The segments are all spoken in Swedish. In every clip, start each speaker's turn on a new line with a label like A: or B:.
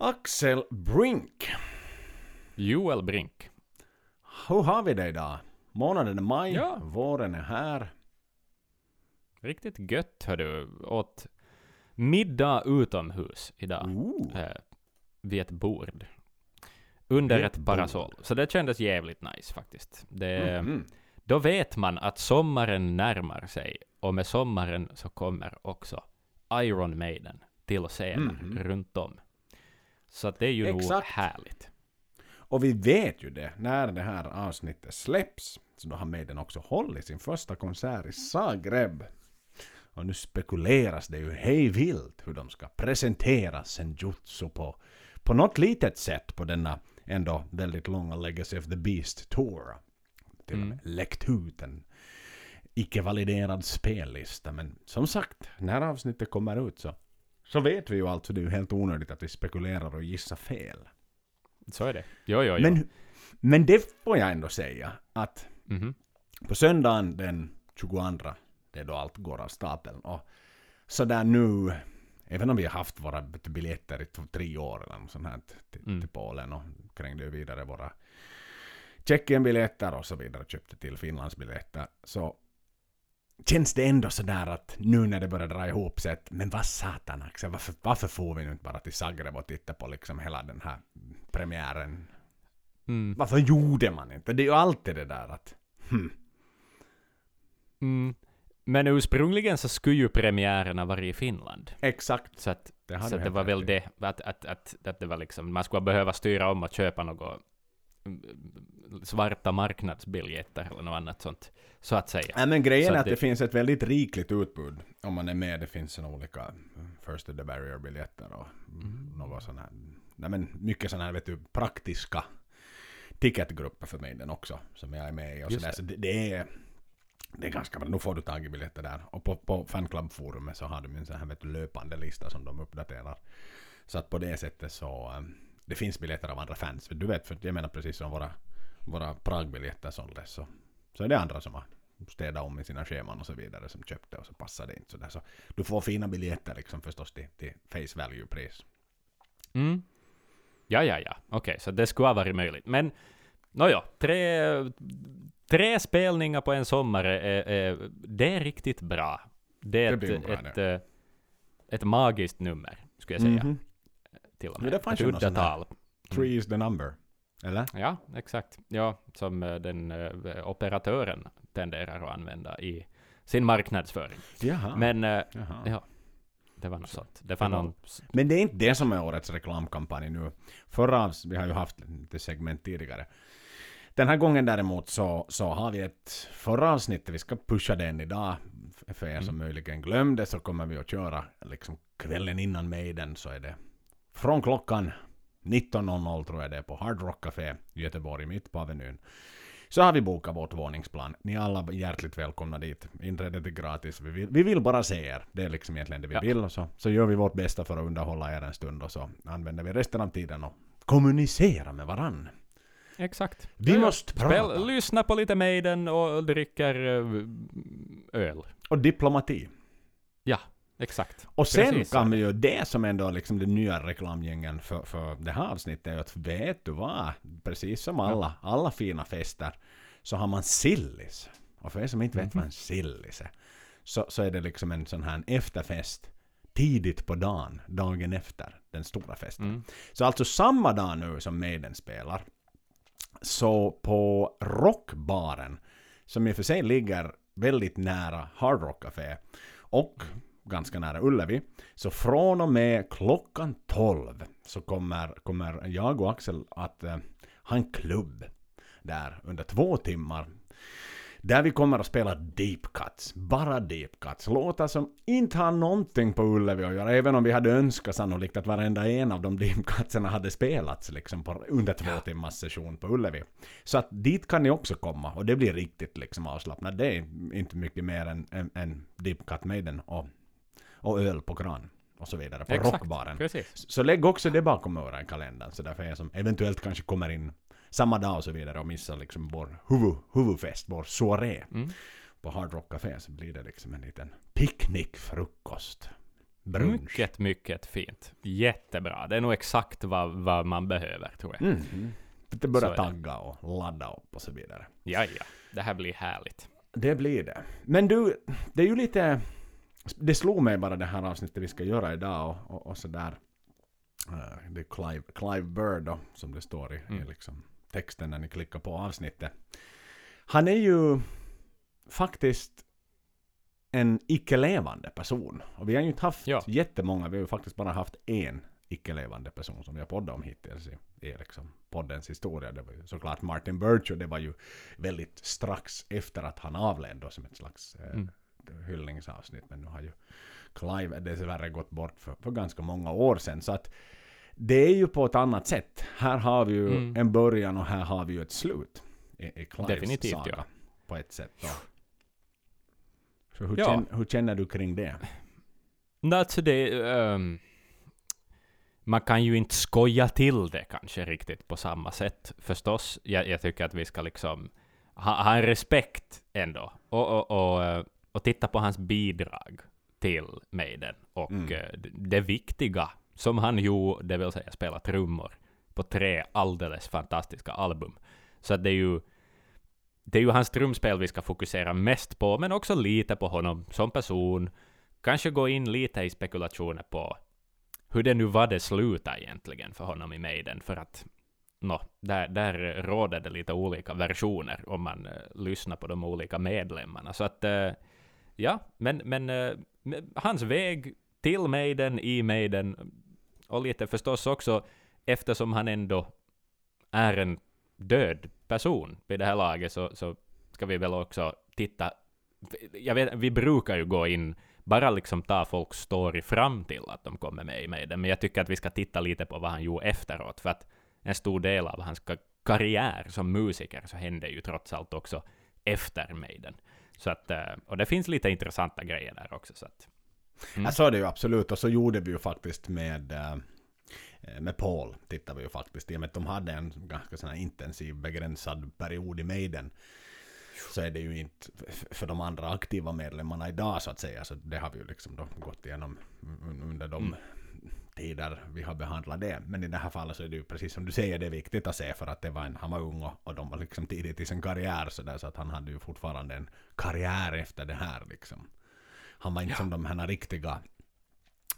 A: Axel Brink.
B: Joel Brink.
A: Hur har vi det idag? Månaden är maj,
B: Ja.
A: våren är här.
B: Riktigt gött hör du. Åt middag utomhus idag. Eh, vid ett bord. Under
A: Vid
B: ett parasoll. Så det kändes jävligt nice faktiskt. Det,
A: Mhm.
B: Då vet man att sommaren närmar sig. Och med sommaren så kommer också Iron Maiden till scenen
A: Mhm.
B: runt om. Så att det är ju nog
A: Exakt.
B: härligt.
A: Och vi vet ju det, när det här avsnittet släpps, så då har Maiden också hållit sin första konsert i Zagreb. Och nu spekuleras det ju hej vilt hur de ska presentera Senjutsu på, på något litet sätt på denna ändå väldigt långa Legacy of the Beast Tour. Till och med läckt ut en icke-validerad spellista. Men som sagt, när avsnittet kommer ut så, så vet vi ju alltså, det är ju helt onödigt att vi spekulerar och gissar fel.
B: Så är det. Jo, jo, jo.
A: Men, men det får jag ändå säga att
B: Mhm.
A: på söndagen den 22, det är då allt går av stapeln. Och så där nu, även om vi har haft våra biljetter i tre år eller något sånt här till,
B: Mm.
A: till Polen och krängde vidare våra Tjeckien-biljetter och så vidare, köpte till Finlands-biljetter, så känns det ändå sådär att nu när det börjar dra ihop sig att men vad satan Axel, varför, varför får vi nu inte bara till Zagreb och titta på liksom hela den här premiären
B: Mm.
A: varför gjorde man inte? Det är ju alltid det där att... Hmm.
B: Mm. Men ursprungligen så skulle ju premiärerna vara i Finland.
A: Exakt.
B: Så att,
A: Det
B: så det var väl det, att, att, att, att det var liksom, man skulle behöva styra om och köpa något svarta marknadsbiljetter eller något annat sånt, så att säga.
A: Nej men grejen
B: Så
A: är
B: att
A: det...
B: det-
A: finns ett väldigt rikligt utbud om man är med. Det finns en olika First to the Barrier-biljetter och
B: Mm.
A: något sån här... Nej men mycket sådana här vet du praktiska ticketgrupper för mig den också som jag är med i och
B: det.
A: Så det, det är... Det är ganska bra. Nu får du tag i biljetter där. Och på, på fanclub-forumet så har de en sån här vet du, löpande lista som de uppdaterar. Så att på det sättet så... det finns biljetter av andra fans. För du vet, för jag menar precis som våra, våra Prag-biljetter såldes så, så är det andra som har städat om i sina scheman och så vidare som köpte och så passar det inte sådär. Så du får fina biljetter liksom förstås till, till face value-pris.
B: Mm. Ja, ja, ja. Okej, så det skulle ha varit möjligt. Men, nåja, tre, tre spelningar på en sommar, är, är, det är riktigt bra. Det är
A: Det
B: ett,
A: bra,
B: ett, ett, ett magiskt nummer, skulle jag säga.
A: Mhm.
B: Till och
A: Ja,
B: med.
A: det fanns ju något där.
B: uddatal.
A: Three is the number. Eller?
B: Ja, exakt. Ja, som eh, den eh, operatören tenderar att använda i sin marknadsföring.
A: Jaha.
B: Men, eh,
A: Jaha.
B: ja, det var något sånt. Det var någon...
A: Men det är inte det som är årets reklamkampanj nu. Förra, vi har ju haft lite segment tidigare. Den här gången däremot så, så har vi ett förra avsnittet, vi ska pusha den idag. För er som möjligen glömde så kommer vi att köra liksom kvällen innan Maiden så är det från klockan 19.00 tror jag det är på Hard Rock Café i Göteborg mitt på Avenyn. Så har vi bokat vårt våningsplan. Ni är alla hjärtligt välkomna dit. Inträdet är gratis. Vi vill, vi vill bara se er. Det är liksom egentligen det vi
B: Ja.
A: vill. Så, så gör vi vårt bästa för att underhålla er en stund och så använder vi resten av tiden och kommunicera med varann.
B: Exakt.
A: Vi
B: Ja, ja.
A: måste prata.
B: Spel, lyssna på lite Maiden och dricker eh, öl.
A: Och diplomati.
B: Ja, exakt.
A: Och sen
B: Precis
A: kan vi ju det som ändå är liksom den nya reklamgängen för, för det här avsnittet är att vet du vad? Precis som alla, alla fina fester så har man sillis. Och för er som inte vet
B: Mhm.
A: vad en sillis är så, så är det liksom en sån här efterfest tidigt på dagen, dagen efter den stora festen.
B: Mm.
A: Så alltså samma dag nu som Maiden spelar så på Rockbaren som i och för sig ligger väldigt nära Hard Rock Café och ganska nära Ullevi. Så från och med klockan 12 så kommer, kommer jag och Axel att eh, ha en klubb där under två timmar. Där vi kommer att spela deep cuts. Bara deep cuts. Låtar som inte har någonting på Ullevi att göra. Även om vi hade önskat sannolikt att varenda en av de deep cutserna hade spelats liksom på, under två timmars session på Ullevi. Så att dit kan ni också komma. Och det blir riktigt liksom avslappnat. Det är inte mycket mer än, än, än deep cut Maiden och, och öl på kran. Och så vidare på
B: Exakt,
A: rockbaren.
B: precis.
A: Så lägg också det bakom öronen i kalendern. Så därför er som eventuellt kanske kommer in samma dag och så vidare och missar liksom vår huvud, huvudfest, vår soaré
B: Mm.
A: på Hard Rock Café så blir det liksom en liten picknickfrukost. brunch.
B: Mycket, mycket fint. Jättebra. Det är nog exakt vad, vad man behöver, tror jag.
A: Mm. mm.
B: Är det.
A: tagga och ladda upp och så vidare.
B: Ja, ja. Det här blir härligt.
A: Det blir det. Men du, det är ju lite... Det slog mig bara det här avsnittet vi ska göra idag och, och, och sådär. Eh, det är Clive, Clive Bird då, som det står i, i
B: Mm.
A: liksom texten när ni klickar på avsnittet. Han är ju faktiskt en icke-levande person. Och vi har ju inte haft
B: Ja.
A: jättemånga, vi har ju faktiskt bara haft en icke-levande person som vi har poddat om hittills i, i liksom poddens historia. Det var ju såklart Martin Birch och det var ju väldigt strax efter att han avled då som ett slags eh,
B: Mm.
A: Hyllningsavsnitt. Men nu har ju Clive dessvärre gått bort för, för ganska många år sedan. Så att det är ju på ett annat sätt. Här har vi ju
B: Mm.
A: en början och här har vi ju ett slut. I, i Clives
B: Definitivt,
A: saga.
B: ja.
A: På ett sätt då. Så hur,
B: Ja.
A: känner, hur känner du kring det?
B: Alltså det... ehm, man kan ju inte skoja till det kanske riktigt på samma sätt förstås. Jag, jag tycker att vi ska liksom ha, ha en respekt ändå. Och, och, och, eh, och titta på hans bidrag till Maiden. Och
A: Mm.
B: eh, det, viktiga som han gjorde, det vill säga spela trummor på tre alldeles fantastiska album. Så det är ju det är ju hans trumspel vi ska fokusera mest på, men också lite på honom som person. Kanske gå in lite i spekulationer på hur det nu var det slutade egentligen för honom i Maiden, för att nå, där, där råder det lite olika versioner om man eh, lyssnar på de olika medlemmarna. Så att, eh, ja, men, men eh, hans väg till Maiden, i Maiden, och lite förstås också eftersom han ändå är en död person vid det här laget så, så ska vi väl också titta. Jag vet, vi brukar ju gå in, bara liksom ta folks story fram till att de kommer med i Maiden, men jag tycker att vi ska titta lite på vad han gjorde efteråt, för att en stor del av hans karriär som musiker så hände ju trots allt också efter Maiden. Så att, eh, och det finns lite intressanta grejer där också. Så att, Mm.
A: Ja, så är det ju absolut. Och så gjorde vi ju faktiskt med, eh, med Paul. Tittade vi ju faktiskt. I och med att de hade en ganska sån intensiv begränsad period i Maiden. Så är det ju inte för de andra aktiva medlemmarna idag så att säga. Så det har vi ju liksom då gått igenom un- under de
B: Mm.
A: Tider vi har behandlat det. Men i det här fallet så är det ju precis som du säger, det är viktigt att se för att det var en, han var ung och, och de var liksom tidigt i sin karriär så där så att han hade ju fortfarande en karriär efter det här liksom. Han var inte
B: Ja.
A: som de här riktiga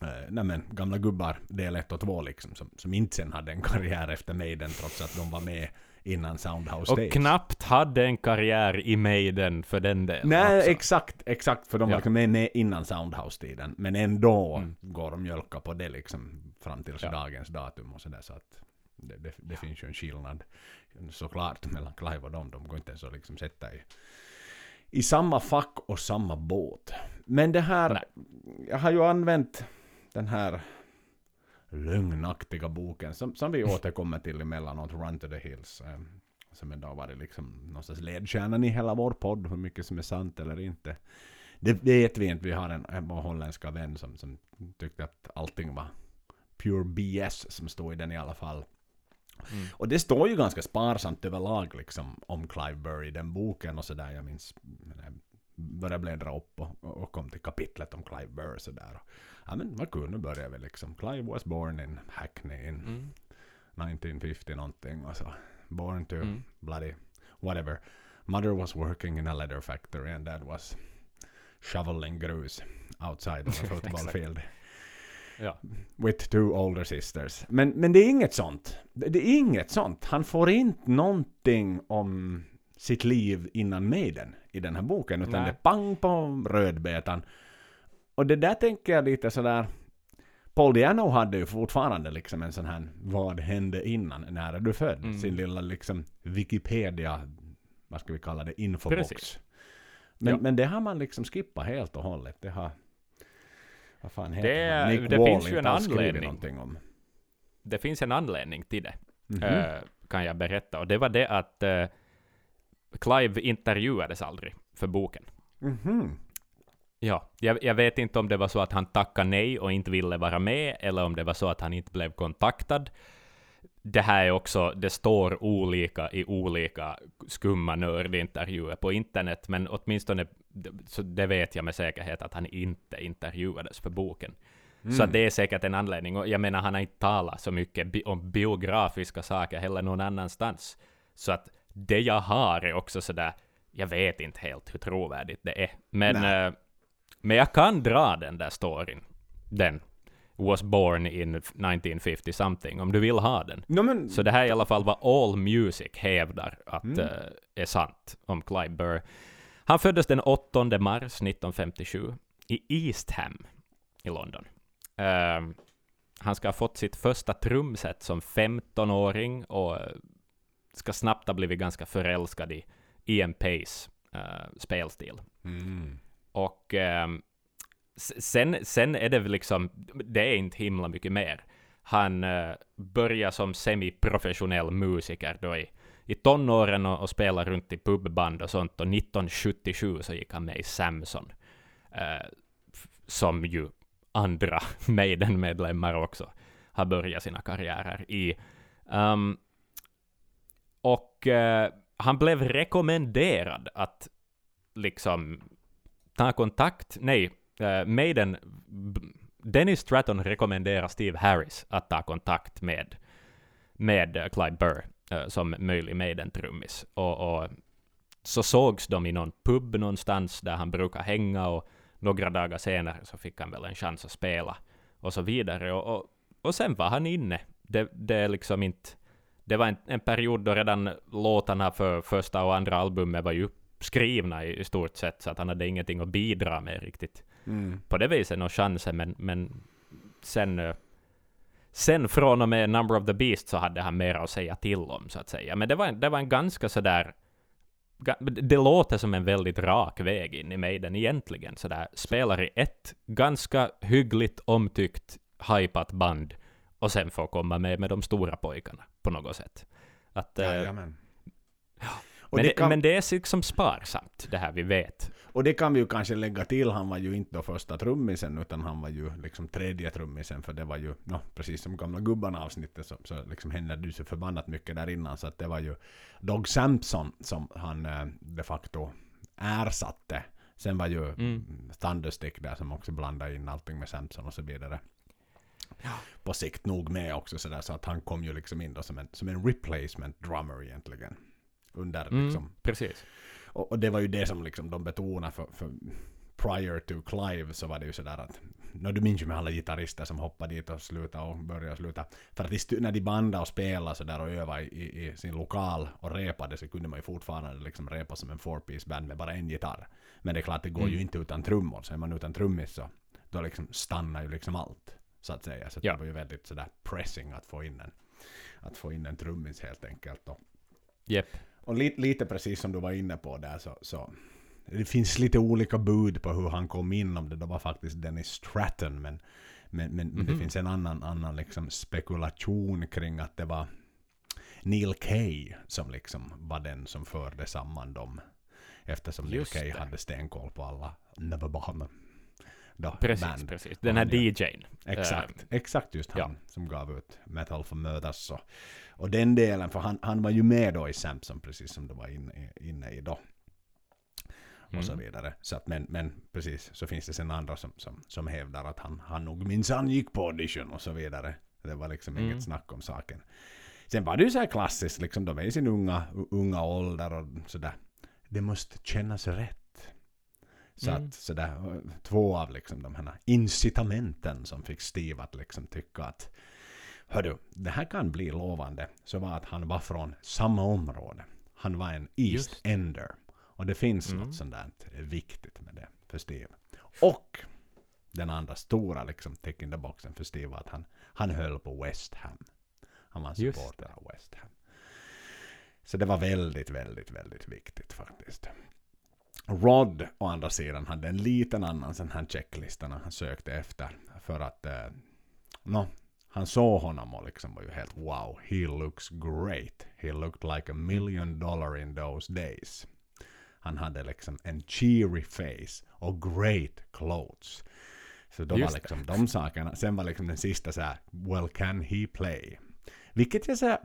A: eh, nej men, gamla gubbar del 1 och 2 liksom som, som inte sen hade en karriär efter Maiden trots att de var med innan Soundhouse
B: och
A: Days.
B: knappt hade en karriär i Maiden för den delen
A: Nej,
B: också.
A: exakt, exakt. För de var
B: Ja.
A: liksom med, innan Soundhouse-tiden. Men ändå
B: Mm.
A: går de mjölka på det liksom fram till
B: Ja.
A: dagens datum och sådär. Så att det, det, det finns ju en skillnad såklart mellan Clive och dem. De går inte ens att liksom sätta i, i samma fack och samma båt. Men det här,
B: Nej.
A: jag har ju använt den här lögnaktiga boken som, som vi återkommer till emellanåt, Run to the Hills. Eh, som ändå har varit liksom någonstans ledstjärnan i hela vår podd, hur mycket som är sant eller inte. Det vet vi inte, vi har en, en holländska vän som, som tyckte att allting var pure BS som stod i den i alla fall.
B: Mm.
A: Och det står ju ganska sparsamt överlag liksom om Clive Burry i den boken och sådär. Jag minns när jag började bläddra upp och, och kom till kapitlet om Clive Burry sådär. Ja men vad kul, nu börjar vi liksom. Clive was born in Hackney in
B: Mm.
A: 1950 någonting och så. Born to
B: Mm.
A: bloody whatever. Mother was working in a leather factory and dad was shoveling grus outside of a football field
B: Ja.
A: with two older sisters. Men, men det är inget sånt. Det, det är inget sånt. Han får inte någonting om sitt liv innan Maiden i den här boken. Utan
B: Nej.
A: det är pang på rödbetan. Och det där tänker jag lite sådär. Paul Diano hade ju fortfarande liksom en sån här Vad hände innan? När är du född?
B: Mm.
A: Sin lilla liksom Wikipedia, vad ska vi kalla det, infobox.
B: Precis.
A: Men,
B: Ja.
A: men det har man liksom skippat helt och hållet. Det har... Vad fan heter
B: Det-
A: han? Nick
B: det
A: Wall
B: finns ju en anledning.
A: om.
B: Det finns en anledning till det,
A: Mhm.
B: eh, kan jag berätta. Och det var det att eh, Clive intervjuades aldrig för boken.
A: Mhm.
B: Ja, jag, jag vet inte om det var så att han tackade nej och inte ville vara med, eller om det var så att han inte blev kontaktad. Det här är också, det står olika i olika skumma nördintervjuer på internet, men åtminstone, så det vet jag med säkerhet att han inte intervjuades för boken. Så att det är säkert en anledning. Och jag menar, han har inte talat så mycket bi om biografiska saker heller någon annanstans. Så att det jag har är också sådär, jag vet inte helt hur trovärdigt det är. Men, eh, men jag kan dra den där storyn. Den. Was born in 1950 something, om du vill ha den.
A: No, men,
B: Så det här är i alla fall vad All Music hävdar att
A: Mm.
B: eh, är sant om Clive Burr. Han föddes den 8 mars 1957 i East Ham i London. Ehm, han ska ha fått sitt första trumset som 15-åring och eh, ska snabbt ha blivit ganska förälskad i Ian Pace eh, spelstil.
A: mm.
B: Och eh, sen, sen är det väl liksom, det är inte himla mycket mer. Han eh, börjar som semiprofessionell musiker då i, i tonåren och, och spelar runt i pubband och sånt. Och 1977 så gick han med i Samson. eh, som ju andra Maiden-medlemmar också har börjat sina karriärer i. Um, och eh, han blev rekommenderad att liksom ta kontakt, nej, eh, uh, Maiden, Dennis Stratton rekommenderar Steve Harris att ta kontakt med, med eh, Clyde Burr uh, som möjlig Maiden-trummis. Och, och så sågs de i någon pub någonstans där han brukar hänga och några dagar senare så fick han väl en chans att spela och så vidare. Och, och, och sen var han inne. Det, det är liksom inte... Det var en, en period då redan låtarna för första och andra albumet var ju skrivna i, i stort sett, så att han hade ingenting att bidra med riktigt.
A: Mm.
B: På det viset någon chanser, men, men sen... eh, Sen från och med Number of the Beast så hade han mer att säga till om, så att säga. Men det var, en- det var en ganska sådär... Det låter som en väldigt rak väg in i Maiden egentligen. Sådär, spelar i ett ganska hyggligt omtyckt, hypat band och sen får komma med med de stora pojkarna på något sätt. Att, eh,
A: Jajamän. Och,
B: men,
A: det
B: det,
A: kan,
B: men det är liksom sparsamt, det här vi vet.
A: och det kan vi ju kanske lägga till, han var ju inte då första trummisen, utan han var ju liksom tredje trummisen, för det var ju, no, precis som gamla gubbarna avsnittet, så, så liksom hände det ju så förbannat mycket där innan, så att det var ju Dog Sampson som han eh, de facto ersatte. Sen var ju
B: Mm.
A: Thunderstick där som också blandade in allting med Sampson och så vidare. På sikt nog med också sådär, så att han kom ju liksom in då som en, som en replacement drummer egentligen. Under
B: Mm,
A: liksom
B: precis.
A: och, och det var ju det som liksom de betonade för, för prior to Clive så var det ju sådär att no, du minns ju med alla gitarrister som hoppade dit och slutade och började sluta. För att stu- när de bandade och spelade så där och övade i, i, sin lokal och repade så kunde man ju fortfarande liksom repa som en four-piece band med bara en gitarr. Men det är klart, det går
B: Mm.
A: ju inte utan trummor. Så är man utan trummis så då liksom stannar ju liksom allt. Så att säga. Så
B: Ja.
A: det var ju väldigt sådär pressing att få in en, att få in en trummis helt enkelt. Och,
B: Jep.
A: Och lite, lite precis som du var inne på där så, så det finns lite olika bud på hur han kom in, om det då var faktiskt Dennis Stratton, men, men, men det
B: Mhm.
A: finns en annan, annan liksom spekulation kring att det var Neil Kay som liksom var den som förde samman dem. Eftersom Neil
B: Just
A: Kay
B: det.
A: hade stenkoll på alla Neverbahamer. Då,
B: Precis,
A: band.
B: precis. Den här DJn.
A: Exakt, exakt just han
B: ja.
A: som gav ut Metal for Mödas. Och, och den delen, för han, han var ju med då i Samson precis som du var inne, inne i då. Och så
B: Mm.
A: vidare. Så att, men, men precis, så finns det sen andra som, som, som hävdar att han, han nog minsann gick på audition och så vidare. Det var liksom
B: Mm.
A: inget snack om saken. Sen var det ju så här klassiskt, liksom, de är i sin unga, unga ålder och sådär. Det måste kännas rätt. Så
B: Mm.
A: att sådär, två av liksom de här incitamenten som fick Steve att liksom tycka att Hördu, det här kan bli lovande. Så var att han var från samma område. Han var en East. Ender. Och det finns
B: Mm.
A: något sånt där viktigt med det för Steve. Och den andra stora liksom tick in the boxen för Steve var att han, han höll på West Ham. Han var supporter av West Ham. Så det var väldigt, väldigt, väldigt viktigt faktiskt. Rod å andra sidan hade en liten annan sån här checklista när han sökte efter. För att, eh, no, han såg honom och liksom var ju helt wow, he looks great. He looked like a million dollar in those days. Han hade liksom en cheery face och great clothes. Så då
B: Just
A: var liksom de sakerna. Sen var liksom den sista så här, well can he play? Vilket jag säger,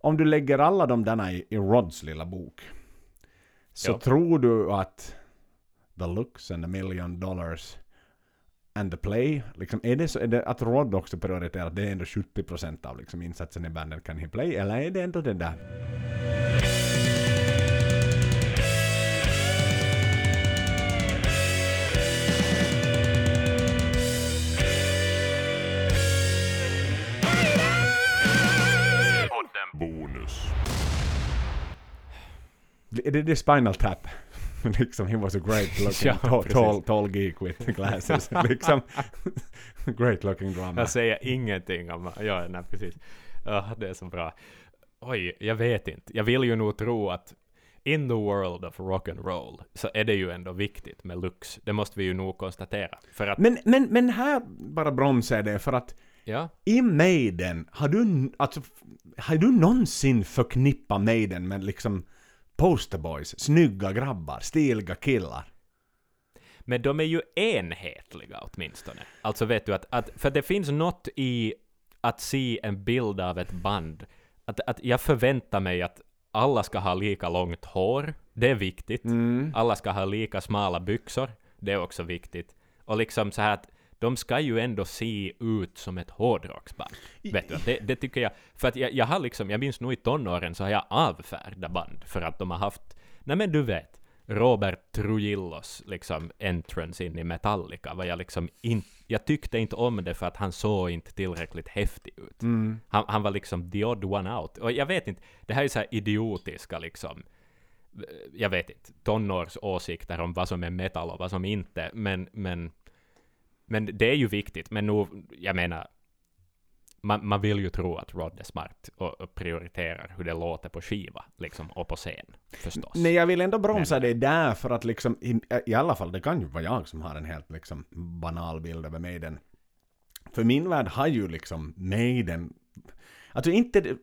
A: om du lägger alla de där i, i Rods lilla bok. Så
B: Ja.
A: tror du att the looks and the million dollars and the play? Liksom, är det så är det att Rod också prioriterar att det är ändå 70% av liksom, insatsen i bandet Can He Play? Eller är det ändå det där?
C: Bonus.
A: Är det det Spinal Tap? liksom, he was a great looking
B: Ja,
A: tall, tall, geek with glasses. liksom, great looking drummer.
B: Jag säger ingenting om... Ja, nej, precis. Ja, det är så bra. Oj, jag vet inte. Jag vill ju nog tro att in the world of rock and roll så är det ju ändå viktigt med looks. Det måste vi ju nog konstatera. För att,
A: Men, men, men här bara bromsar det för att
B: ja,
A: i Maiden, har du, alltså, har du någonsin förknippat Maiden med liksom posterboys, snygga grabbar, stiliga killar?
B: men de är ju enhetliga åtminstone. Alltså vet du att, att för det finns något i att se en bild av ett band, att, att jag förväntar mig att alla ska ha lika långt hår, det är viktigt. Alla ska ha lika smala byxor, det är också viktigt. Och liksom så här att de ska ju ändå se ut som ett hårdrocksband. Vet du, det, det tycker jag, för att jag, jag har liksom, jag minns nog i tonåren så har jag avfärdat band för att de har haft, nej men du vet, Robert Trujillos liksom entrance in i Metallica var jag liksom inte, jag tyckte inte om det för att han såg inte tillräckligt häftig ut. Han, han var liksom the odd one out. Och jag vet inte, det här är så här idiotiska liksom, eh, jag vet inte, tonårsåsikter om vad som är metal och vad som inte, men, men, men det är ju viktigt, men nu, jag menar, man, man vill ju tro att Rod är smart och, och prioriterar hur det låter på skiva, liksom, och på scen, förstås.
A: Nej, jag vill ändå bromsa
B: Men-
A: det där för att liksom, i, i alla fall, det kan ju vara jag som har en helt liksom banal bild över Maiden. För min värld har ju liksom Maiden, alltså inte,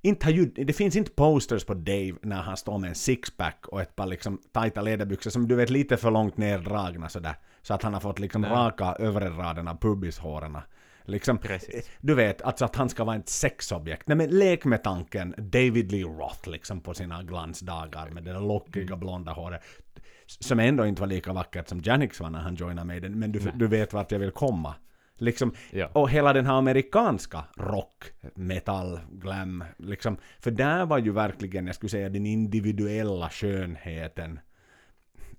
A: inte har ju, det finns inte posters på Dave när han står med en sixpack och ett par liksom tajta läderbyxor som du vet lite för långt nerdragna sådär. Så att han har fått liksom
B: Nej.
A: raka övre av pubishåren. Liksom,
B: Precis.
A: du vet, alltså att han ska vara ett sexobjekt. Nej men lek med tanken David Lee Roth liksom på sina glansdagar med det där lockiga
B: Mm.
A: blonda håret. Som ändå inte var lika vackert som Janix var när han joinade Maiden, men du, du vet vart jag vill komma. Liksom,
B: Ja.
A: och hela den här amerikanska rock, metal, glam, liksom. För där var ju verkligen, jag skulle säga, den individuella skönheten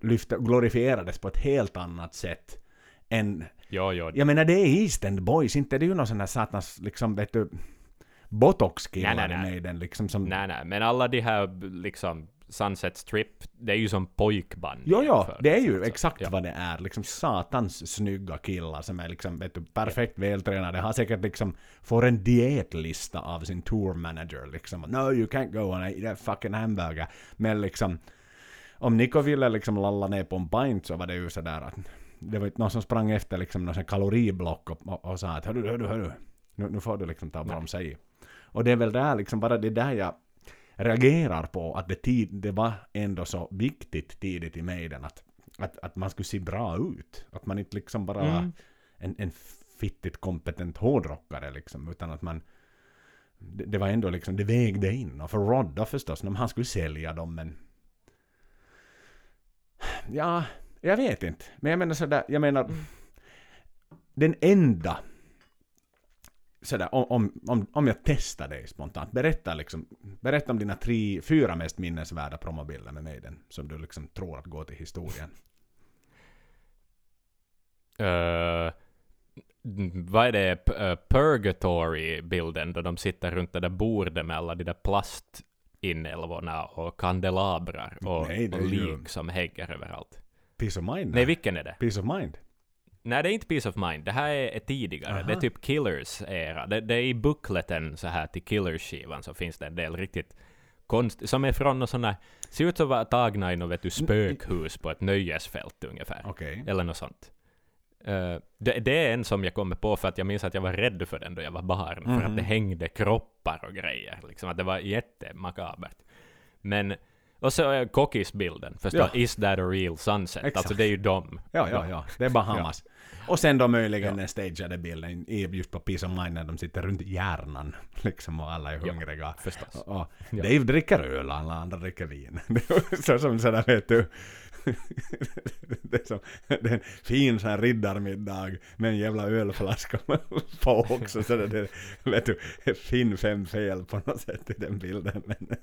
A: lyfte, glorifierades på ett helt annat sätt än
B: Jo, jo.
A: jag menar det är East End Boys, inte det är ju någon sån här satans liksom vet du Botox-killar i. Maiden liksom som...
B: Nej, nej, men alla de här liksom Sunset Strip, det är ju som pojkband.
A: Jo, jo, det är ju
B: så-
A: exakt
B: ja.
A: vad det är. Liksom satans snygga killar som är liksom, vet du, perfekt vältränade. Har säkert liksom, får en dietlista av sin tour manager liksom. No, you can't go eat a fucking hamburger. Men liksom, om Nico ville liksom lalla ner på en pint så var det ju sådär att det var inte någon som sprang efter liksom någon kaloriblock och, och, och sa att hörru, hörru, hörru, nu, nu får du liksom ta bromsa i. Och det är väl där liksom bara det där jag reagerar på att det, tid, det var ändå så viktigt tidigt i Maiden att, att, att man skulle se bra ut. Att man inte liksom bara var
B: Mm.
A: en, en fittigt kompetent hårdrockare liksom, utan att man det, det var ändå liksom, det vägde in. Och för Rod då förstås, när han skulle sälja dem men Ja, jag vet inte. Men jag menar sådär, jag menar den enda sådär, om, om, om, jag testar dig spontant, berätta liksom, berätta om dina tre, fyra mest minnesvärda promobilder med Maiden som du liksom tror att går till historien.
B: Eh, vad är det? Eh, Purgatory-bilden då de sitter runt det där bordet med alla de där plastinälvorna och kandelabrar och,
A: Nej,
B: lik som hänger överallt.
A: Peace of mind?
B: Nej, vilken är det?
A: Peace of mind?
B: Nej, det är inte Peace of Mind. Det här är, tidigare.
A: Aha.
B: Det är typ Killers era. Det, det är i bookleten så här till Killers-skivan så finns det en del riktigt konst som är från något sån där, ser ut att vara tagna i något vet du, spökhus på ett nöjesfält ungefär.
A: Okej.
B: Eller något sånt. Eh, det, det är en som jag kommer på för att jag minns att jag var rädd för den då jag var barn. För
A: Mhm.
B: att det hängde kroppar och grejer. Liksom att det var jättemakabert. Men, och så är Cockis-bilden förstås.
A: Ja.
B: Is that a real sunset?
A: Exakt.
B: Alltså det är ju dem.
A: Ja, ja, ja. Det är Bahamas. Och sen då möjligen den stageade bilden just på Peace of Mind när de sitter runt hjärnan. Liksom och alla är
B: Ja.
A: hungriga.
B: Förstås.
A: Och
B: Ja.
A: Dave dricker öl och alla andra dricker vin. Så som sådär vet du. Det, är som, det är en fin sån här riddarmiddag med en jävla ölflaska på också. Så det, det, vet du, Finn fem fel på något sätt i den bilden. Men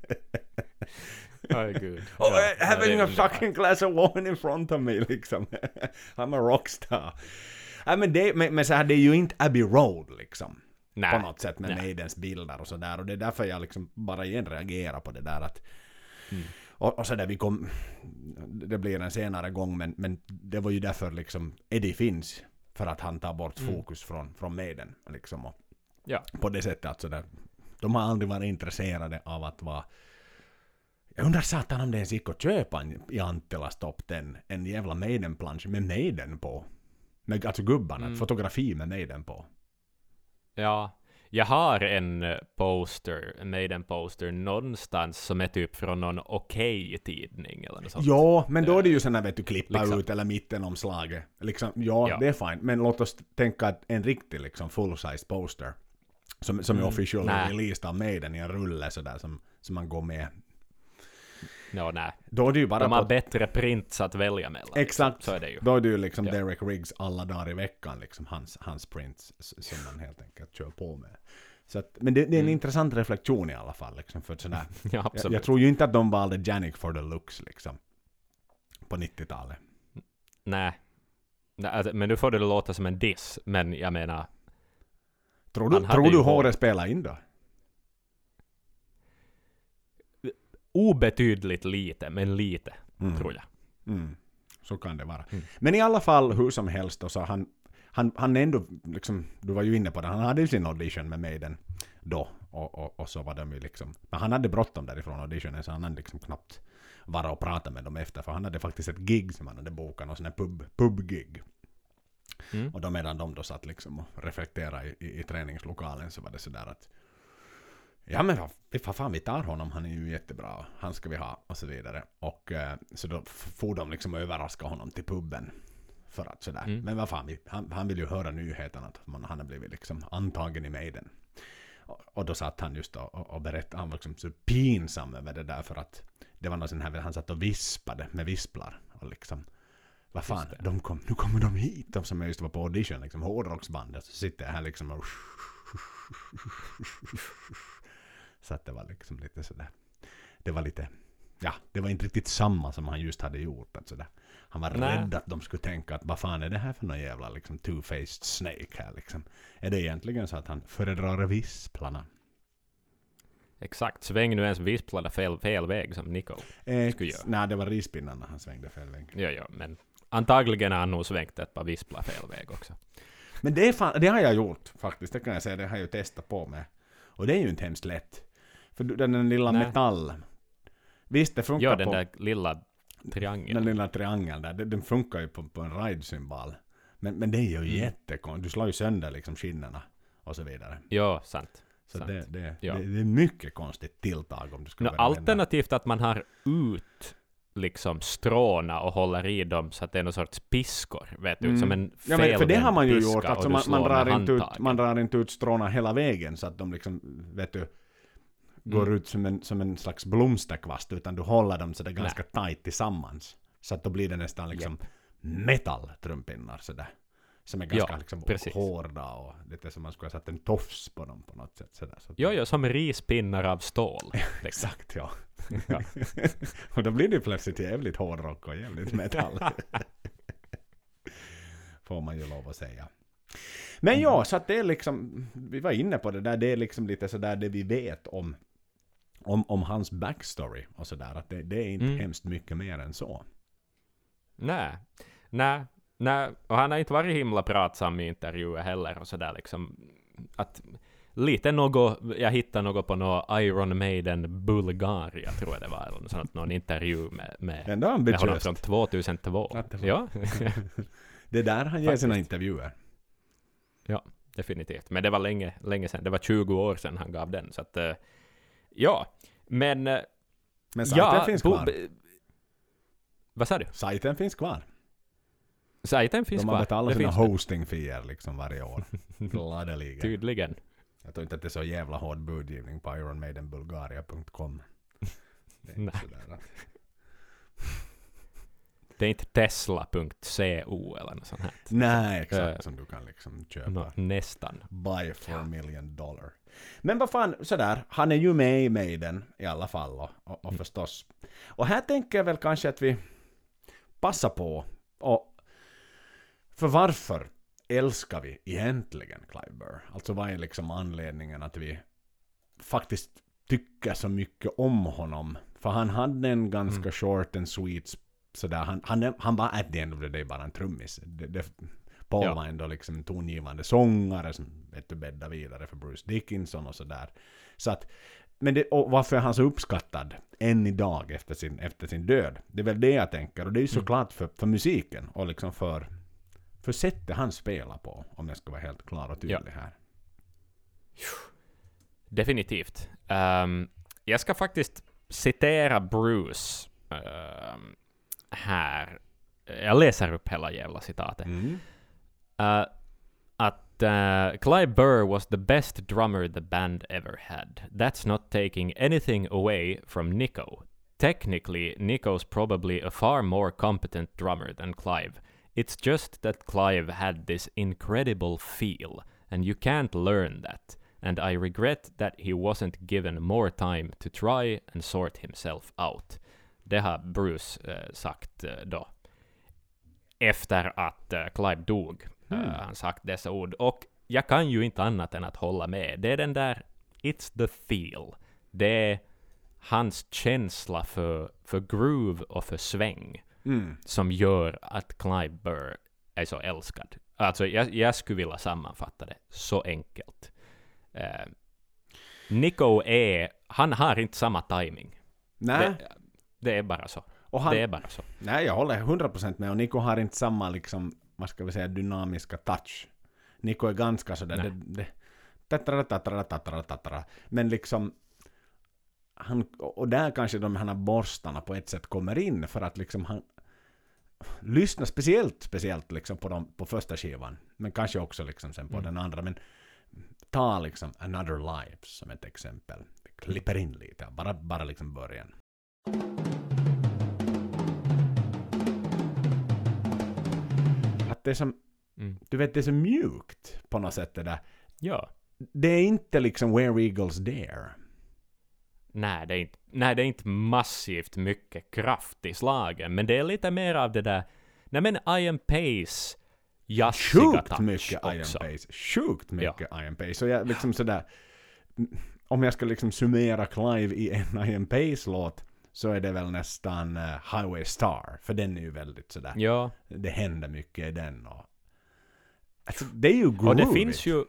A: oh,
B: Ja, ja,
A: having
B: är
A: a fucking glass of wine in front of me liksom. I'm a rockstar. Ja, men, det, men, men så här, det är ju inte Abbey Road liksom.
B: Nej.
A: På något sätt med. Maidens bilder och sådär. Och det är därför jag liksom bara igen reagerar på det där att
B: Mm.
A: Och, och så där vi kom, det blir en senare gång men, men det var ju därför liksom Eddie finns. För att han tar bort
B: Mm.
A: fokus från, från Maiden. Liksom, och
B: Ja.
A: på det sättet att sådär, de har aldrig varit intresserade av att vara jag undrar satan om det ens gick att köpa en, i Anttilas Top 10 en jävla Maiden-plansch med Maiden på. Med, alltså gubbarna,
B: Mm.
A: fotografi med Maiden på.
B: Ja. Jag har en poster, en Maiden-poster någonstans som är typ från någon Okej-tidning eller något sånt.
A: Ja, men då är det ju där vet du klippa
B: Liksom.
A: ut eller mittenomslaget. Liksom, ja,
B: Ja.
A: det är fint. Men låt oss tänka att en riktig liksom full-size poster. Som, som är
B: Mm,
A: official
B: nej.
A: released av Maiden i en rulle sådär som, som man går med.
B: No, nej.
A: Då är det ju bara
B: De har
A: på...
B: bättre prints att välja mellan.
A: Exakt.
B: Så är det ju.
A: Då är det ju liksom
B: Ja.
A: Derek Riggs alla dagar i veckan, liksom hans, hans prints som man helt enkelt kör på med. Så att, men det, det är en
B: Mm.
A: intressant reflektion i alla fall. Liksom, för sådär.
B: Ja,
A: jag, jag tror ju inte att de valde Janik for the looks liksom. På 90-talet.
B: Nej. Alltså, men nu får det låta som en diss, men jag menar,
A: Tror du, tror du
B: hår.
A: håret spelar in då?
B: obetydligt lite, men lite,
A: Mm.
B: tror jag.
A: Mm. Så kan det vara.
B: Mm.
A: Men i alla fall, hur som helst, då, så han, han, han ändå, liksom, du var ju inne på det, han hade ju sin audition med Maiden då. Och, och, och så var de ju liksom, men han hade bråttom därifrån auditionen så han hade liksom knappt vara och prata med dem efter, för han hade faktiskt ett gig som han hade bokat, någon sån här pub, pub-gig.
B: Mm.
A: Och då medan de då satt liksom och reflekterade i, i, i träningslokalen så var det sådär att Ja men vad, fan vi tar honom, han är ju jättebra, han ska vi ha och så vidare. Och eh, så då f- får de liksom överraska honom till puben. För att sådär,
B: Mm.
A: men vad fan, han, han vill ju höra nyheten att man, han har blivit liksom antagen i Maiden. Och, och då satt han just då och, och berättade, han var liksom så pinsam över det där för att det var någon sån här, han satt och vispade med visplar. Och liksom, vad fan, de kom, nu kommer de hit, de som just var på audition, liksom hårdrocksbandet. Så sitter jag här liksom och så att det var liksom lite sådär. Det var lite, ja, det var inte riktigt samma som han just hade gjort. Att sådär. Han var
B: Nej.
A: rädd att de skulle tänka att vad fan är det här för någon jävla liksom two-faced snake här liksom. Är det egentligen så att han föredrar visplarna?
B: Exakt. Sväng nu ens visplade fel, fel väg som Nico.
A: Eh,
B: Skulle göra.
A: nej, det var rispinnarna han svängde fel väg.
B: Ja, ja, men antagligen har han nog svängt ett par visplar fel väg också.
A: Men det, fan, det har jag gjort faktiskt, det kan jag säga. Det har jag ju testat på med. Och det är ju inte hemskt lätt. För den, den lilla
B: Nej.
A: metall. Visst, det funkar
B: Ja, den
A: på
B: där lilla
A: den
B: triangeln.
A: lilla triangeln där. Den, den funkar ju på, på en ride-symbol. Men, men det är ju
B: Mm.
A: jättekonstigt. Du slår ju sönder liksom skinnena och så vidare.
B: Ja, sant.
A: Så
B: sant.
A: det, det,
B: Ja.
A: det, det är mycket konstigt tilltag om du skulle vända.
B: alternativt att man har ut liksom stråna och håller i dem så att det är någon sorts piskor, vet du,
A: Mm.
B: som en
A: Ja, men för det har man ju gjort. Alltså man, man, drar inte ut, man drar inte ut stråna hela vägen så att de liksom, vet du, går
B: Mm.
A: ut som en, som en slags blomsterkvast. Utan du håller dem sådär ganska tight tillsammans. Så att då blir det nästan liksom metalltrumpinnar sådär. Som är ganska
B: Ja,
A: liksom
B: precis.
A: hårda och lite som man skulle ha satt en tofs på dem på något sätt. Sådär. Så
B: Jo, jo, som rispinnar av stål. liksom.
A: Exakt ja.
B: Ja.
A: och då blir det plötsligt jävligt hårdrock och jävligt metall. Får man ju lov att säga. Men
B: Mm.
A: ja, så att det är liksom, vi var inne på det där, det är liksom lite sådär det vi vet om, om, om hans backstory och sådär. Att det, det är inte
B: Mm.
A: hemskt mycket mer än så.
B: Nej, nej, nej, och han har inte varit himla pratsam i intervjuer heller och sådär liksom. Att lite något, jag hittade något på något Iron Maiden Bulgaria tror jag det var, eller något sånt, någon intervju med, med, med honom från 2002.
A: Att det
B: Ja,
A: Det är där han ger sina intervjuer.
B: definitivt. Men det var länge, länge sedan, det var 20 år sedan han gav den, så att eh, ja, men eh,
A: Men sajten
B: ja,
A: finns
B: bo-
A: kvar.
B: b- vad sa du?
A: Sajten finns kvar.
B: Sajten finns
A: De har
B: kvar.
A: betalat sina hosting-fier liksom varje år. Gladeligen.
B: Tydligen.
A: Jag tror inte att det är så jävla hård budgivning på ironmaidenbulgaria.com. Det är
B: Nej.
A: sådär
B: Det är inte tesla.co eller något sånt här.
A: Nej, exakt.
B: Eh,
A: som du kan liksom köpa.
B: Nå, nästan.
A: Buy for a million dollar. Men vad fan, sådär, han är ju med i Maiden i alla fall och, och, och förstås. Och här tänker jag väl kanske att vi passar på och för varför älskar vi egentligen Clive Burr? Alltså vad är liksom anledningen att vi faktiskt tycker så mycket om honom? För han hade en ganska
B: Mm.
A: short and sweet sådär, han, han, han var at the end of the day bara en trummis. Det, det, Paul
B: Ja.
A: var ändå liksom en tongivande sångare som vet du bäddade vidare för Bruce Dickinson och sådär. Så att, men det, och varför är han så uppskattad än idag efter sin, efter sin död? Det är väl det jag tänker. Och det är ju
B: Mm.
A: såklart för, för musiken och liksom för, för sättet han spelar på. Om jag ska vara helt klar och tydlig här.
B: Definitivt. Ehm, jag ska faktiskt citera Bruce ehm, här. Jag läser upp hela jävla citatet.
A: Mm.
B: Uh, att uh, Clive Burr was the best drummer the band ever had. That's not taking anything away from Nico. Technically, Nico's probably a far more competent drummer than Clive. It's just that Clive had this incredible feel, and you can't learn that. And I regret that he wasn't given more time to try and sort himself out. Det har Bruce eh, sagt eh, då. Efter att eh, Clive dog.
A: Mm.
B: Uh, han sagt dessa ord. Och jag kan ju inte annat än att hålla med. Det är den där It's the feel. Det är hans känsla för, för groove och för sväng
A: Mm.
B: som gör att Clive Burr är så älskad. Alltså, jag, jag skulle vilja sammanfatta det så enkelt. Eh, Nico är... Han har inte samma timing.
A: Nej,
B: Det, det är bara så.
A: han,
B: Det är bara så.
A: nej, jag håller 100% med. Och Nico har inte samma liksom, vad ska vi säga, dynamiska touch. Nico är ganska sådär, det, det, tattara, tattara, tattara, tattara. Men liksom, han, och där kanske de här borstarna på ett sätt kommer in för att liksom han lyssnar speciellt, speciellt liksom på, dem, på första skivan. Men kanske också liksom sen på
B: Mm.
A: den andra. Men ta liksom Another Life som ett exempel. Vi klipper in lite, bara, bara liksom början. Det är som,
B: Mm.
A: du vet det är så mjukt på något sätt det där.
B: Ja.
A: Det är inte liksom Where Eagles Dare.
B: Nej det, är inte, nej, det är inte massivt mycket kraft i slagen, men det är lite mer av det där... Nej men Iron Pace jazziga
A: Sjukt
B: touch
A: mycket Iron
B: också.
A: Pace. Sjukt mycket Iron Pace. Så jag liksom sådär... Om jag ska liksom summera Clive i en Iron Pace-låt så är det väl nästan eh, Highway Star. För den är ju väldigt sådär...
B: Ja,
A: Det händer mycket i den och... Alltså, det är ju groovigt.
B: och det finns ju...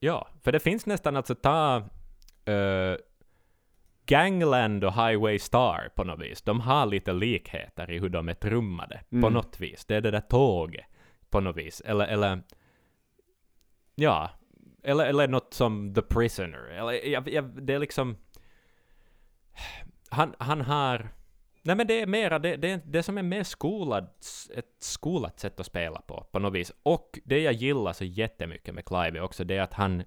B: Ja, för det finns nästan alltså ta... eh, Gangland och Highway Star på något vis. De har lite likheter i hur de är trummade. På
A: Mm.
B: något vis. Det är det där tåget. På något vis. Eller, eller... Ja. Eller, eller något som The Prisoner. Eller, jag, jag, det är liksom... Han, han har... Nej men det är mera, det, det, det som är mer skolad, ett skolat sätt att spela på, på något vis. Och det jag gillar så jättemycket med Clive är också det att han,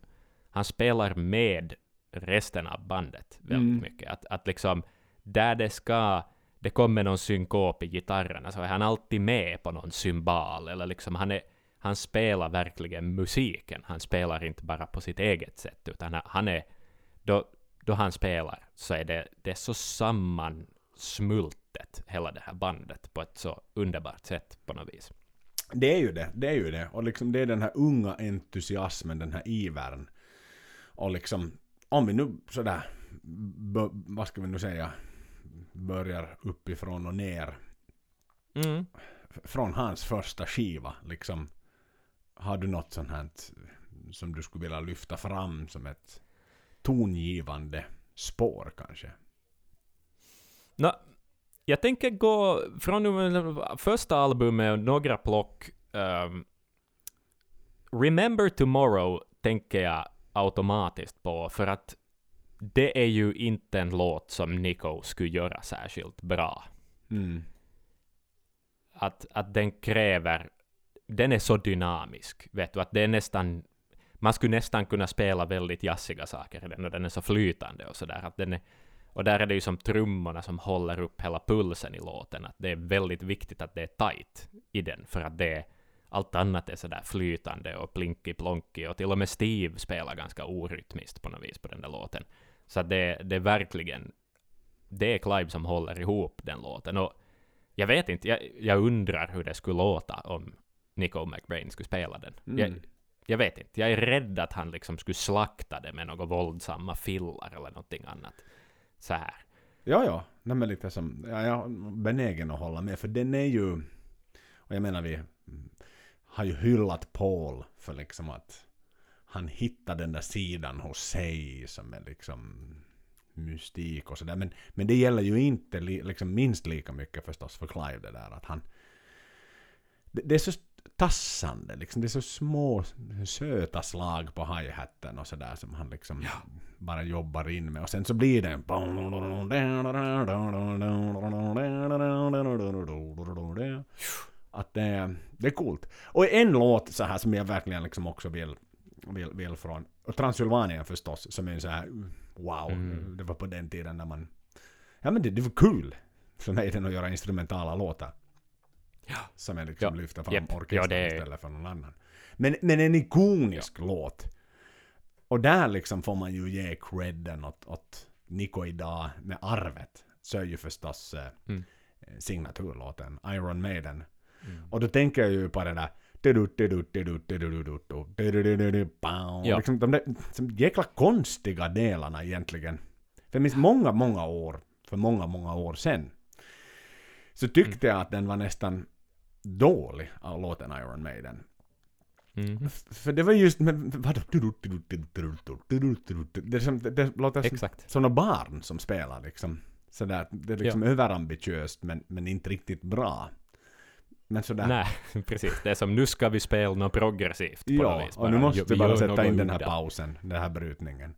B: han spelar med resten av bandet väldigt
A: Mm.
B: mycket. Att, att liksom, där det ska, det kommer någon synkop i gitarrerna så är han alltid med på någon symbal, eller liksom han är, han spelar verkligen musiken. Han spelar inte bara på sitt eget sätt, utan han är, då, då han spelar så är det, det är så sammansmultet, hela det här bandet, på ett så underbart sätt på något vis.
A: Det är ju det, det är ju det. Och liksom det är den här unga entusiasmen, den här ivern. Och liksom, om vi nu sådär, vad ska vi nu säga, börjar uppifrån och ner.
B: Mm.
A: Från hans första skiva, liksom. Har du något sånt här som du skulle vilja lyfta fram som ett tongivande spår kanske?
B: Nå, jag tänker gå från första albumet och några plock. ehm, Remember Tomorrow tänker jag automatiskt på, för att det är ju inte en låt som Nico skulle göra särskilt bra.
A: Mm.
B: Att, att den kräver... Den är så dynamisk, vet du, att det är nästan... Man skulle nästan kunna spela väldigt jazziga saker i den, och den är så flytande och sådär, att den är... Och där är det ju som trummorna som håller upp hela pulsen i låten, att det är väldigt viktigt att det är tight i den, för att det allt annat är sådär flytande och plinky-plonky, och till och med Steve spelar ganska orytmiskt på något vis på den där låten. Så att det, det är verkligen, det är Clive som håller ihop den låten. Och jag vet inte, jag, jag undrar hur det skulle låta om Nico McBrain skulle spela den.
A: Mm.
B: Jag, jag vet inte, jag är rädd att han liksom skulle slakta det med några våldsamma fillar eller någonting annat. Så här.
A: Ja, ja. Nej, men lite som, ja, jag är benägen att hålla med. För den är ju, och jag menar vi har ju hyllat Paul för liksom att han hittar den där sidan hos sig som är liksom mystik och sådär. Men, men det gäller ju inte li, liksom minst lika mycket förstås för Clive det där att han... Det, det är så tassande liksom. Det är så små söta slag på hi-hatten och sådär som han liksom bara jobbar in med. Och sen så blir det. Att det, det är coolt. Och en låt så här som jag verkligen liksom också vill, vill, vill från, och Transylvanien förstås, som är så här wow,
B: Mm.
A: det var på den tiden när man, ja men det, det var kul för mig den att göra instrumentala låtar.
B: Ja.
A: Som jag liksom
B: Ja.
A: lyfter fram
B: Japp.
A: orkestern
B: Ja, det är-
A: istället för någon annan. Men, men en ikonisk låt. Och där liksom får man ju ge credden åt, åt Nico idag med arvet. Så är ju förstås eh,
B: Mm.
A: signaturlåten Iron Maiden.
B: Mm.
A: Och då tänker jag ju på det där
B: Ja.
A: Liksom de där som jäkla konstiga delarna egentligen. För minns många, många år, för många, många år sedan, så tyckte jag att den var nästan dålig av låten Iron Maiden.
B: Mm.
A: För det var just med, vadå? Det, som, det, det låter som,
B: Exakt.
A: som några barn som spelar liksom. Sådär, det är liksom överambitiöst men, men inte riktigt bra. Men sådär.
B: Nej, precis. Det är som nu ska vi spela något progressivt på något
A: Ja,
B: vis.
A: och nu måste
B: vi
A: bara sätta
B: något
A: in den här pausen, den här brytningen.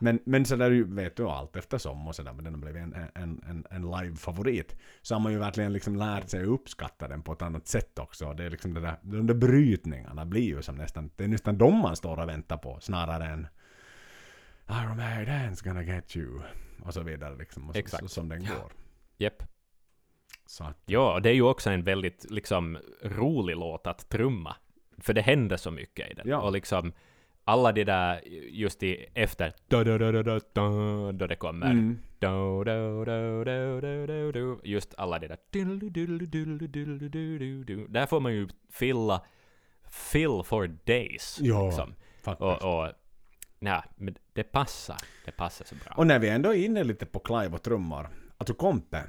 A: Men, men så där vet du allt eftersom och sådär, men den har blivit en, en, en, en live-favorit. Så har man ju verkligen liksom lärt sig att uppskatta den på ett annat sätt också. Det är liksom det där, de där brytningarna blir ju som nästan, det är nästan de man står och väntar på snarare än Iron Maiden's gonna get you. Och så vidare liksom. Och så,
B: Exakt.
A: Så, som den
B: Ja.
A: går.
B: Japp.
A: Så att,
B: Ja, det är ju också en väldigt liksom rolig låt att trumma. För det händer så mycket i den.
A: Ja.
B: Och liksom alla de där, just i efter då det kommer
A: mm.
B: just alla de där där får man ju fylla fill for days.
A: Ja,
B: liksom.
A: faktiskt.
B: Och, och nej, men det passar. Det passar så bra.
A: Och när vi ändå är inne lite på Clive och trummor, alltså kompe.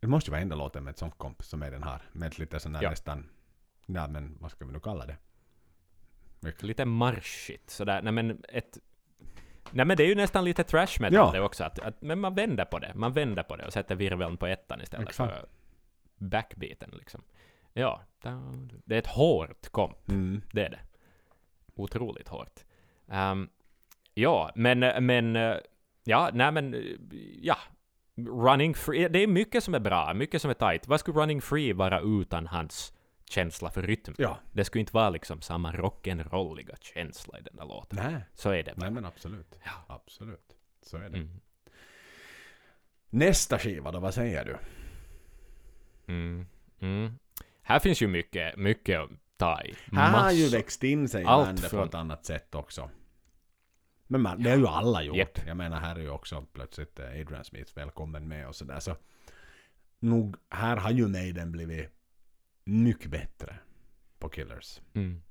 A: Det måste ju vara enda låten med ett sånt komp som är den här. Med lite sån här
B: Ja.
A: nästan, ja men vad ska vi nu kalla det?
B: lite marschigt sådär. Nej men ett... Nej men det är ju nästan lite trash metal
A: Ja.
B: det också. Att, att, men man vänder på det. Man vänder på det och sätter virveln på ettan istället
A: Exakt.
B: för backbeaten liksom. Ja, det är ett hårt komp.
A: Mm.
B: Det är det. Otroligt hårt. Ehm, ja, men, men, ja, nej men, ja. Running Free, det är mycket som är bra, mycket som är tight. Vad skulle Running Free vara utan hans känsla för rytm?
A: Ja,
B: Det skulle inte vara liksom samma rock'n'rolliga känsla i den där låten.
A: nej.
B: Så är det bara.
A: Nej men absolut.
B: Ja.
A: Absolut. Så är det.
B: Mm.
A: Nästa skiva då, vad säger du?
B: Mm. Mm. Här finns ju mycket, mycket att ta i.
A: Här har ju växt in sig
B: Allt
A: bandet på
B: från-
A: ett annat sätt också. Men man, det har ju alla gjort.
B: Japp.
A: Jag menar här är ju också plötsligt eh, Adrian Smith välkommen med och sådär. Så nog, här har ju Maiden blivit mycket bättre på Killers.
B: Mm.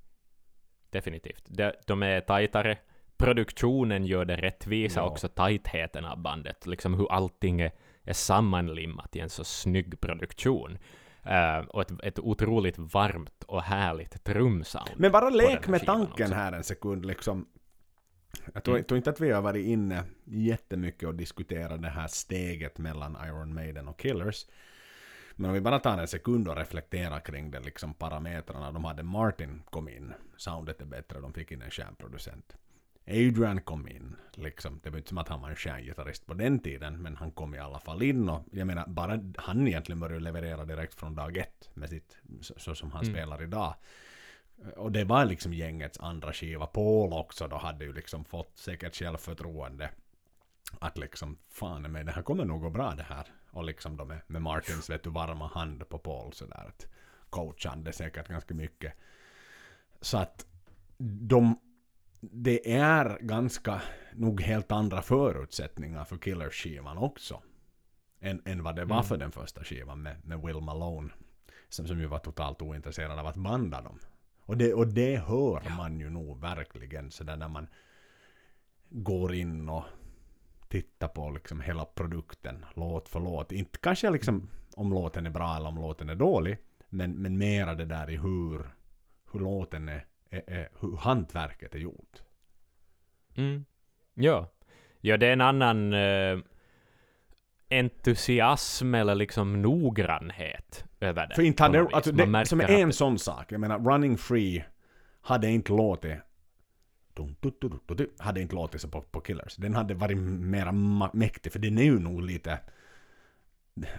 B: Definitivt. De, de är tajtare. Produktionen gör det rättvisa
A: Ja.
B: också, tajtheten av bandet. Liksom hur allting är, är sammanlimmat i en så snygg produktion. Eh, och ett, ett otroligt varmt och härligt trumsound.
A: Men bara lek med tanken
B: också.
A: här en sekund liksom. Jag tror,
B: Mm.
A: tror inte att vi har varit inne jättemycket och diskuterat det här steget mellan Iron Maiden och Killers. Men om vi bara tar en sekund och reflekterar kring det, liksom parametrarna. De hade Martin kom in, soundet är bättre, de fick in en stjärnproducent. Adrian kom in, liksom. Det var inte som att han var en stjärngitarrist på den tiden, men han kom i alla fall in och jag menar, bara han egentligen började leverera direkt från dag ett med sitt, så, så som han
B: Mm.
A: spelar idag Och det var liksom gängets andra skiva. Paul också då hade ju liksom fått säkert självförtroende. Att liksom, fan men det här kommer nog gå bra det här. Och liksom då med, med Martins vet du, varma hand på Paul sådär. Att coachande säkert ganska mycket. Så att de, det är ganska nog helt andra förutsättningar för Killers-skivan också. Än, än vad det var
B: Mm.
A: för den första skivan med, med Will Malone. Som, som ju var totalt ointresserad av att banda dem. Och det, och det hör man ju nog verkligen sådär när man går in och tittar på liksom hela produkten låt för låt. Inte kanske liksom om låten är bra eller om låten är dålig. Men, men mera det där i hur, hur låten är, är, är, hur hantverket är gjort.
B: Mm. Ja. ja, det är en annan eh, entusiasm eller liksom noggrannhet över det.
A: För inte hade, alltså det, som är en
B: det-
A: sån sak. Jag menar, Running Free hade inte låtit hade inte låtit så på, på Killers. Den hade varit mera mäktig, för den är ju nog lite...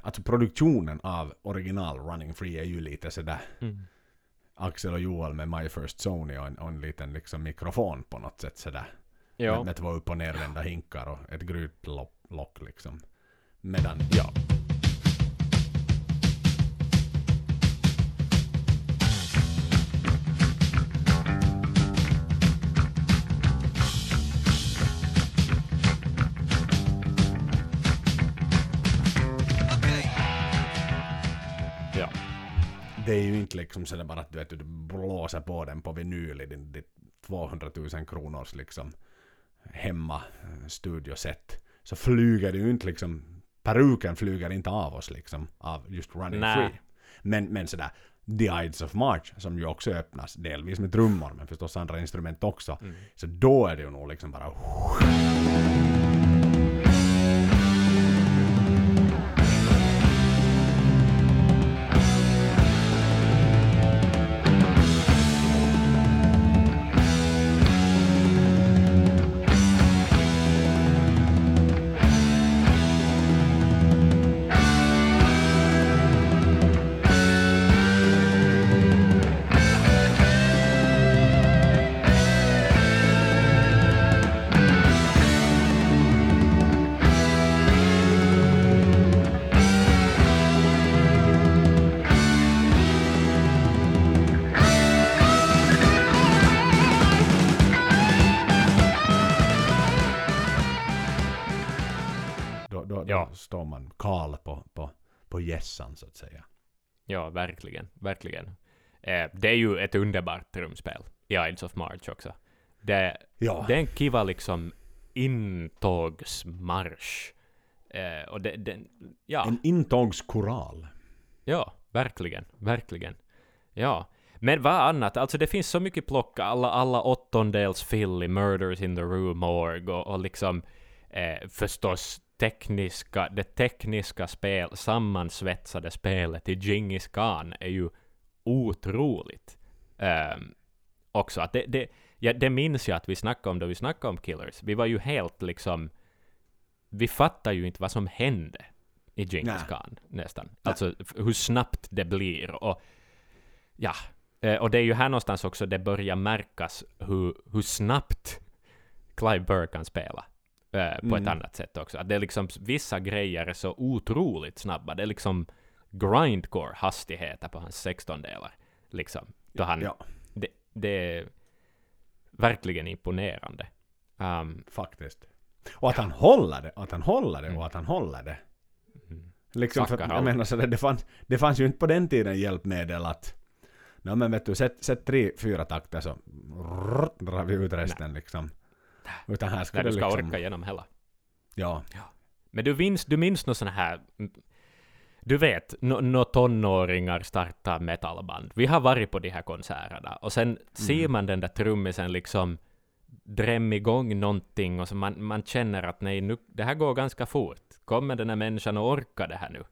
A: Alltså produktionen av original Running Free är ju lite sådär
B: Mm.
A: Axel och Joel med My First Sony och en, och en liten liksom mikrofon på något sätt sådär.
B: Ja.
A: Med, med två upp och nervända hinkar och ett grytlock lock, liksom. Medan.
B: Ja.
A: Det är ju inte liksom sådär bara att du, vet, du blåser på den på vinyl i din, ditt 200 000 kronors liksom hemma studioset. Så flyger det ju inte liksom, peruken flyger inte av oss liksom av just Running
B: Nä.
A: Free. Men, men sådär, The Ides of March som ju också öppnas delvis med trummor men förstås andra instrument också.
B: Mm.
A: Så då är det ju nog liksom bara står man kal på, på, på gässan så att säga.
B: Ja, verkligen. Verkligen. Eh, det är ju ett underbart trumspel i Ides of March också. Det,
A: Ja.
B: en kiva liksom intågsmarsch. Eh, och det, det, ja,
A: En intågskoral.
B: ja, verkligen, verkligen. Ja. Men vad annat? Alltså det finns så mycket plock, alla, alla åttondels fill i Murders in the Room Org och, och liksom eh, förstås tekniska, det tekniska spel, sammansvetsade spelet i Djingis Khan är ju otroligt. Ehm, också att det, det, ja, det minns jag att vi snackade om då vi snackade om Killers. Vi var ju helt liksom, vi fattar ju inte vad som hände i
A: Nej.
B: Khan nästan. Alltså f- hur snabbt det blir och ja, eh, och det är ju här någonstans också det börjar märkas hur, hur snabbt Clive Burr kan spela. Eh, på
A: Mm.
B: ett annat sätt också. Att det är liksom, vissa grejer är så otroligt snabba. Det är liksom grindcore hastigheter på hans 16-delar. Liksom. Då han,
A: Ja,
B: det, det är verkligen imponerande. Um,
A: faktiskt. Och att han håller det, att han håller det
B: Mm.
A: och att han håller det.
B: mm,
A: Liksom för, att- jag menar så det, det, fanns, det fanns ju inte på den tiden hjälpmedel att Nej men vet du, sätt, sätt tre, fyra takter så rrrt, drar vi ut resten liksom. Utan här ska
B: när du ska
A: liksom...
B: orka igenom hela.
A: Ja.
B: Men du minns, du minns något sån här... Du vet, nå nå tonåringar startar metalband. Vi har varit på de här konserterna. Och sen ser
A: Mm.
B: man den där trummisen liksom drämma igång någonting och så man, man känner att nej, nu, det här går ganska fort. Kommer den här människan att orka det här nu?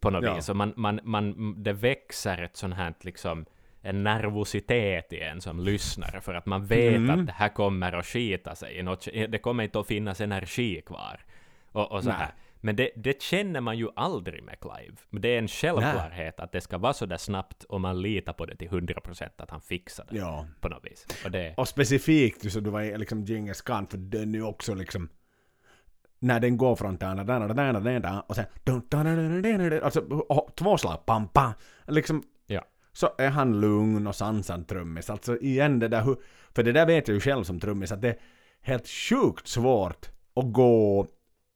B: På något
A: Ja.
B: vis. Och man, man, man, det växer ett sånt här liksom en nervositet i en som lyssnare för att man vet
A: Mm.
B: att det här kommer att skita sig. något- Det kommer inte att finnas energi kvar. Och, och så
A: Nej.
B: här. Men det, det känner man ju aldrig med Clive. Men det är en självklarhet att det ska vara så där snabbt och man litar på det till 100% att han fixar det
A: Ja.
B: på något vis. Och det,
A: Och specifikt så du var liksom Genghis Khan för den är ju också liksom när den går från där, där, där, där, där, och sen alltså och två slag, pam, pam, liksom. Så är han lugn och sansad trummis. Alltså igen det där hur, för det där vet jag ju själv som trummis att det är helt sjukt svårt att gå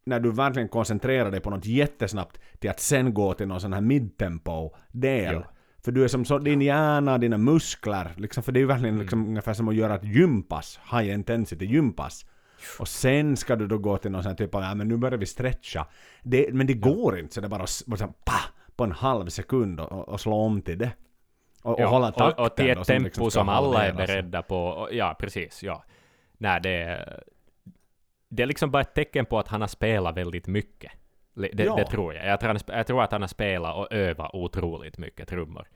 A: när du verkligen koncentrerar dig på något jättesnabbt till att sen gå till någon sån här midtempo-del.
B: Ja.
A: För du är som så, din hjärna, dina muskler, liksom, för det är ju verkligen
B: Mm.
A: liksom ungefär som att göra ett gympass, high intensity gympass. Och sen ska du då gå till någon sån här typ av, ja men nu börjar vi stretcha. Det, men det går inte, så det bara, bara så här, pa, på en halv sekund och, och slå om till det. Och, och
B: Ja,
A: hålla takten
B: och, och till ett
A: som
B: tempo
A: liksom
B: som alla är beredda på. Ja, precis. Ja. Nej, det är, det är liksom bara ett tecken på att han har spelat väldigt mycket. Det,
A: Ja.
B: det tror jag. Jag tror, han, jag tror att han har spelat och övat otroligt mycket trummor.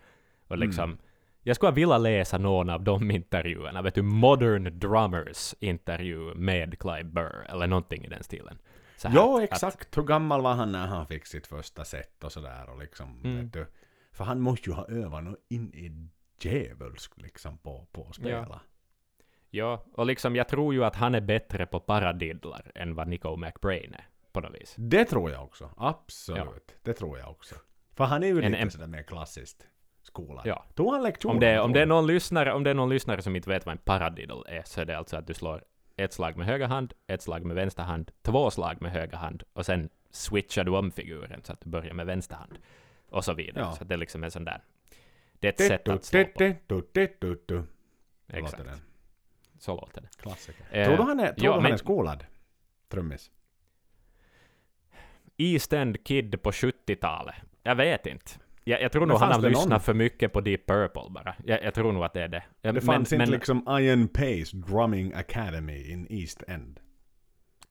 B: Och liksom,
A: Mm.
B: Jag skulle vilja läsa någon av de intervjuerna. Vet du, Modern Drummers intervju med Clive Burr, eller någonting i den stilen. Här
A: Ja,
B: att-
A: exakt. Hur gammal var han när han fick sitt första set och sådär och liksom,
B: Mm.
A: vet du. För han måste ju ha övat något in i djävulskt liksom på, på att spela.
B: Ja, och liksom jag tror ju att han är bättre på paradiddlar än vad Nico McBrain är, på något vis.
A: Det tror jag också. Absolut. Det tror jag också. För han är ju
B: En-
A: lite
B: en-
A: sådär mer klassiskt skolad.
B: Ja.
A: Tog han lektioner?
B: Om det, om, det är någon lyssnare, om det är någon lyssnare som inte vet vad en paradiddle är, så är det alltså att du slår ett slag med höger hand, ett slag med vänster hand, två slag med höger hand, och sen switchar du om figuren så att du börjar med vänster hand. Och så vidare.
A: Ja.
B: Så det är liksom en sån där... Det är ett sätt att slå på. Exakt. Så låter det.
A: Klassiker.
B: Eh,
A: tror du han är, tror
B: ja,
A: han
B: men-
A: är skolad? Trummis?
B: East End Kid på 70-talet. Jag vet inte. Jag, jag tror
A: Men
B: nog han har lyssnat för mycket på Deep Purple bara. Jag, jag tror nog att det är det.
A: Det fanns inte liksom Iron Pace Drumming Academy in East End.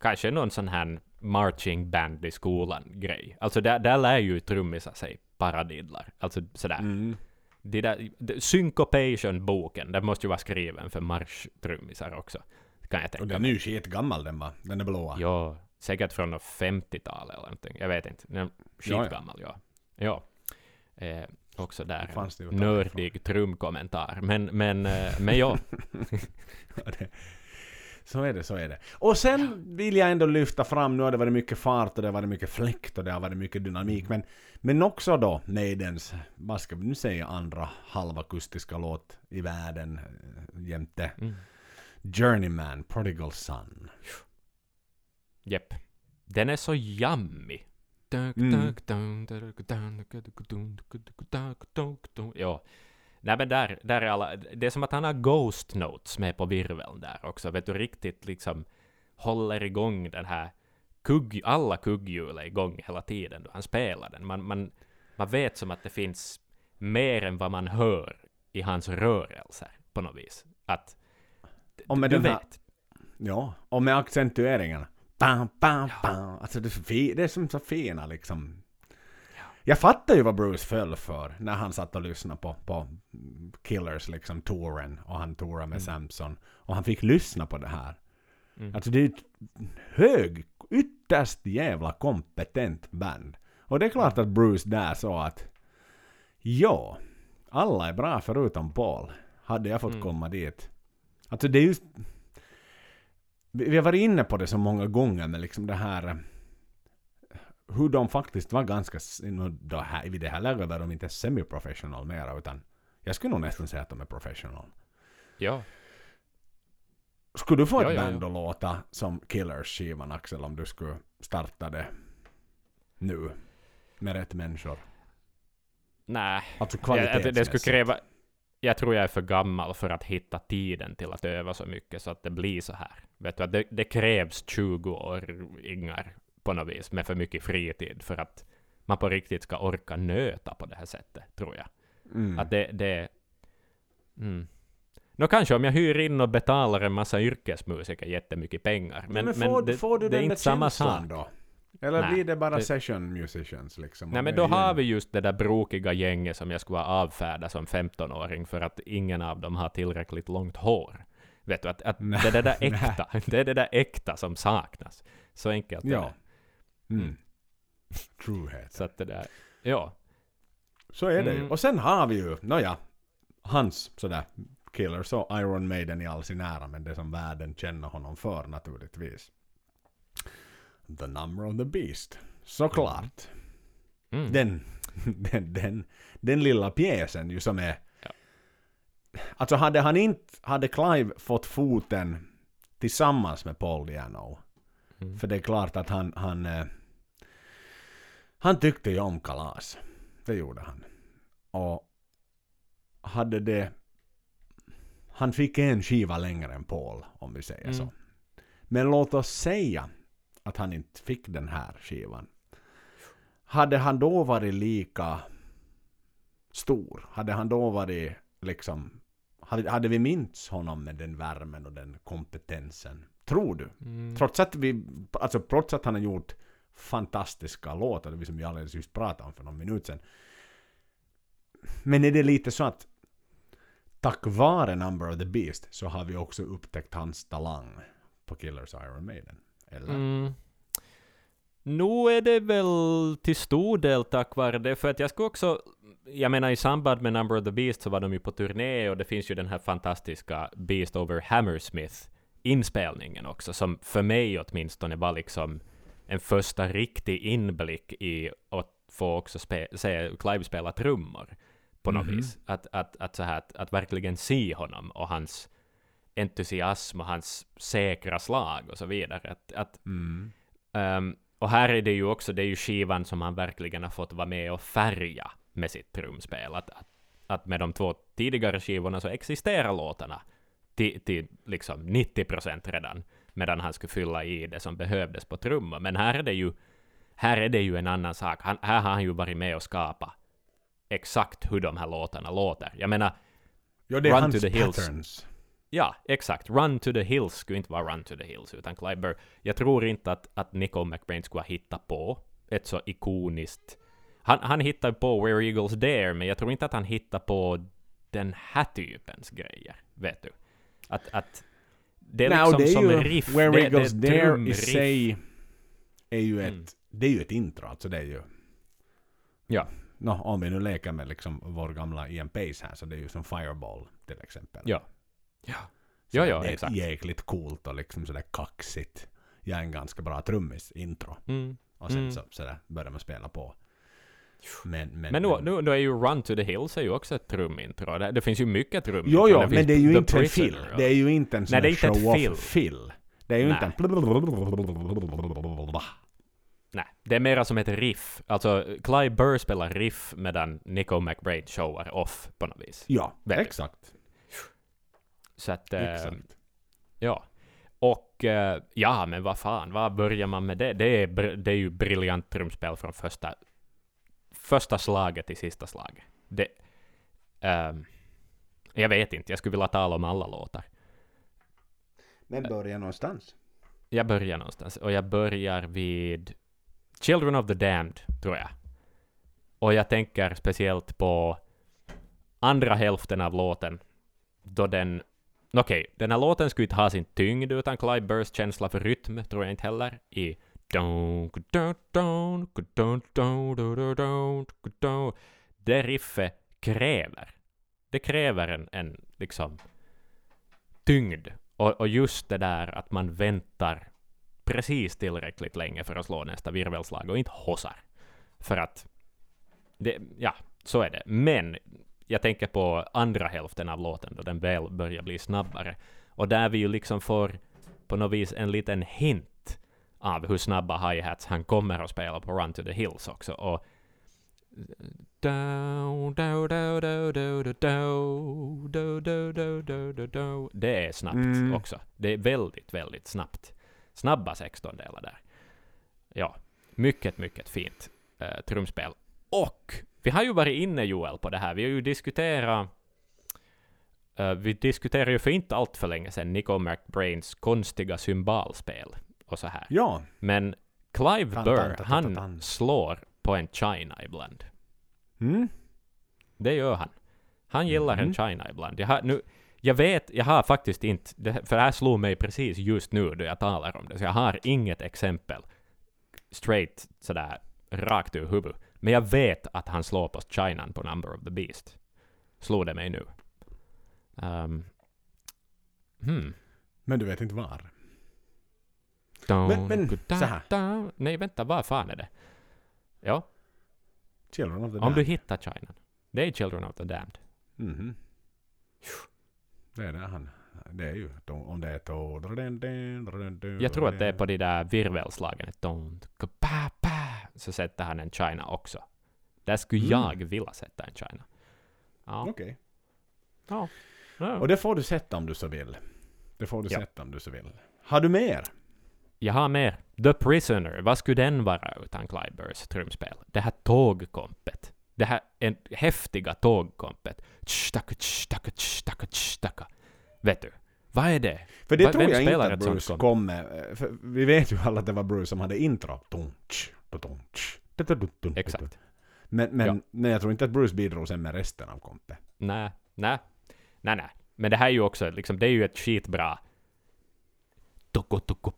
B: kanske någon sån här marching band i skolan grej. Alltså där, där lär ju trummisar sig paradidlar. Alltså sådär.
A: Mm.
B: Det där, det- Syncopation-boken, den måste ju vara skriven för marschtrummisar också. Kan jag
A: Och
B: tänka
A: den är ju skitgammal den va? Den är blåa.
B: Ja, säkert från något 50-tal eller någonting. Jag vet inte. Den är
A: Ja, ja.
B: skitgammal, ja. Ja. Eh, också där nördig trumkommentar. Men, men, eh, men ja.
A: Så är det, så är det. Och sen vill jag ändå lyfta fram, nu har det varit mycket fart och det har varit mycket fläkt och det har varit mycket dynamik, men, men också då Maidens, vad ska vi nu säga, andra halvakustiska låt i världen eh, jämte
B: Mm.
A: Journeyman, Prodigal Son.
B: Jepp. Den är så jammig.
A: Mm.
B: Ja. Nej men där, där är alla, det är som att han har Ghost Notes med på virveln där också. Vet du, riktigt liksom håller igång den här kugg, alla kugghjul är igång hela tiden då han spelar den. Man, man, man vet som att det finns mer än vad man hör i hans rörelser på något vis. Att
A: Och med
B: du
A: den här-
B: vet.
A: Ja, och med accentueringarna. Bam, bam, bam. Alltså det är, det är som så fina liksom. Jag fattar ju vad Bruce föll för när han satt och lyssnade på, på Killers liksom touren och han tourade med Samson. Och han fick lyssna på det här.
B: Mm.
A: Alltså det är ett hög, ytterst jävla kompetent band. Och det är klart att Bruce där sa att ja, alla är bra förutom Paul. Hade jag fått
B: Mm.
A: komma dit. Alltså det är ju... Vi vi har varit inne på det så många gånger med liksom det här... Hur de faktiskt var ganska... Då här, vid det här läget var de inte semi-professional mera utan... Jag skulle nog nästan säga att de är professional.
B: Ja.
A: Skulle du få ett
B: Ja, ja,
A: band
B: ja.
A: att låta som Killers-skivan Axel om du skulle starta det nu? Med rätt människor?
B: Nej.
A: Alltså
B: Ja, det, det skulle
A: kvalitetsmässigt.
B: kräva... Jag tror jag är för gammal för att hitta tiden till att öva så mycket så att det blir så här. Vet du, det, det krävs 20 år ingar på något vis med för mycket fritid för att man på riktigt ska orka nöta på det här sättet, tror jag.
A: Mm.
B: Att det... det mm. Nå kanske om jag hyr in och betalar en massa yrkesmusiker jättemycket pengar. Men,
A: men,
B: men,
A: får,
B: det,
A: får du
B: det är inte samma sak.
A: då? Eller
B: Nej,
A: blir det bara
B: det-
A: session musicians liksom?
B: Nej men då
A: är
B: har vi just det där brokiga gänget som jag skulle ha avfärdat som 15-åring för att ingen av dem har tillräckligt långt hår. Vet du, att, att det är det där äkta, det är det där äkta som saknas. Så enkelt är
A: Ja.
B: det.
A: Mm. Truehet.
B: Så att det där, ja.
A: Så är det ju.
B: Mm.
A: Och sen har vi ju, nåja, hans sådär Killers och Iron Maiden i all sin ära, men det som världen känner honom för naturligtvis. The Number of the Beast. Såklart.
B: Mm.
A: Den, den, den, den lilla pjäsen ju som är...
B: Ja.
A: Alltså hade han inte, hade Clive fått foten tillsammans med Paul Diano,
B: Mm.
A: för det är klart att han, han, eh, han tyckte ju om kalas. Det gjorde han. Och hade det... Han fick en skiva längre än Paul, om vi säger
B: Mm.
A: så. Men låt oss säga att han inte fick den här skivan. Hade han då varit lika stor? Hade han då varit liksom... Hade, hade vi minns honom med den värmen och den kompetensen? Tror du?
B: Mm.
A: Trots att vi, alltså trots att han har gjort fantastiska låtar, det som vi alldeles just pratade om för någon minut sedan. Men är det lite så att tack vare Number of the Beast så har vi också upptäckt hans talang på Killers Iron Maiden? Eller?
B: Mm. Nu är det väl till stor del tack vare det, för att jag skulle också, jag menar i samband med Number of the Beast så var de ju på turné och det finns ju den här fantastiska Beast over Hammersmith inspelningen också, som för mig åtminstone var liksom en första riktig inblick i att få också spe, se Clive spela trummor på något
A: Mhm.
B: vis. Att, att, att, så här, att, att verkligen se honom och hans entusiasm och hans säkra slag och så vidare. Att, att
A: Mm.
B: Ehm, och här är det ju också, det är ju skivan som han verkligen har fått vara med och färga med sitt trumspel. Att, att, att med de två tidigare skivorna så existerar låtarna till, till liksom 90% redan, medan han skulle fylla i det som behövdes på trummor. Men här är det ju, här är det ju en annan sak. Han, här har han ju varit med och skapat exakt hur de här låtarna låter. Jag menar,
A: Ja, det är
B: Run
A: hans
B: to the hills.
A: patterns.
B: Ja, exakt. Run to the Hills skulle inte vara Run to the Hills, utan Burr. Jag tror inte att, att Nico McBrain skulle ha hittat på ett så ikoniskt... Han, han hittade på Where Eagles Dare, men jag tror inte att han hittade på den här typens grejer, vet du. Att, att det är liksom
A: det är
B: som
A: ju,
B: riff,
A: Where
B: det, är
A: Dare i sig är ju ett,
B: Mm.
A: det är ju ett intro, alltså det är ju...
B: Ja.
A: Nå, om vi nu leker med liksom vår gamla Ian Pace här, så det är ju som Fireball till exempel.
B: Ja. Ja.
A: Så
B: Ja, ja,
A: det är
B: exakt.
A: jäkligt coolt och liksom sådär kaxigt. Jag är en ganska bra trummis, intro.
B: Mm.
A: Och sen
B: Mm.
A: så sådär börjar man spela på. Men, men,
B: Men nu, nu, nu är ju Run to the Hills är ju också ett trumintro. Det, det finns ju mycket trumintro.
A: Jo, jo,
B: Det
A: men det är ju
B: The
A: inte en fill. Det är ju inte en sån
B: Nej,
A: show-off-fill. Det är ju inte en...
B: Nej, det är mera som ett riff. Alltså, Clive Burr spelar riff medan Nico McBraid showar off på något vis.
A: Ja,
B: Väldigt.
A: exakt.
B: Så att, eh,
A: exakt.
B: ja. Och, eh, ja, men vad fan, vad börjar man med det? Det är, det är ju briljant trumspel från första, första slaget till sista slaget. Det, ehm, jag vet inte, jag skulle vilja tala om alla låtar.
A: Men börja någonstans.
B: Jag börjar någonstans, och jag börjar vid Children of the Damned, tror jag. Och jag tänker speciellt på andra hälften av låten, då den... Okej, den här låten skulle inte ha sin tyngd utan Clive Burrs känsla för rytm, tror jag inte heller, i... Det riffet kräver. Det kräver en, en liksom tyngd. Och, och just det där att man väntar precis tillräckligt länge för att slå nästa virvelslag och inte hossar. För att, det, ja, så är det. Men jag tänker på andra hälften av låten då den väl börjar bli snabbare. Och där vi ju liksom får på något vis en liten hint av hur snabba hi-hats han kommer att spela på Run to the Hills också. Och det är snabbt
A: mm.
B: också. Det är väldigt, väldigt snabbt. Snabba sextondelar där. Ja, mycket, mycket fint eh, trumspel. Och vi har ju varit inne, Joel, på det här. Vi har ju diskuterat Uh, vi diskuterade ju för inte allt för länge sedan Nico McBrains konstiga symbolspel och så här.
A: Ja,
B: Men Clive
A: Tan,
B: Burr,
A: tan, tan,
B: han slår på en China ibland.
A: mm.
B: Det gör han. Han gillar en
A: Mhm.
B: China ibland. Jag, har, nu, jag vet, jag har faktiskt inte, det, för det här slog mig precis just nu då jag talar om det, så jag har inget exempel straight sådär rakt ur huvudet. Men jag vet att han slår på Chinan på Number of the Beast. Slog det mig nu. Um, hmm.
A: Men du vet inte var. Men- men, så här.
B: Nej, vänta, vad fan är det? Ja,
A: Children of the
B: om
A: Damned.
B: du hittar Chinan. Det är Children of the Damned.
A: Mhm. Det är det han. Det är ju om det är to...
B: Jag tror att det är på de där virvelslagen. Don't go pa, pa, så sätter han en China också. Där skulle
A: Mm.
B: jag vilja sätta en China. Ja.
A: Okej.
B: ja. ja.
A: Och det får du sätta om du så vill. Det får du
B: Ja.
A: sätta om du så vill. Har du mer?
B: Jag har mer. The Prisoner. Vad skulle den vara utan Clive Burrs trumspel? Det här tågkompet. Det här en, häftiga tågkompet. Tstaka, tstaka, tstaka, tstaka. Vet du? Vad är det?
A: För det
B: Va-
A: tror jag inte att Bruce kom med. eh, vi vet ju alla att det var Bruce som hade intro.
B: Exakt.
A: Men, men,
B: Ja.
A: men jag tror inte att Bruce bidrog sen med resten av kompet.
B: Nej, nej, nej, nej. Men det här är ju också, liksom, det är ju ett skitbra... Toko, toko.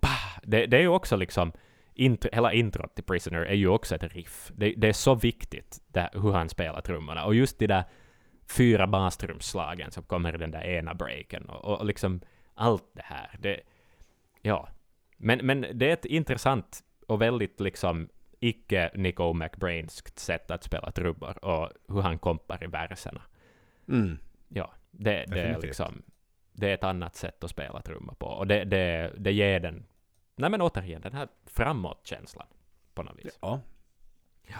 B: Det, det är ju också liksom... Intro, hela introt till Prisoner är ju också ett riff. Det, det är så viktigt det, hur han spelar trummorna. Och just de där fyra bastrumslagen som kommer i den där ena breaken och, och liksom allt det här. Det, ja. Men, men det är ett intressant och väldigt liksom icke Nico McBrainskt sätt att spela trummor och hur han kompar i verserna.
A: Mm.
B: Ja, det, det är liksom... Det är ett annat sätt att spela trumma på. Och det, det, det ger den... Nej men återigen, den här framåt-känslan. På något vis.
A: Ja, jag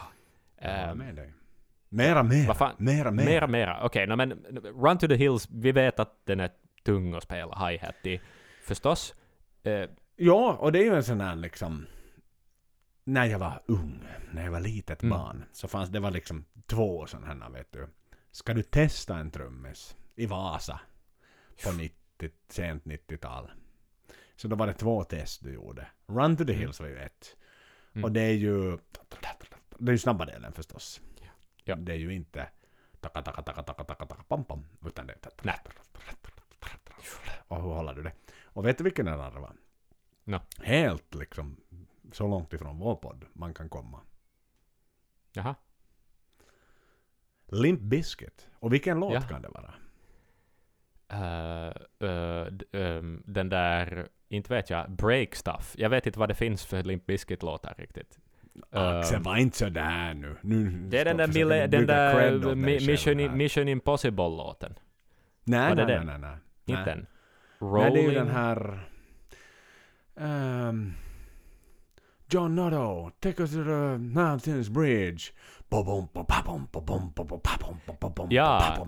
A: håller
B: Ehm,
A: med dig. Mera, mera.
B: vad fan?
A: Mera, mera.
B: mera, mera. Okej, no, men Run to the Hills, vi vet att den är tung att spela hi-hat i. Förstås. Eh,
A: Ja, och det är ju en sån här liksom... När jag var ung, när jag var litet
B: Mm.
A: barn, så fanns det var liksom två sådana här, vet du. Ska du testa en trummis i Vasa på 90, sent 90-tal? Så då var det två test du gjorde. Run to the
B: Mm.
A: Hills var ju ett.
B: Mm.
A: Och det är ju... Det är ju snabba delen förstås.
B: Ja.
A: Det är ju inte... Taka, taka, taka, taka, taka, taka, pam, pam, utan det är...
B: Nej.
A: Och hur håller du det? Och vet du vilken den andra var?
B: No.
A: Helt liksom så långt ifrån vår podd man kan komma.
B: jaha.
A: Limp Bizkit. Och vilken låt
B: Ja.
A: kan det vara?
B: D- ehm, den där, inte vet jag, Break Stuff. Jag vet inte vad det finns för Limp Bizkit-låtar riktigt.
A: Axel,
B: Ehm,
A: var inte sådär nu. nu
B: det är den där, mille, den där Mission, i- Mission Impossible-låten.
A: Nej, nej, nej, nej, nej.
B: Inte
A: Nej.
B: den.
A: Nej,
B: Rolling.
A: det är ju den här... ehm, John Notto, take us to the Mountains Bridge.
B: Ja.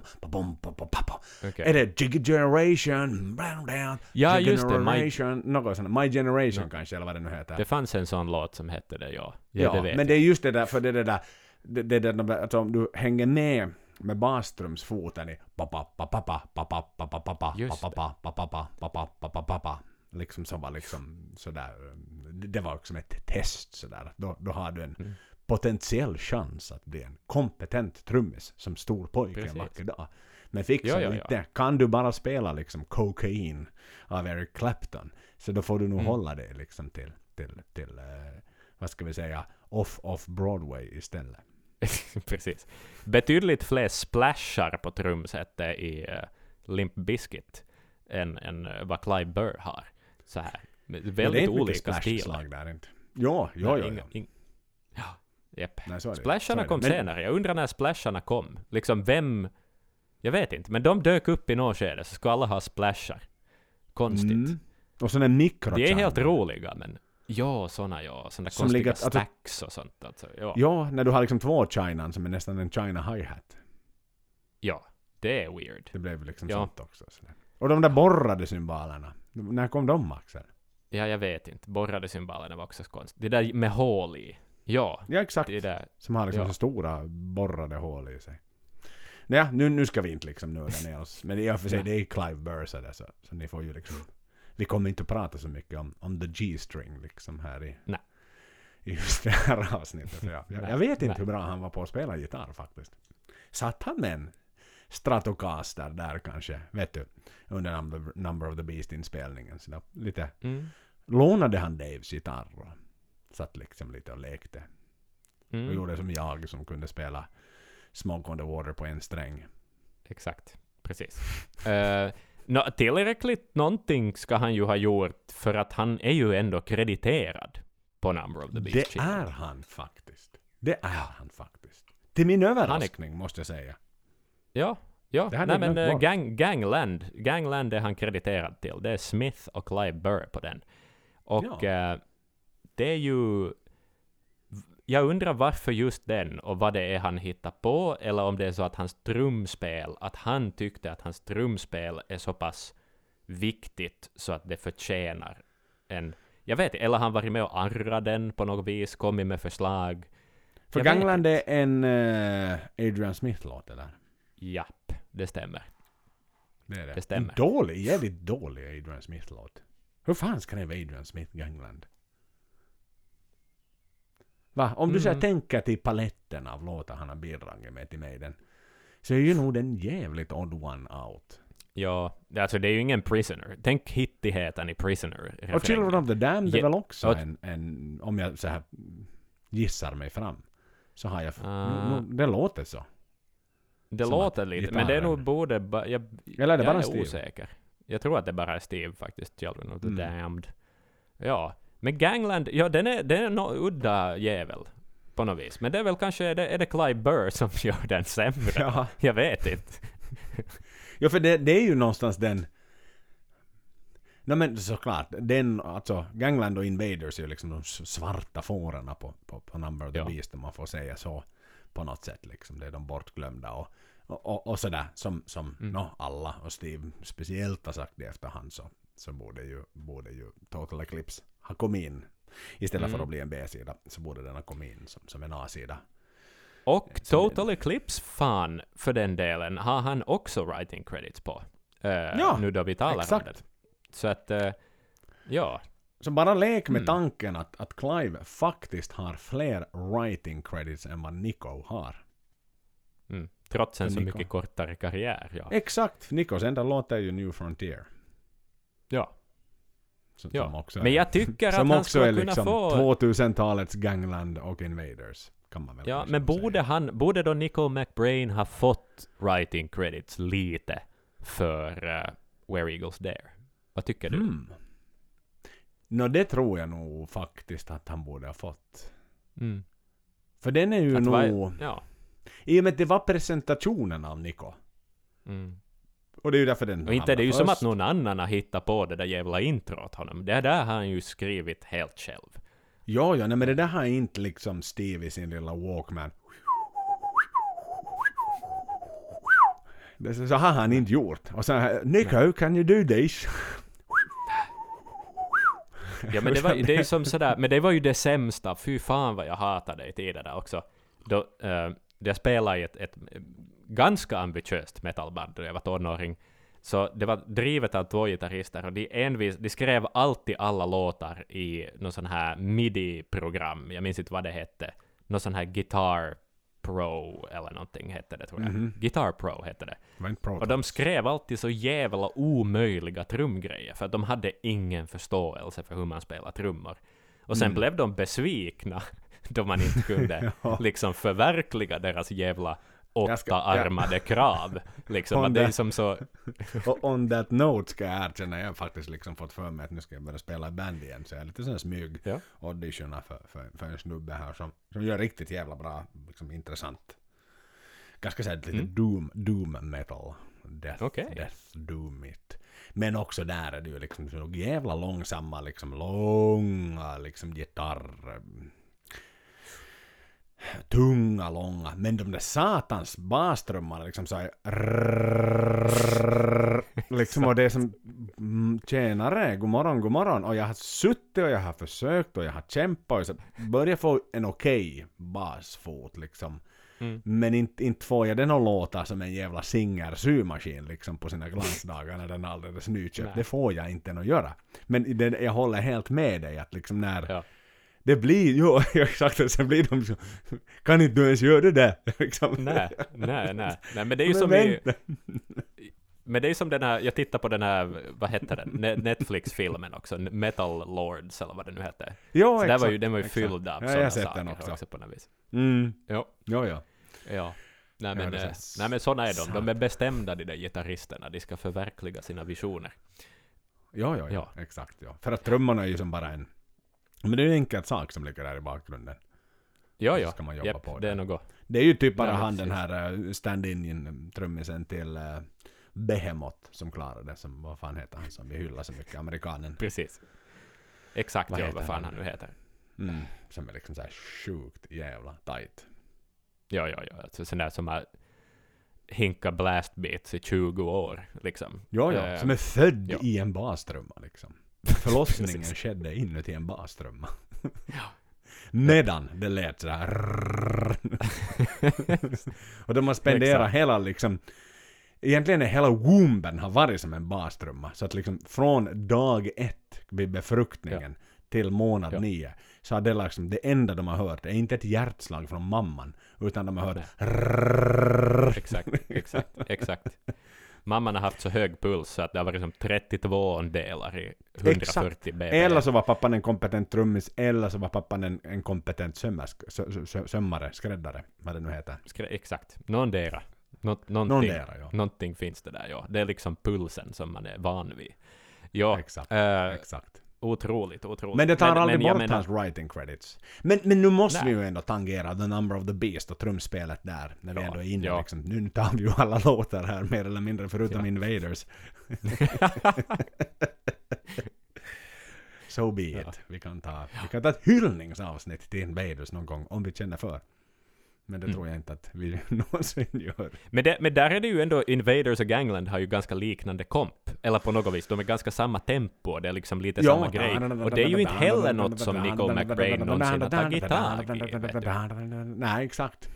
A: Är det Jiggy Generation?
B: Ja, just det. My,
A: Generation. Något sånt. My Generation
B: Ja.
A: kanske, eller vad det nu heter.
B: det fanns en sån låt som hette det, ja. Ja,
A: Ja,
B: det
A: men
B: jag.
A: det är just det där, för det är det där, det, det, är det där att om du hänger med med bastrumsfoten i liksom som var liksom sådär, det var också ett test sådär, då, då har du en
B: Mm.
A: Potentiell chans att bli en kompetent trummis som stor pojke en vacker dag. Men fixar
B: Ja, ja, ja.
A: inte, kan du bara spela liksom Cocaine av Eric Clapton, så då får du nog
B: Mm.
A: hålla dig liksom till, till, till eh, vad ska vi säga, off, off Broadway istället.
B: Precis. Betydligt fler splashar på trumsetet i uh, Limp Bizkit än, än eh, vad Clive Burr har. Så här. Med
A: Ja, det är
B: Väldigt olika stilar.
A: där inte. Jo, jo,
B: Nej,
A: jo.
B: inga-
A: jo.
B: Japp.
A: Nej, så. Så
B: Splasharna
A: det.
B: kom
A: Men-
B: senare. Jag undrar när splasharna kom. Liksom vem... Jag vet inte, men de dök upp i något skede, så ska alla ha splashar. Konstigt.
A: Mm. Och sån en mikro
B: De är helt roliga, men... Ja, såna ja. Såna
A: Som
B: konstiga
A: ligger- alltså-
B: stacks och sånt. Alltså, ja.
A: Ja, när du har liksom två chinan som är nästan en china hi-hat.
B: ja, det är weird.
A: Det blev liksom
B: Ja.
A: sånt också. Sådär. Och de där borrade symbolerna. När kom de Axel?
B: Ja, jag vet inte. Borrade cymbalerna var också konstigt. Det där med hål i. Ja,
A: Ja, exakt.
B: det där.
A: Som har liksom
B: Ja.
A: så stora borrade hål i sig. Ja, nu, nu ska vi inte liksom nörda ner oss. Men i och för sig, det är Clive Burr så, där, så, så ni får ju liksom... Vi kommer inte att prata så mycket om, om the G-string liksom här i...
B: Nej.
A: I just det här avsnittet. Ja. Jag,
B: Nej,
A: jag vet inte
B: nej.
A: hur bra han var på att spela gitarr faktiskt. Satt han med en Stratocaster där kanske, vet du, under Number, Number of the Beast-inspelningen. Så där, lite...
B: Mm.
A: Lånade han Daves gitarr satt liksom lite och lekte. Och
B: Mm,
A: gjorde som jag som kunde spela Smoke on the Water på en sträng.
B: exakt. Precis. Uh, nå, tillräckligt någonting ska han ju ha gjort, för att han är ju ändå krediterad på Number of the Beast.
A: Det
B: skivan.
A: är han faktiskt. Det är han faktiskt. Till min överraskning måste jag säga.
B: Ja, ja. Nej men uh, gang, Gangland, Gangland är han krediterad till. Det är Smith och Clive Burr på den. Och
A: Ja.
B: eh, det är ju... Jag undrar varför just den och vad det är han hittar på, eller om det är så att hans trumspel, att han tyckte att hans trumspel är så pass viktigt så att det förtjänar en... Jag vet eller han varit med och arrat den på något vis, kommit med förslag.
A: För Gangland är en eh, Adrian Smith-låt det där.
B: Japp, det stämmer.
A: Det är det.
B: Det stämmer.
A: En dålig, jävligt dålig Adrian Smith-låt. Hur fan skrev Adrian Smith Gangland? Va? Om du så
B: Mm.
A: tänker till paletten av låtar han har bidragit med till mig den. Så är ju nog den jävligt odd one out.
B: Ja, det- alltså det är ju ingen Prisoner. Tänk hittigheten i Prisoner.
A: Och Children of the Damned är väl också
B: och-
A: en, en, om jag så här gissar mig fram. Så har jag, nu, det låter så.
B: Det
A: Som
B: låter lite, men det är nog
A: gitarren-
B: ba, jag,
A: Eller är det
B: jag
A: bara
B: är
A: Steve?
B: osäker. Jag tror att det bara är Steve faktiskt, Children of the
A: Mm.
B: Damned. Ja, men Gangland, ja den är, den är nog udda jävel. På något vis. Men det är väl kanske, är det, är det Clive Burr som gör den sämre?
A: Ja,
B: Jag vet inte.
A: ja för det, det är ju någonstans den... Nej men såklart, den, alltså Gangland och Invaders är ju liksom de svarta fårarna på, på, på Number of the
B: Ja.
A: Beast om man får säga så. På något sätt liksom, det är de bortglömda och, och, och, och sådär som, som
B: Mm.
A: nå, alla och Steve speciellt har sagt i efterhand så, så borde ju, borde ju Total Eclipse ha kommit in. Istället
B: Mm.
A: för att bli en B-sida så borde den ha kommit in som, som en A-sida.
B: Och
A: Så det-
B: Total Eclipse fan för den delen har han också writing credits på. Eh,
A: Ja,
B: nu då vi talar om
A: exakt.
B: det. Så att, eh, ja.
A: Så bara lek med
B: Mm.
A: tanken att, att Clive faktiskt har fler writing credits än vad Nico har.
B: Mm. Trots en så mycket kortare karriär. Ja.
A: Exakt! Nicos enda låt är ju New Frontier.
B: ja.
A: Som,
B: Ja,
A: som också
B: Men
A: är,
B: jag tycker att han
A: också
B: skulle
A: är
B: kunna
A: liksom
B: få...
A: 2000-talets Gangland och Invaders. Kan man väl
B: Ja, men
A: säga.
B: borde han, borde då Nico McBrain ha fått writing credits lite för uh, Where Eagles Dare? Vad tycker du?
A: Hmm. Nå det tror jag nog faktiskt att han borde ha fått.
B: Mm.
A: För den är ju
B: Att
A: nog...
B: va- Ja.
A: I och med att det var presentationen av Nico.
B: Mm.
A: Och det är ju därför den
B: Och inte är det ju
A: hamnar
B: som att
A: först.
B: någon annan har hittat på det där jävla introt honom. Det där har han ju skrivit helt själv.
A: Ja, ja, nej, men det där har inte liksom Steve i sin lilla Walkman. Så så har han inte gjort. Och sen Nico, can you do this?
B: Ja men det var det är som sådär, men det var ju det sämsta, fy fan vad jag hatade i tiden där också. Då, uh, jag spelade i ett, ett ganska ambitiöst metalband då jag var tonåring. Så det var drivet av två gitarrister och de, envis, de skrev alltid alla låtar i någon sån här midi-program, jag minns inte vad det hette. Någon sån här Guitar Pro eller någonting hette det tror jag.
A: Mhm.
B: Guitar Pro hette det.
A: Pro
B: Och de skrev alltid så jävla omöjliga trumgrejer, för att de hade ingen förståelse för hur man spelar trummor. Och sen
A: Mm.
B: blev de besvikna då man inte kunde
A: Ja.
B: liksom förverkliga deras jävla åttaarmade krav. Liksom, det är som så...
A: Och on that note ska jag erkänna, jag har faktiskt liksom fått för mig att nu ska jag börja spela i band igen. Så jag är lite sån smyg
B: Ja.
A: auditioner för, för, för en snubbe här som, som gör riktigt jävla bra, liksom intressant. Ganska såhär lite
B: Mm.
A: doom, doom metal. Death,
B: Okej.
A: death doom it. Men också där är det ju liksom så jävla långsamma, liksom långa liksom gitarr... Tunga, långa. Men de där satans bastrummarna liksom såhär... Liksom och det är som... Tjenare, god morgon, god morgon. Och jag har suttit och jag har försökt och jag har kämpat och så börjar få en okej okay basfot liksom.
B: Mm.
A: Men inte, inte får jag den att låta som en jävla singer-symaskin liksom på sina glansdagar när den är alldeles nyköpt.
B: Nej.
A: Det får jag inte att göra. Men det, jag håller helt med dig att liksom när
B: Ja
A: det blir, jo exakt, sen blir de så, kan inte du ens göra det där? liksom.
B: Nej, nej, nej. nej men det är ju
A: Men
B: som i...
A: vänta.
B: Men det är som den här, jag tittar på den här, vad hette den, Ne- Netflix-filmen också, Metal Lords eller vad det nu hette.
A: Jo,
B: Så
A: exakt.
B: var ju, den var ju
A: exakt.
B: fylld av
A: Ja,
B: sådana saker
A: den också.
B: på något vis.
A: Mm.
B: Jo,
A: Jo, ja.
B: ja. Nej
A: Ja,
B: men,
A: det
B: eh, nej men sådana är de, de är bestämda de där gitarristerna, de ska förverkliga sina visioner.
A: Ja, ja, ja,
B: Ja.
A: exakt. Ja. För att trummorna är ju som bara en... Men det är en enkel sak som ligger där i bakgrunden.
B: Ja,
A: Så
B: ja,
A: ska man jobba
B: Japp,
A: på
B: det är
A: det.
B: något.
A: Det är ju typ bara
B: Ja,
A: han den här uh, stand-in trummisen till uh, Behemoth som klarade det. Som, vad fan heter han som vi hyllar så mycket? Amerikanen.
B: Precis. Exakt,
A: Vad
B: ja, vad fan
A: han?
B: han nu heter.
A: Mm. Som är liksom såhär sjukt jävla tight.
B: Ja, ja, ja, alltså sån där som har hinkat blast beats i 20 år, liksom.
A: Ja, ja.
B: Eh,
A: Som är född
B: ja.
A: i en bastrumma liksom. Förlossningen skedde inuti en bastrumma.
B: Ja.
A: Medan det lät sådär. och de har spenderat hela liksom Egentligen är hela womben har varit som en bastrumma. Så att liksom från dag ett vid befruktningen till månad
B: Ja.
A: nio så har det liksom det enda de har hört är inte ett hjärtslag från mamman utan de har hört
B: Exakt, exakt, exakt. Mamman har haft så hög puls så att det har varit som 32 delar i 140 BPM.
A: Eller så var pappan en kompetent trummis, eller så var pappan en, en kompetent sömmersk, sö, sö, sömmare, skräddare, vad det nu heter.
B: Skre- exakt, någondera. Nå- någonting,
A: Någondera, ja.
B: någonting finns det där, ja. Det är liksom pulsen som man är van vid. Ja,
A: Exakt.
B: eh,
A: Exakt.
B: Otroligt, otroligt.
A: Men det tar aldrig
B: jag
A: bort
B: menar-
A: hans writing credits. Men, men nu måste
B: Nej.
A: vi ju ändå tangera The Number of the Beast och trumspelet där, när vi
B: Ja,
A: ändå är inne
B: ja.
A: liksom. Nu tar vi ju alla låtar här mer eller mindre, förutom
B: Ja.
A: Invaders. so be it. Vi, kan ta, vi kan ta ett hyllningsavsnitt till Invaders någon gång, om vi känner för. Men det
B: Mm.
A: tror jag inte att vi någonsin gör.
B: Men, det, men där är det ju ändå, Invaders och Gangland har ju ganska liknande komp. Eller på något vis, de är ganska samma tempo, det är liksom lite samma grej. Och det är ju inte heller något som Nicole McBrain någonsin har tagit tag i.
A: Nej, exakt.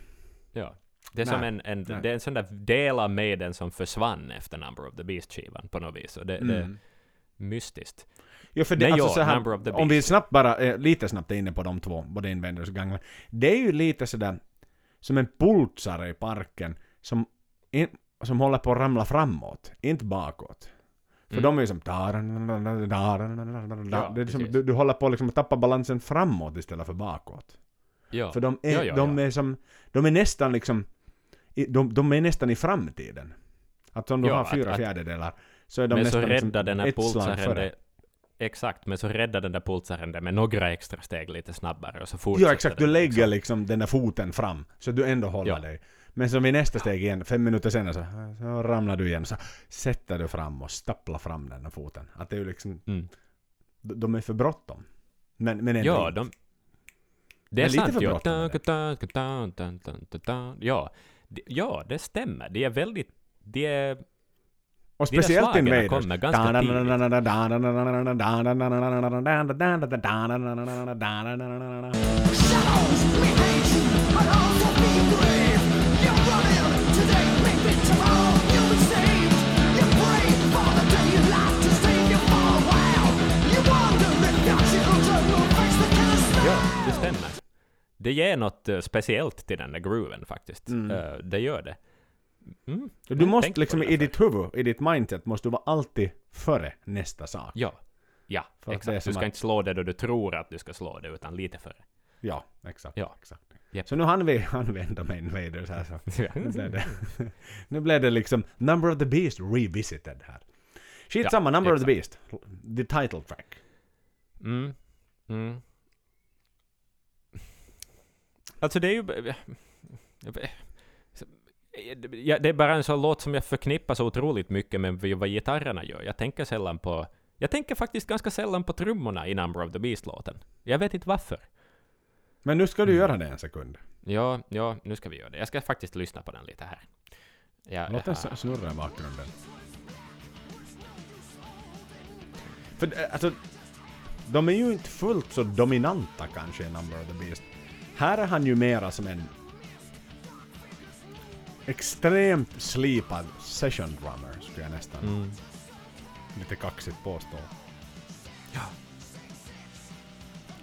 B: Ja. Det är
A: Nej,
B: som en, en,
A: nej.
B: det är en sån där del av Maiden som försvann efter Number of the Beast-skivan på något vis. Och det, det är
A: Mm.
B: mystiskt.
A: Ja, för det,
B: Nej,
A: alltså
B: ja,
A: så här, om vi snabbt bara, eh, lite snabbt är inne på de två, både Invaders och Gangland. Det är ju lite sådär, som en pulsare i parken, som, in, som håller på att ramla framåt, inte bakåt. För
B: Mm.
A: de är ju som...
B: Ja,
A: det är som
B: precis.
A: du, du håller på liksom att tappa balansen framåt istället för bakåt.
B: Ja.
A: För de är,
B: Ja, ja,
A: de är som... De är nästan liksom... De, de är nästan i framtiden. Att om du har fyra
B: att-
A: fjärdedelar så är de
B: så
A: nästan liksom
B: den här
A: ett slag före.
B: Det, Exakt, men så räddar den där pulsaren det med några extra steg lite snabbare och så fortsätter
A: Ja exakt, du lägger
B: liksom.
A: liksom den där foten fram, så du ändå håller
B: Ja.
A: dig. Men så vid nästa steg igen, fem minuter senare så, så ramlar du igen, så sätter du fram och stapplar fram den där foten. Att det är ju liksom,
B: Mm.
A: de de är för bråttom. Men, men ändå
B: Ja, de... Det är
A: Men lite
B: sant ju.
A: det.
B: Ja. Det- Ja, det stämmer. De är väldigt... De är...
A: Och speciellt Invaders.
B: kommer ganska. Ja, det stämmer. Det ger något eh, speciellt till den där grooven faktiskt.
A: Mm.
B: Eh, det gör det. Mm.
A: Du måste liksom i ditt huvud, i ditt mindset, måste du vara alltid före nästa sak.
B: Ja. Ja,
A: För
B: exakt. Du ska
A: att-
B: inte slå det då du tror att du ska slå det, utan lite före.
A: Ja, exakt.
B: Ja.
A: exakt.
B: Japp.
A: Så nu hann vi använda med Invaders här så. Nu blev det, nu blev det liksom Number of the Beast revisited här. Skitsamma,
B: Ja,
A: Number of the
B: exakt.
A: Beast. The title track.
B: Mm. Mm. Alltså det är ju... Det är bara en sån låt som jag förknippar så otroligt mycket med vad gitarrerna gör. Jag tänker sällan på... Jag tänker faktiskt ganska sällan på trummorna i Number of the Beast-låten. Jag vet inte varför.
A: Men nu ska du
B: Mm.
A: göra det en sekund.
B: Ja, ja, nu ska vi göra det. Jag ska faktiskt lyssna på den lite här. Ja,
A: Låt den s- snurra i bakgrunden. För eh, alltså, de är ju inte fullt så dominanta kanske i Number of the Beast. Här är han ju mera som en extremt slipad session drummer, skulle jag nästan
B: Mm.
A: lite kaxigt påstå. Ja.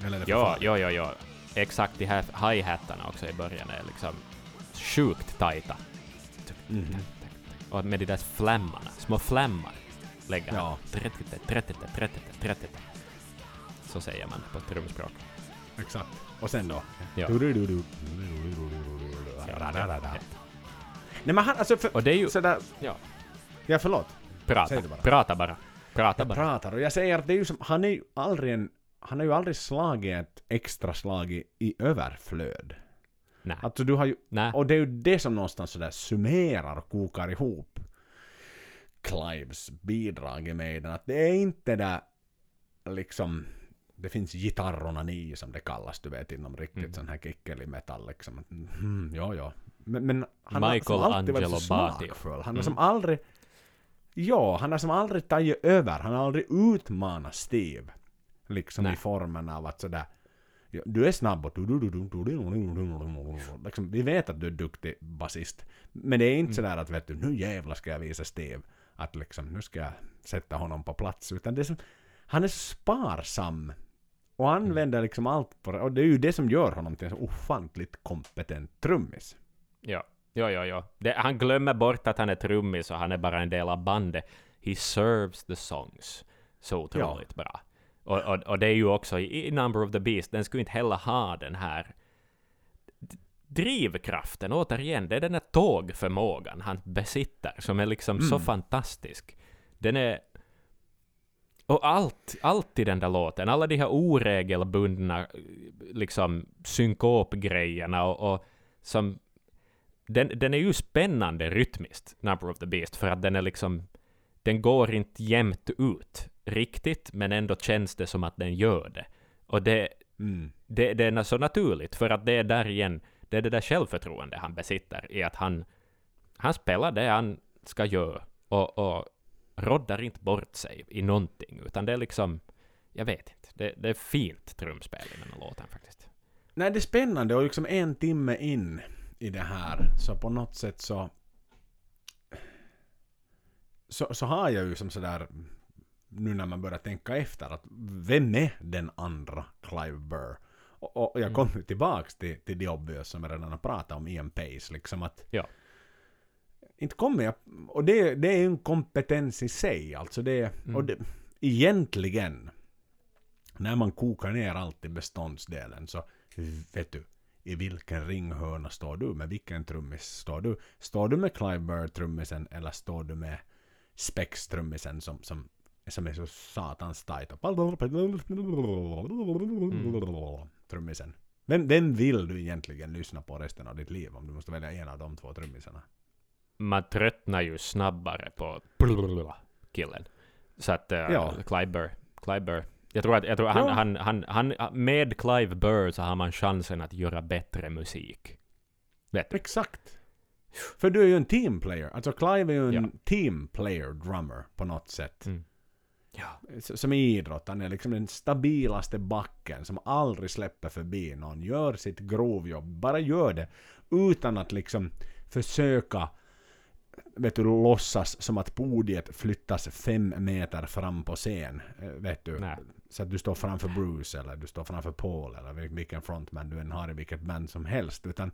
A: Eller
B: Ja, ja, ja, ja. Exakt, de här hi-hattarna också i början är liksom sjukt tajta.
A: Mhm.
B: Och med de där flämmarna, små flämmar, lägger
A: Ja.
B: han. Trättete, trättete, trättete, trättete. Så säger man på trumspråk.
A: Exakt. Och sen då?
B: Ja.
A: Nej men han, alltså för,
B: Och det är ju...
A: sådär,
B: Ja,
A: ja förlåt.
B: prata.
A: Säg det bara.
B: Prata bara. Prata
A: Jag
B: bara.
A: pratar och jag säger att det är ju som, han är ju aldrig en, han har ju aldrig slagit ett extra slag i, i överflöd.
B: Nej.
A: Alltså du har ju,
B: Nej.
A: och det är ju det som någonstans sådär summerar och kokar ihop Clives bidrag i Maiden, att det är inte där liksom det finns gitarronani som det kallas, du vet, inom riktigt
B: Mm.
A: sån här kickelig metall liksom. Mm, ja, ja. Men, men han har
B: Michael
A: som alltid varit
B: Angelo
A: så
B: Batio.
A: smakfull. Han har
B: Mm.
A: som aldrig... Ja, han har som aldrig tagit över. Han har aldrig utmanat Steve. Liksom
B: Nej.
A: i formen av att sådär... ja, Du är snabb och... Liksom, vi vet att du är duktig basist. Men det är inte sådär att vet du, nu jävlar ska jag visa Steve att liksom, nu ska jag sätta honom på plats. Utan det är som, han är sparsam. Och använder liksom allt på det. Och det är ju det som gör honom till en så ofantligt kompetent trummis.
B: Ja, ja, ja. ja. Det, han glömmer bort att han är trummis och han är bara en del av bandet. He serves the songs så otroligt bra. Och, och, och det är ju också i, Number of the Beast, den skulle inte heller ha den här drivkraften, återigen, det är den här tågförmågan han besitter, som är liksom så
A: Mm.
B: fantastisk. Den är... Och allt, allt i den där låten, alla de här oregelbundna liksom synkopgrejerna och, och som... Den, den är ju spännande rytmiskt, Number of the Beast, för att den är liksom... Den går inte jämnt ut riktigt, men ändå känns det som att den gör det. Och det,
A: Mm.
B: det, det är så naturligt, för att det är där igen, det är det där självförtroende han besitter, i att han, han spelar det han ska göra, och, och roddar inte bort sig i någonting, utan det är liksom, jag vet inte, det, det är fint trumspel i den här låten faktiskt.
A: Nej, det är spännande och liksom en timme in i det här så på något sätt så så, så har jag ju som sådär nu när man börjar tänka efter att vem är den andra Clive Burr? Och, och jag kommer mm. tillbaks till, till The Obvious som jag redan har pratat om, Ian Pace, liksom att
B: Ja.
A: Inte kommer jag... Och det, det är ju en kompetens i sig, alltså det...
B: Mm.
A: Och det, egentligen, när man kokar ner allt i beståndsdelen så vet du, i vilken ringhörna står du? Med vilken trummis står du? Står du med Clive Burr trummisen eller står du med Spex trummisen som, som, som är så satans tight? Trummisen. Vem, vem vill du egentligen lyssna på resten av ditt liv om du måste välja en av de två trummisarna?
B: Man tröttnar ju snabbare på killen. Så att uh,
A: Ja.
B: Clive Burr, Clive Burr. Jag tror att, jag tror han,
A: Ja.
B: han, han, han, med Clive Burr så har man chansen att göra bättre musik. Vet du?
A: Exakt. För du är ju en teamplayer. Alltså Clive är ju en
B: Ja.
A: teamplayer drummer på något sätt.
B: Mm. Ja.
A: Som i idrott. Han är liksom den stabilaste backen som aldrig släpper förbi någon. Gör sitt grovjobb. Bara gör det. Utan att liksom försöka vet du, låtsas som att podiet flyttas fem meter fram på scen. Eh, Vet du.
B: Nej.
A: Så att du står framför Bruce eller du står framför Paul eller vil- vilken frontman du än har i vilket band som helst. Utan,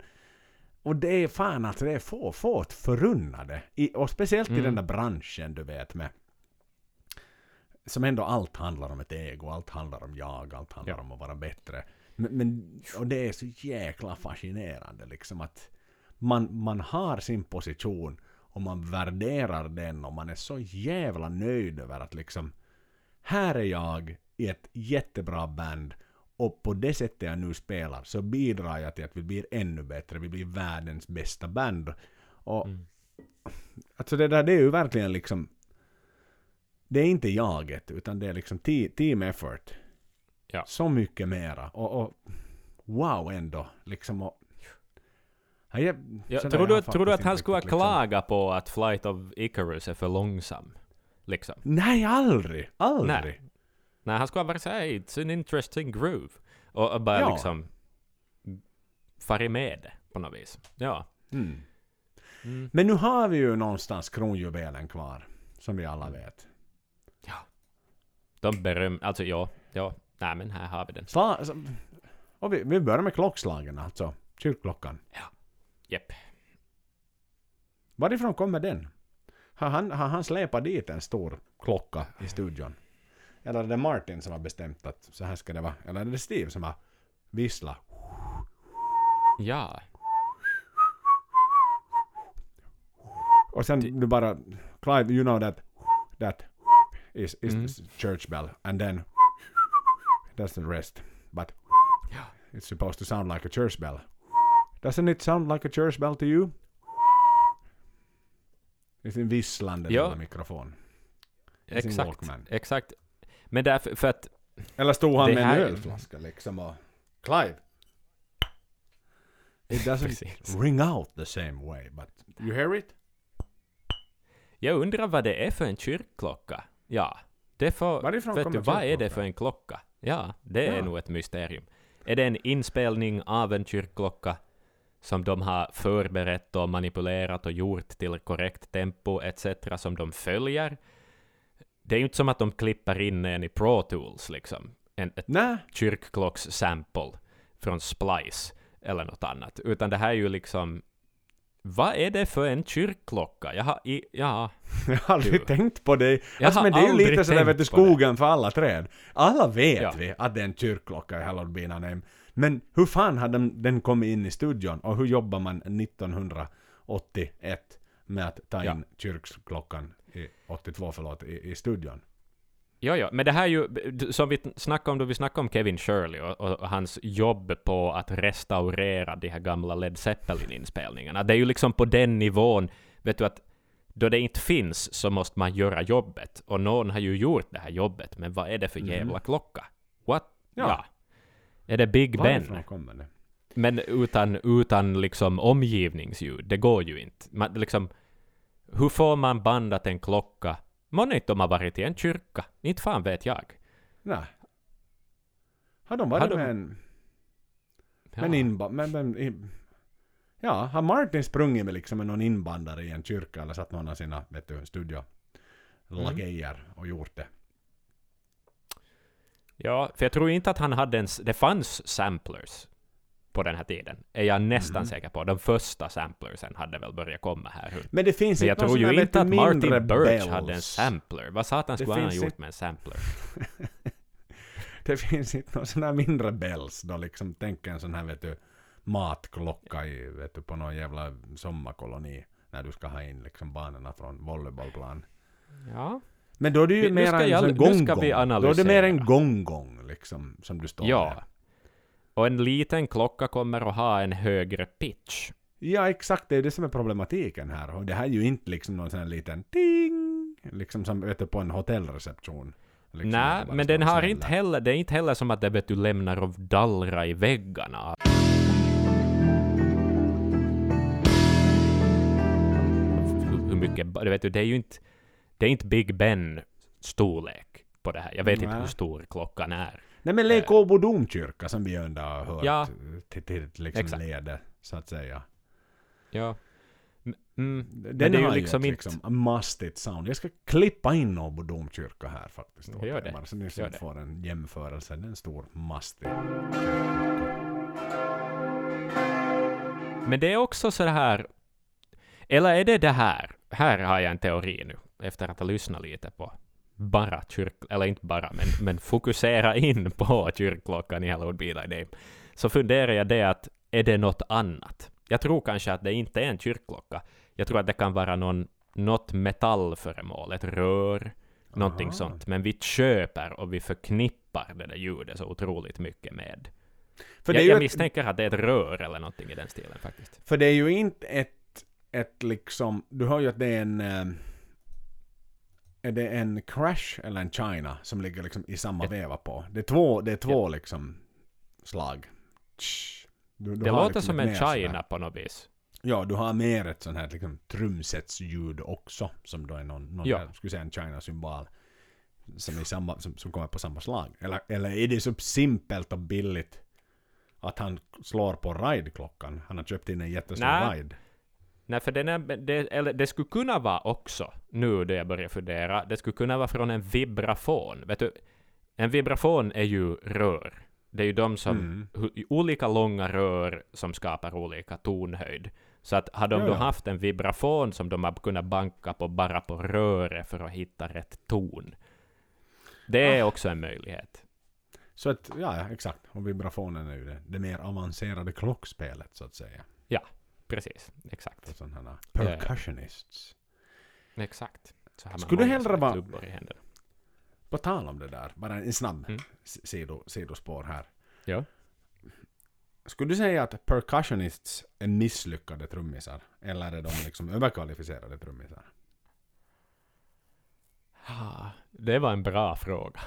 A: och det är fan alltså det är få, få förunnade. I, och speciellt i
B: Mm.
A: den där branschen du vet med som ändå allt handlar om ett ego, allt handlar om jag, allt handlar
B: Ja.
A: om att vara bättre. Men, men, och det är så jäkla fascinerande liksom att man, man har sin position och man värderar den och man är så jävla nöjd över att liksom här är jag i ett jättebra band och på det sättet jag nu spelar så bidrar jag till att vi blir ännu bättre, vi blir världens bästa band. Och
B: Mm.
A: alltså det där det är ju verkligen liksom det är inte jaget utan det är liksom te- team effort.
B: Ja.
A: Så mycket mera. Och, och wow ändå. Liksom och, Ja, jag,
B: Ja, tror, du, tror du att han skulle
A: liksom-
B: klagat på att Flight of Icarus är för långsam? Liksom.
A: Nej, aldrig! Aldrig!
B: Nej. Nej, han skulle bara sagt hey, it's an interesting groove. Och, och bara
A: Ja.
B: liksom farit med det på något vis. Ja.
A: Mm.
B: Mm.
A: Men nu har vi ju någonstans kronjuvelen kvar. Som vi alla
B: Mm.
A: vet.
B: De beröm... Alltså ja, ja. Nej men här har vi den.
A: Sla, och vi, vi börjar med klockslagen alltså. Kyrkklockan.
B: Jepp.
A: Varifrån kommer den? Har han, har han släpat dit en stor klocka i studion? Eller är det Martin som har bestämt att så här ska det vara? Eller är det Steve som har visslat?
B: Ja.
A: Och sen du bara, Clive, you know that that is, is
B: Mm.
A: church bell. And then that's the rest. But it's supposed to sound like a church bell. Doesn't it sound like a church bell to you? Är sin visslande
B: Ja.
A: lilla mikrofon. I sin
B: Exakt.
A: Walkman.
B: Exakt. Men därför, för att
A: Eller stod han med en ölflaska liksom och... Clive! It doesn't ring out the same way, but you hear it?
B: jag undrar vad det är för en kyrkklocka. Ja. Det får,
A: Varifrån
B: vet du, vad är det för en klocka? Ja, det är
A: Ja.
B: nog ett mysterium. Är det en inspelning av en kyrkklocka som de har förberett och manipulerat och gjort till korrekt tempo etc. som de följer? Det är ju inte som att de klipper in en i Pro Tools liksom. En, ett
A: Nej,
B: kyrkklocks-sample från Splice eller något annat. Utan det här är ju liksom... Vad är det för en kyrkklocka? Jag har... I, ja,
A: jag har aldrig
B: Du.
A: tänkt på det.
B: Jag
A: Alltså, men det är ju lite sådär vet du, skogen för alla träd. Alla vet
B: Ja.
A: vi att det är en kyrkklocka i Hallowed Be. Men hur fan hade den- den kommit in i studion? Och hur jobbar man 1981 med att ta
B: Ja.
A: in kyrkklockan, i, 82 förlåt, i, i studion?
B: Jo, jo, men det här är ju, som vi snackade om då vi snackade om Kevin Shirley och, och, hans jobb på att restaurera de här gamla Led Zeppelin-inspelningarna. Det är ju liksom på den nivån, vet du att då det inte finns så måste man göra jobbet. Och någon har ju gjort det här jobbet, men vad är det för
A: Mhm.
B: jävla klocka? What?
A: Ja.
B: Ja. Är det Big Ben?
A: Varifrån kommer det?
B: Men utan, utan liksom omgivningsljud, det går ju inte. Man, liksom, hur får man bandat en klocka? Månne inte de har varit i en kyrka? Inte fan vet jag.
A: Nej. Har de varit
B: Har de-
A: med en...
B: Ja.
A: Men inba... Men, men, in, ja, har Martin sprungit med liksom någon inbandare i en kyrka eller satt någon av sina, vet du, studio
B: Mm.
A: och gjort det?
B: Ja, för jag tror inte att han hade ens... Det fanns samplers på den här tiden. Är jag nästan
A: Mhm.
B: säker på. De första samplersen hade väl börjat komma här.
A: Men det finns
B: Men jag tror ju inte att Martin Birch
A: bells.
B: hade en sampler. Vad satan skulle han ha gjort med en sampler?
A: Det finns inte någon sån här mindre bells då liksom, tänk en sån här vet du, matklocka i, vet du, på någon jävla sommarkoloni. När du ska ha in liksom barnen från volleybollplan.
B: Ja.
A: Men då är det ju
B: Vi-
A: mer en
B: ska
A: gong-gong. Då är det mer en gong-gong liksom, som du står
B: Ja.
A: med.
B: Och en liten klocka kommer att ha en högre pitch.
A: Ja, exakt. Det är det som är problematiken här. Och det här är ju inte liksom någon sån här liten ting, liksom som du, på en hotellreception. Liksom,
B: Nej, men den har inte heller, det är inte heller som att det vet du lämnar och dallra i väggarna. Hur, hur mycket, det vet du, det är ju inte, det är inte Big Ben storlek på det här. Jag vet inte
A: Nej.
B: hur stor klockan är.
A: Nej men Lek Åbo domkyrka som vi ändå har hört
B: Ja.
A: till, till liksom
B: Exakt.
A: lede, så att säga.
B: Ja. Mm,
A: Den
B: men det är ju liksom
A: ett
B: inte...
A: liksom mustigt sound. Jag ska klippa in Åbo domkyrka här faktiskt. åt
B: Gör det.
A: Bara så ni
B: Gör det.
A: får en jämförelse. Det är en stor mustig
B: Men det är också så här... Eller är det det här? Här har jag en teori nu, efter att ha lyssnat lite på bara kyrk... Eller inte bara, men, men fokusera in på kyrkklockan i Hallowed Be Thy Name. Så funderar jag det att, är det något annat? Jag tror kanske att det inte är en kyrkklocka. Jag tror att det kan vara någon, något metallföremål, ett rör, någonting
A: Aha.
B: sånt. Men vi köper och vi förknippar det där ljudet så otroligt mycket med.
A: För
B: jag jag
A: ett,
B: misstänker att det är ett rör eller någonting i den stilen faktiskt.
A: för det är ju inte ett, ett liksom... Du hör ju att det är en... Är det en Crash eller en China som ligger liksom i samma
B: Ett-
A: veva på? Det är två, det är två liksom slag. Du, du
B: Det låter
A: liksom
B: som en
A: här-
B: China på något vis.
A: Ja, du har mer ett sånt här liksom, trumsetsljud också. Som då är någon, någon
B: Ja.
A: jag skulle säga en China-symbol. Som, är samma, som, som kommer på samma slag. Eller, eller är det så simpelt och billigt att han slår på ride-klockan? Han har köpt in en jättestor ride.
B: Nej, för den är, det, eller det skulle kunna vara också, nu då jag börjar fundera, det skulle kunna vara från en vibrafon. Vet du, en vibrafon är ju rör. Det är ju de som,
A: Mm.
B: hu- olika långa rör som skapar olika tonhöjd. Så att har de
A: Ja,
B: då
A: ja.
B: haft en vibrafon som de har kunnat banka på bara på röret för att hitta rätt ton. Det är
A: Ah.
B: också en möjlighet.
A: Så att, ja, ja exakt. Och vibrafonen är ju det, det mer avancerade klockspelet så att säga.
B: Precis, exakt.
A: Sådana här percussionists.
B: Exakt. Så man
A: Skulle du hellre vara-. På tal om det där, bara en snabb
B: Mm.
A: sido, sidospår här.
B: Ja.
A: Skulle du säga att percussionists är misslyckade trummisar? Eller är de liksom överkvalificerade trummisar?
B: Ah, Det var en bra fråga.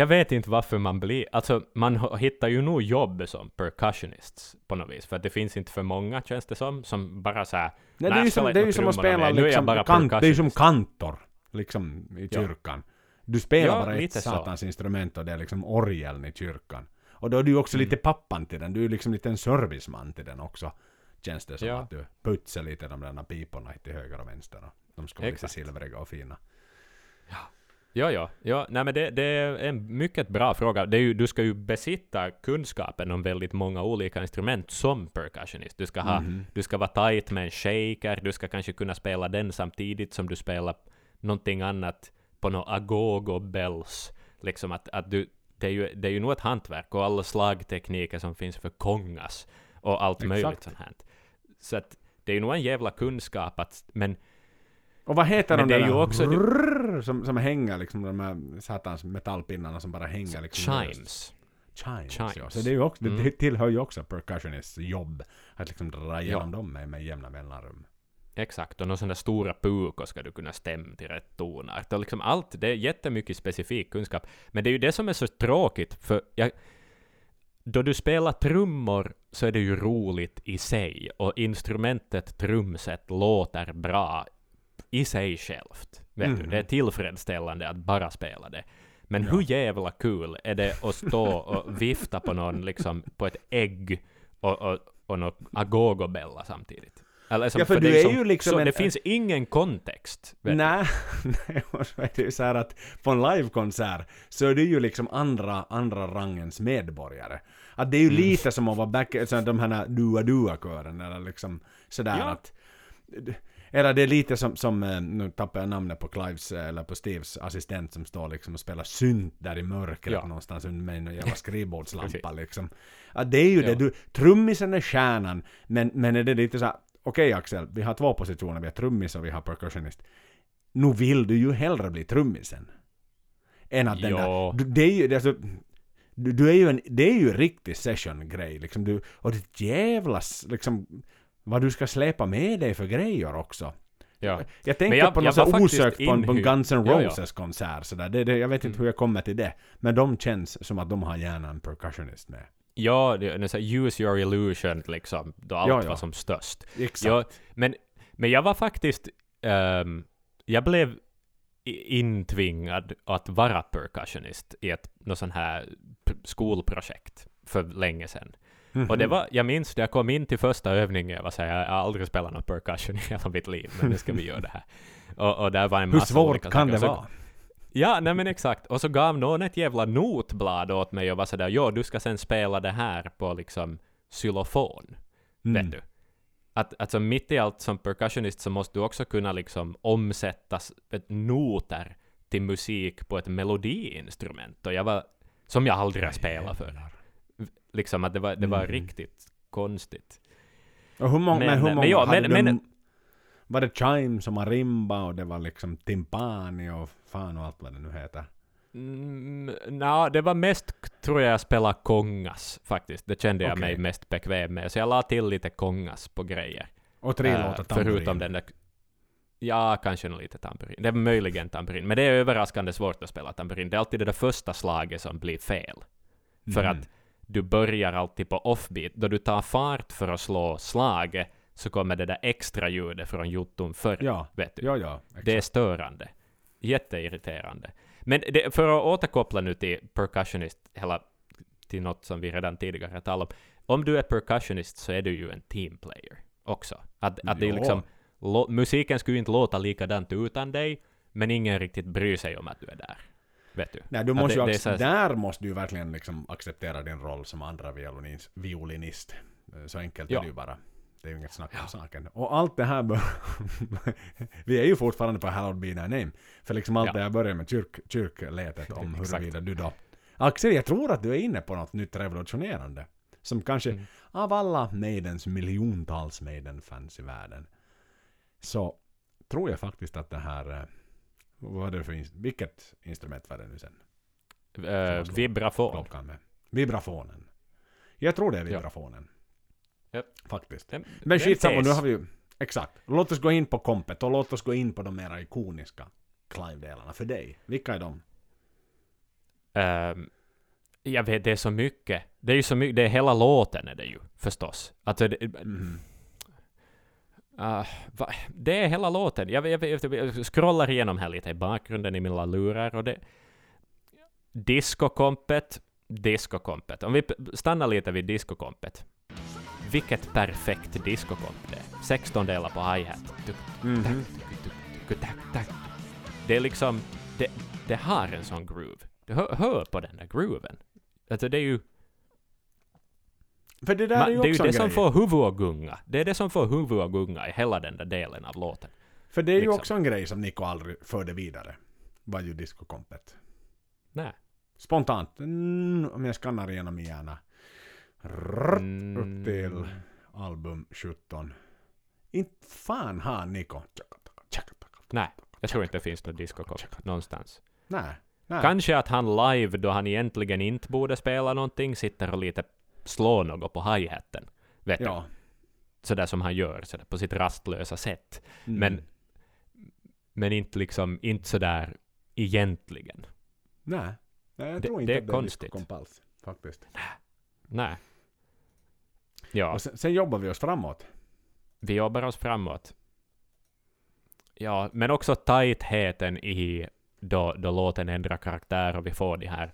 B: Jag vet inte varför man blir... Alltså, man hittar ju nog jobb som percussionists på något vis, för att det finns inte för många, känns det som, som bara så här...
A: Nej, det är ju som, det är som att spela liksom, kant, det är som kantor. Liksom i
B: Ja.
A: kyrkan. Du spelar
B: Ja,
A: bara ett
B: lite så.
A: satans instrument och det är liksom orgeln i kyrkan. Och då är du också
B: Mm.
A: lite pappan till den. Du är liksom lite en serviceman till den också. Känns det som
B: Ja.
A: att du putsar lite de där piporna till höger och vänster. Och de ska vara lite silvriga och fina.
B: Ja, ja, ja. Nej, men det, det är en mycket bra fråga. Det är ju, du ska ju besitta kunskapen om väldigt många olika instrument som percussionist. Du ska, ha,
A: Mhm.
B: du ska vara tight med en shaker, du ska kanske kunna spela den samtidigt som du spelar någonting annat på några agogo bells. Liksom att, att du, det, är ju, det är ju nog ett hantverk och alla slagtekniker som finns för kongas och allt
A: Exakt.
B: möjligt sånt här. Så att det är ju nog en jävla kunskap att, men
A: Och vad heter
B: Men
A: de
B: det är
A: där
B: ju också-
A: rrrr som, som hänger liksom, de här satans metallpinnarna som bara hänger liksom
B: chimes.
A: Chimes,
B: Chimes.
A: ja. Så det, är ju också,
B: Mm.
A: det tillhör ju också percussionists jobb. Att liksom dra igenom dem med, med jämna mellanrum.
B: Exakt, och någon sån där stora pukor ska du kunna stämma till rätt tonart. Och liksom allt, det är jättemycket specifik kunskap. Men det är ju det som är så tråkigt, för jag, då du spelar trummor så är det ju roligt i sig, och instrumentet trumset låter bra i sig självt. Vet du,
A: Mhm.
B: det är tillfredsställande att bara spela det. Men
A: Ja.
B: hur jävla kul är det att stå och vifta på någon, liksom, på ett ägg och, och, och något agogobella samtidigt? Eller, som-
A: Ja, för
B: det
A: du är
B: som-
A: ju liksom
B: så
A: en-
B: Det finns ingen kontext. du.
A: Nej, och så är det ju så här att på en livekonsert så är du ju liksom andra, andra rangens medborgare. Att det är ju
B: Mm.
A: lite som att vara back, så de här dua-dua-kören eller liksom sådär
B: Ja.
A: att... Eller det är lite som, som, eh, nu tappar jag namnet på Clives, eh, eller på Steves assistent som står liksom och spelar synt där i mörkret
B: Ja.
A: någonstans med en jävla skrivbordslampa liksom. Att det är ju
B: Ja.
A: det, du, trummisen är stjärnan, men, men är det lite så här, okej Axel, vi har två positioner, vi har trummis och vi har percussionist. Nu vill du ju hellre bli trummisen. Än att den
B: Ja.
A: där, det är ju, det är alltså, du, du är ju en, det är ju en riktig session-grej liksom. Du, och det jävlas liksom, vad du ska släpa med dig för grejer också.
B: Ja.
A: Jag tänkte
B: jag-
A: på
B: jag
A: något
B: faktiskt
A: osökt på en, på en. Guns N'
B: Ja, ja.
A: Roses konsert sådär. Det, det, jag vet inte
B: Mm.
A: hur jag kommer till det. Men de känns som att de har gärna en percussionist med.
B: Ja, det är så use your illusion, liksom, då allt
A: Ja, ja.
B: var som störst.
A: Exakt.
B: Ja, men, men jag var faktiskt... ehm, jag blev intvingad att vara percussionist i ett något sånt här skolprojekt för länge sedan.
A: Mhm.
B: Och det var, jag minns när jag kom in till första övningen, jag var såhär, jag har aldrig spelat någon percussion i hela mitt liv, men nu ska vi göra det här. Och, och där var en
A: Hur
B: massa
A: svårt
B: olika
A: kan
B: saker.
A: det vara?
B: Ja, nej men exakt. Och så gav någon ett jävla notblad åt mig och var sådär, jo, du ska sen spela det här på liksom xylofon.
A: Mm.
B: Vet du? Att, alltså mitt i allt som percussionist så måste du också kunna liksom omsätta noter till musik på ett melodiinstrument. Och jag var, som jag aldrig har spelat för. Liksom att det var, det var
A: Mhm.
B: riktigt konstigt.
A: Och hur många, men,
B: Men-
A: hur
B: men
A: många
B: ja,
A: hade
B: men-
A: de,
B: men-
A: Var det chime som marimba och det var liksom timpani och fan och allt vad det nu heter?
B: Mm, Nja, det var mest, tror jag, spela kongas faktiskt. Det kände jag
A: Okej.
B: mig mest bekväm med. Så jag la till lite kongas på grejer.
A: Och tre
B: Eh,
A: låtar tamburin.
B: Förutom den där... Ja, kanske lite tamburin. Det är möjligen tamburin. Men det är överraskande svårt att spela tamburin. Det är alltid det där första slaget som blir fel. För
A: Mhm.
B: att du börjar alltid på offbeat. Då du tar fart för att slå slaget så kommer det där extra ljudet från jotton förr.
A: Ja,
B: Vet du?
A: ja, ja. Exakt.
B: Det är störande. Jätteirriterande. Men det, för att återkoppla nu till percussionist, hela, till något som vi redan tidigare talat om. Om du är percussionist så är du ju en teamplayer också. Att, att det är liksom, lo, musiken skulle ju inte låta likadant utan dig, men ingen riktigt bryr sig om att du är där. Vet du?
A: Nej, du måste
B: det-
A: ju
B: det
A: där måste du verkligen liksom acceptera din roll som andra violinist. violinist. Så enkelt
B: Ja.
A: är det ju bara. Det är ju inget snack om saken. Och allt det här... vi är ju fortfarande på Hallowed Be Thy Name. För liksom allt
B: Ja.
A: det här börjar med kyrk, kyrkletet om huruvida du då... Axel, jag tror att du är inne på något nytt revolutionerande. Som kanske
B: Mm.
A: av alla Maidens miljontals Maiden-fans i världen. Så tror jag faktiskt att det här... Vad var det för... ins- Vilket instrument var det nu sen?
B: Uh, vibrafon.
A: klockan med. Vibrafonen. Jag tror det är
B: Ja.
A: vibrafonen.
B: Japp.
A: Faktiskt.
B: Det-
A: Men skitsamma, nu har vi ju... Exakt. Låt oss gå in på kompet och låt oss gå in på de mera ikoniska Clive-delarna för dig. Vilka är de?
B: Ehm, jag vet, det är så mycket. Det är ju så mycket, det är hela låten är det ju, förstås. Alltså, det,
A: Mhm.
B: Va, det är hela låten. Jag, jag, jag, jag scrollar igenom här lite i bakgrunden i mina lurar och det... Discokompet, discokompet. Om vi stannar lite vid discokompet. Vilket perfekt discokomp det är. 16 delar på hi-hat. Det är liksom... Det, det har en sån groove. Du hör, hör på den där grooven. Alltså det är ju...
A: För det där
B: Man,
A: är ju
B: det är ju det som får huvudet att gunga. Det är det som får huvudet att gunga i hela den där delen av låten.
A: För det är ju
B: liksom.
A: också en grej som Nico aldrig förde vidare. Var ju discokompet.
B: Nej.
A: Spontant. Mm, om jag skannar igenom min hjärna. Rrrt,
B: Mm.
A: Upp till album 17. Inte fan har Nico.
B: Nej, jag tror inte det finns något discokomp någonstans.
A: Nej. Nej.
B: Kanske att han live, då han egentligen inte borde spela någonting, sitter och lite slår något på hi-haten. Vet du?
A: Ja.
B: Sådär som han gör, sådär på sitt rastlösa sätt.
A: Mm.
B: Men, men inte liksom, inte sådär egentligen.
A: Nej. Nej, jag
B: Det-
A: tror inte
B: det är
A: att det
B: konstigt.
A: är discokomp alls. Faktiskt.
B: Nej. Ja,
A: Och sen, sen jobbar vi oss framåt.
B: vi jobbar oss framåt. Ja, men också tajtheten i då, då låten ändrar karaktär och vi får de här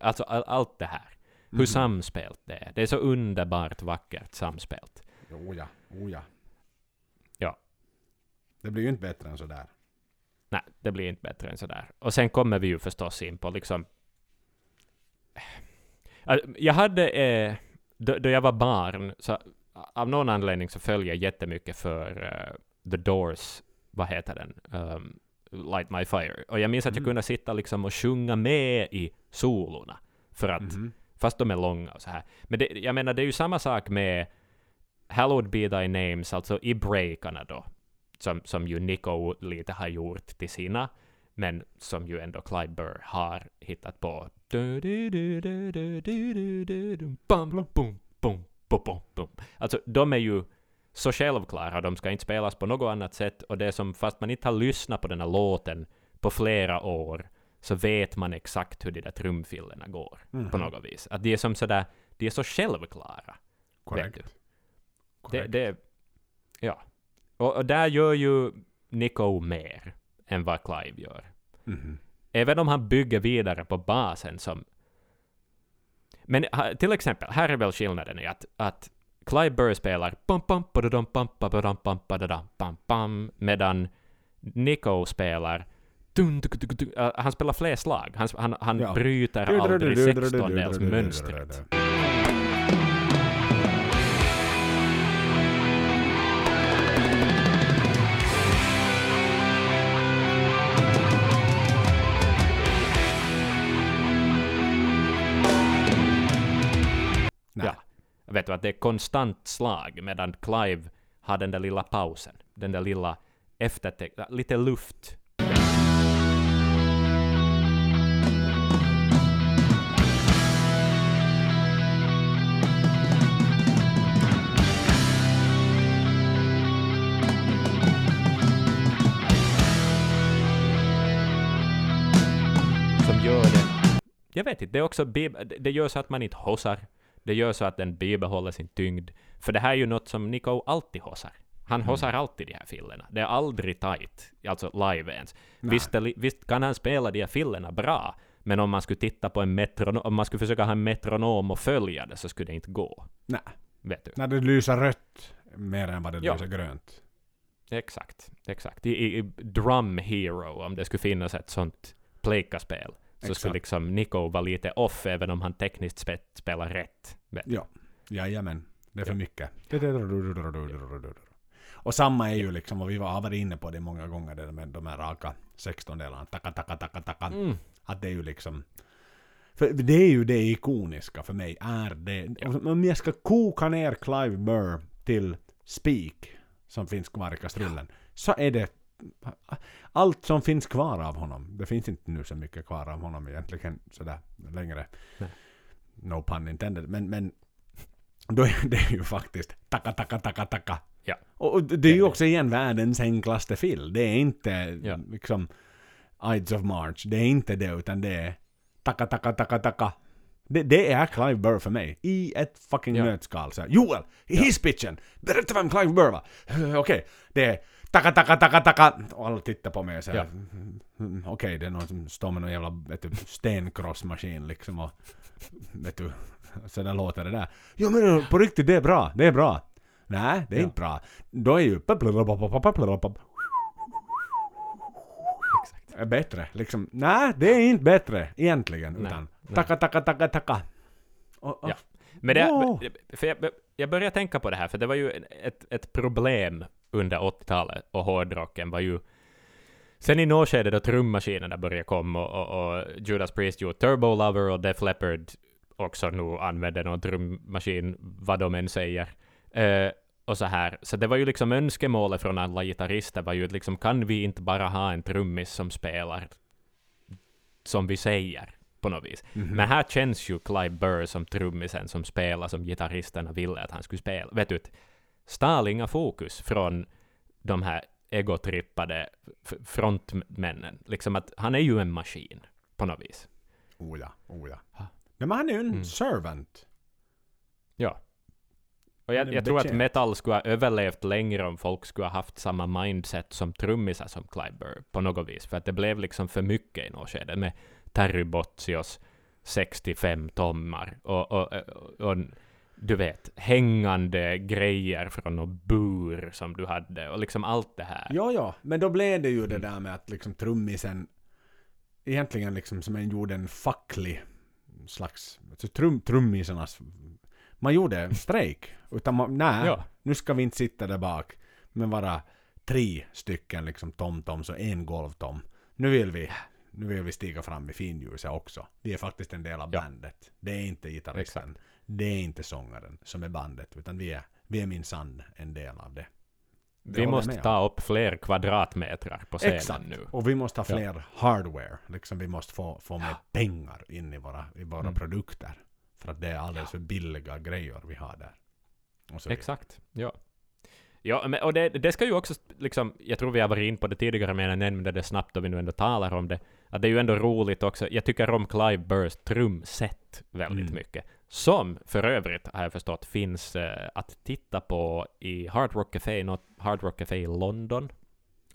B: Alltså all, allt det här. Hur
A: Mhm.
B: samspelt det är. Det är så underbart vackert samspelt.
A: Oh ja, oh ja.
B: Ja.
A: Det blir ju inte bättre än sådär.
B: Nej, det blir inte bättre än sådär. Och sen kommer vi ju förstås in på liksom... Äh, Jag hade... Eh, då, då jag var barn, så av någon anledning så följde jag jättemycket för eh, The Doors, vad heter den, um, Light My Fire. Och jag minns att jag
A: mm.
B: kunde sitta liksom och sjunga med i solorna, för att,
A: mm.
B: fast de är långa och så här. Men det, jag menar, det är ju samma sak med Hallowed Be Thy Names, alltså i breakarna då, som, som ju Nico lite har gjort till sina, men som ju ändå Clyde Burr har hittat på. Alltså, de är ju så självklara, de ska inte spelas på något annat sätt, och det är som, fast man inte har lyssnat på den här låten på flera år, så vet man exakt hur de där trumfillorna går,
A: Mhm.
B: på något vis. Att de är som sådär, de är så självklara.
A: Korrekt.
B: Det, det, ja. Och, och där gör ju Nico mer än vad Clive gör.
A: Mhm.
B: Även om han bygger vidare på basen som... Men till exempel, här är väl skillnaden i att, att Clive Burr spelar pam pam padadam pam padadam pam padadam pam pam medan Nico spelar dun, dun, dun, dun, han spelar fler slag. Han, han, han
A: Ja.
B: bryter aldrig 16-delsmönstret. Vet du att det är konstant slag medan Clive har den där lilla pausen. Den där lilla efterteck... Äh, lite luft. Som gör det... Jag vet inte, det är också... det- Det gör så att man inte hossar. Det gör så att den bibehåller sin tyngd. För det här är ju något som Nico alltid hossar. Han hossar alltid de här fillerna. Det är aldrig tight, alltså live ens. Visst, visst kan han spela de här fillerna bra, men om man skulle titta på en metronom, om man skulle försöka ha en metronom och följa det så skulle det inte gå.
A: Nej.
B: Vet du?
A: När det lyser rött mer än vad det
B: Ja.
A: lyser grönt.
B: Exakt, exakt. I, i, Drum Hero, om det skulle finnas ett sånt plejkaspel, så skulle liksom Nico vara lite off, även om han tekniskt spe- spelar rätt. Men,
A: Ja, jajamän. Det är för mycket. Och samma är ju liksom, och vi har varit inne på det många gånger, det med de här raka 16-delarna. Taka, taka, taka, taka.
B: mm,
A: Att det är ju liksom... För det är ju det ikoniska för mig, är det. Om jag ska koka ner Clive Burr till spik, som finns kvar i kastrullen, så är det allt som finns kvar av honom. Det finns inte nu så mycket kvar av honom egentligen sådär längre.
B: Nej.
A: No pun intended. Men, men då är det ju faktiskt taka, taka, taka, taka.
B: Ja.
A: Och, det är ju också igen världens enklaste fill. Det är inte
B: Ja.
A: liksom Ides of March. Det är inte det, utan det är taka, taka, taka, taka. Det, det är Clive Burr för mig. I ett fucking
B: Ja.
A: nötskal. Så här, Joel, hisspitchen! Berätta vem Clive Burr var! Okej, det är taka, taka, taka, taka. Och alla tittar på mig och säger
B: Ja.
A: "Mm, Okej, det är någon som står med någon jävla vet du, stenkrossmaskin liksom och vet du, så där låter det där. Jo men på riktigt, det är bra, det är bra. Nej, det är
B: Ja.
A: inte bra. Då är ju bättre. Liksom, nej, det är inte bättre egentligen.
B: Nej,
A: utan
B: nej.
A: tacka, tacka, tacka, tacka. Och, och,
B: Ja. Men det,
A: Wow.
B: för jag, jag började tänka på det här, för det var ju ett, ett problem under 80-talet och hårdrocken var ju Sen i något skede då trummaskinerna började komma och, och, och Judas Priest gjorde Turbo Lover och Def Leppard också nu använde någon trummaskin, vad de än säger. Eh, och så här. Så det var ju liksom önskemålet från alla gitarrister var ju liksom kan vi inte bara ha en trummis som spelar som vi säger på något vis.
A: Mhm.
B: Men här känns ju Clive Burr som trummisen som spelar som gitarristerna ville att han skulle spela. Vet du, ett Starlinga fokus från de här egotrippade frontmännen. Liksom att han är ju en maskin på något vis.
A: Oh ja, oh ja.
B: Ha.
A: Nej, men han är ju en
B: Mm.
A: servant.
B: Ja. Och jag, jag tror att metal skulle ha överlevt längre om folk skulle ha haft samma mindset som trummisar som Clive Burr på något vis. För att det blev liksom för mycket i något skede med Terry Bozios 65 tommar och, och, och, och du vet, hängande grejer från någon bur som du hade och liksom allt det här.
A: Ja, ja. Men då blev det ju det
B: Mm.
A: där med att liksom trummisen egentligen liksom som en gjorde en facklig slags, alltså trum, trummisarnas, man gjorde strejk. Utan man, nej,
B: Ja.
A: nu ska vi inte sitta där bak, men vara tre stycken liksom tom-toms och en golvtom. Nu vill vi, nu vill vi stiga fram i finljuset också. Vi är faktiskt en del av
B: Ja.
A: bandet. Det är inte gitarristen, det är inte sångaren som är bandet, utan vi är, vi är minsann en del av det. Det
B: Vi måste ta upp fler kvadratmetrar på scenen
A: Exakt.
B: nu.
A: Och vi måste ha
B: Ja.
A: fler hardware. Liksom vi måste få, få mer
B: Ja.
A: pengar in i våra, i våra
B: Mm.
A: produkter. För att det är alldeles för billiga grejer vi har där.
B: Exakt, ja. Ja, men, och det, det ska ju också, liksom, jag tror vi har varit in på det tidigare, men jag nämnde det snabbt då vi nu ändå talar om det, att det är ju ändå roligt också. Jag tycker om Clive Burrs trumset väldigt
A: Mm.
B: mycket. Som för övrigt, har jag förstått, finns eh, att titta på i Hard Rock Café, något Hard Rock Café i London.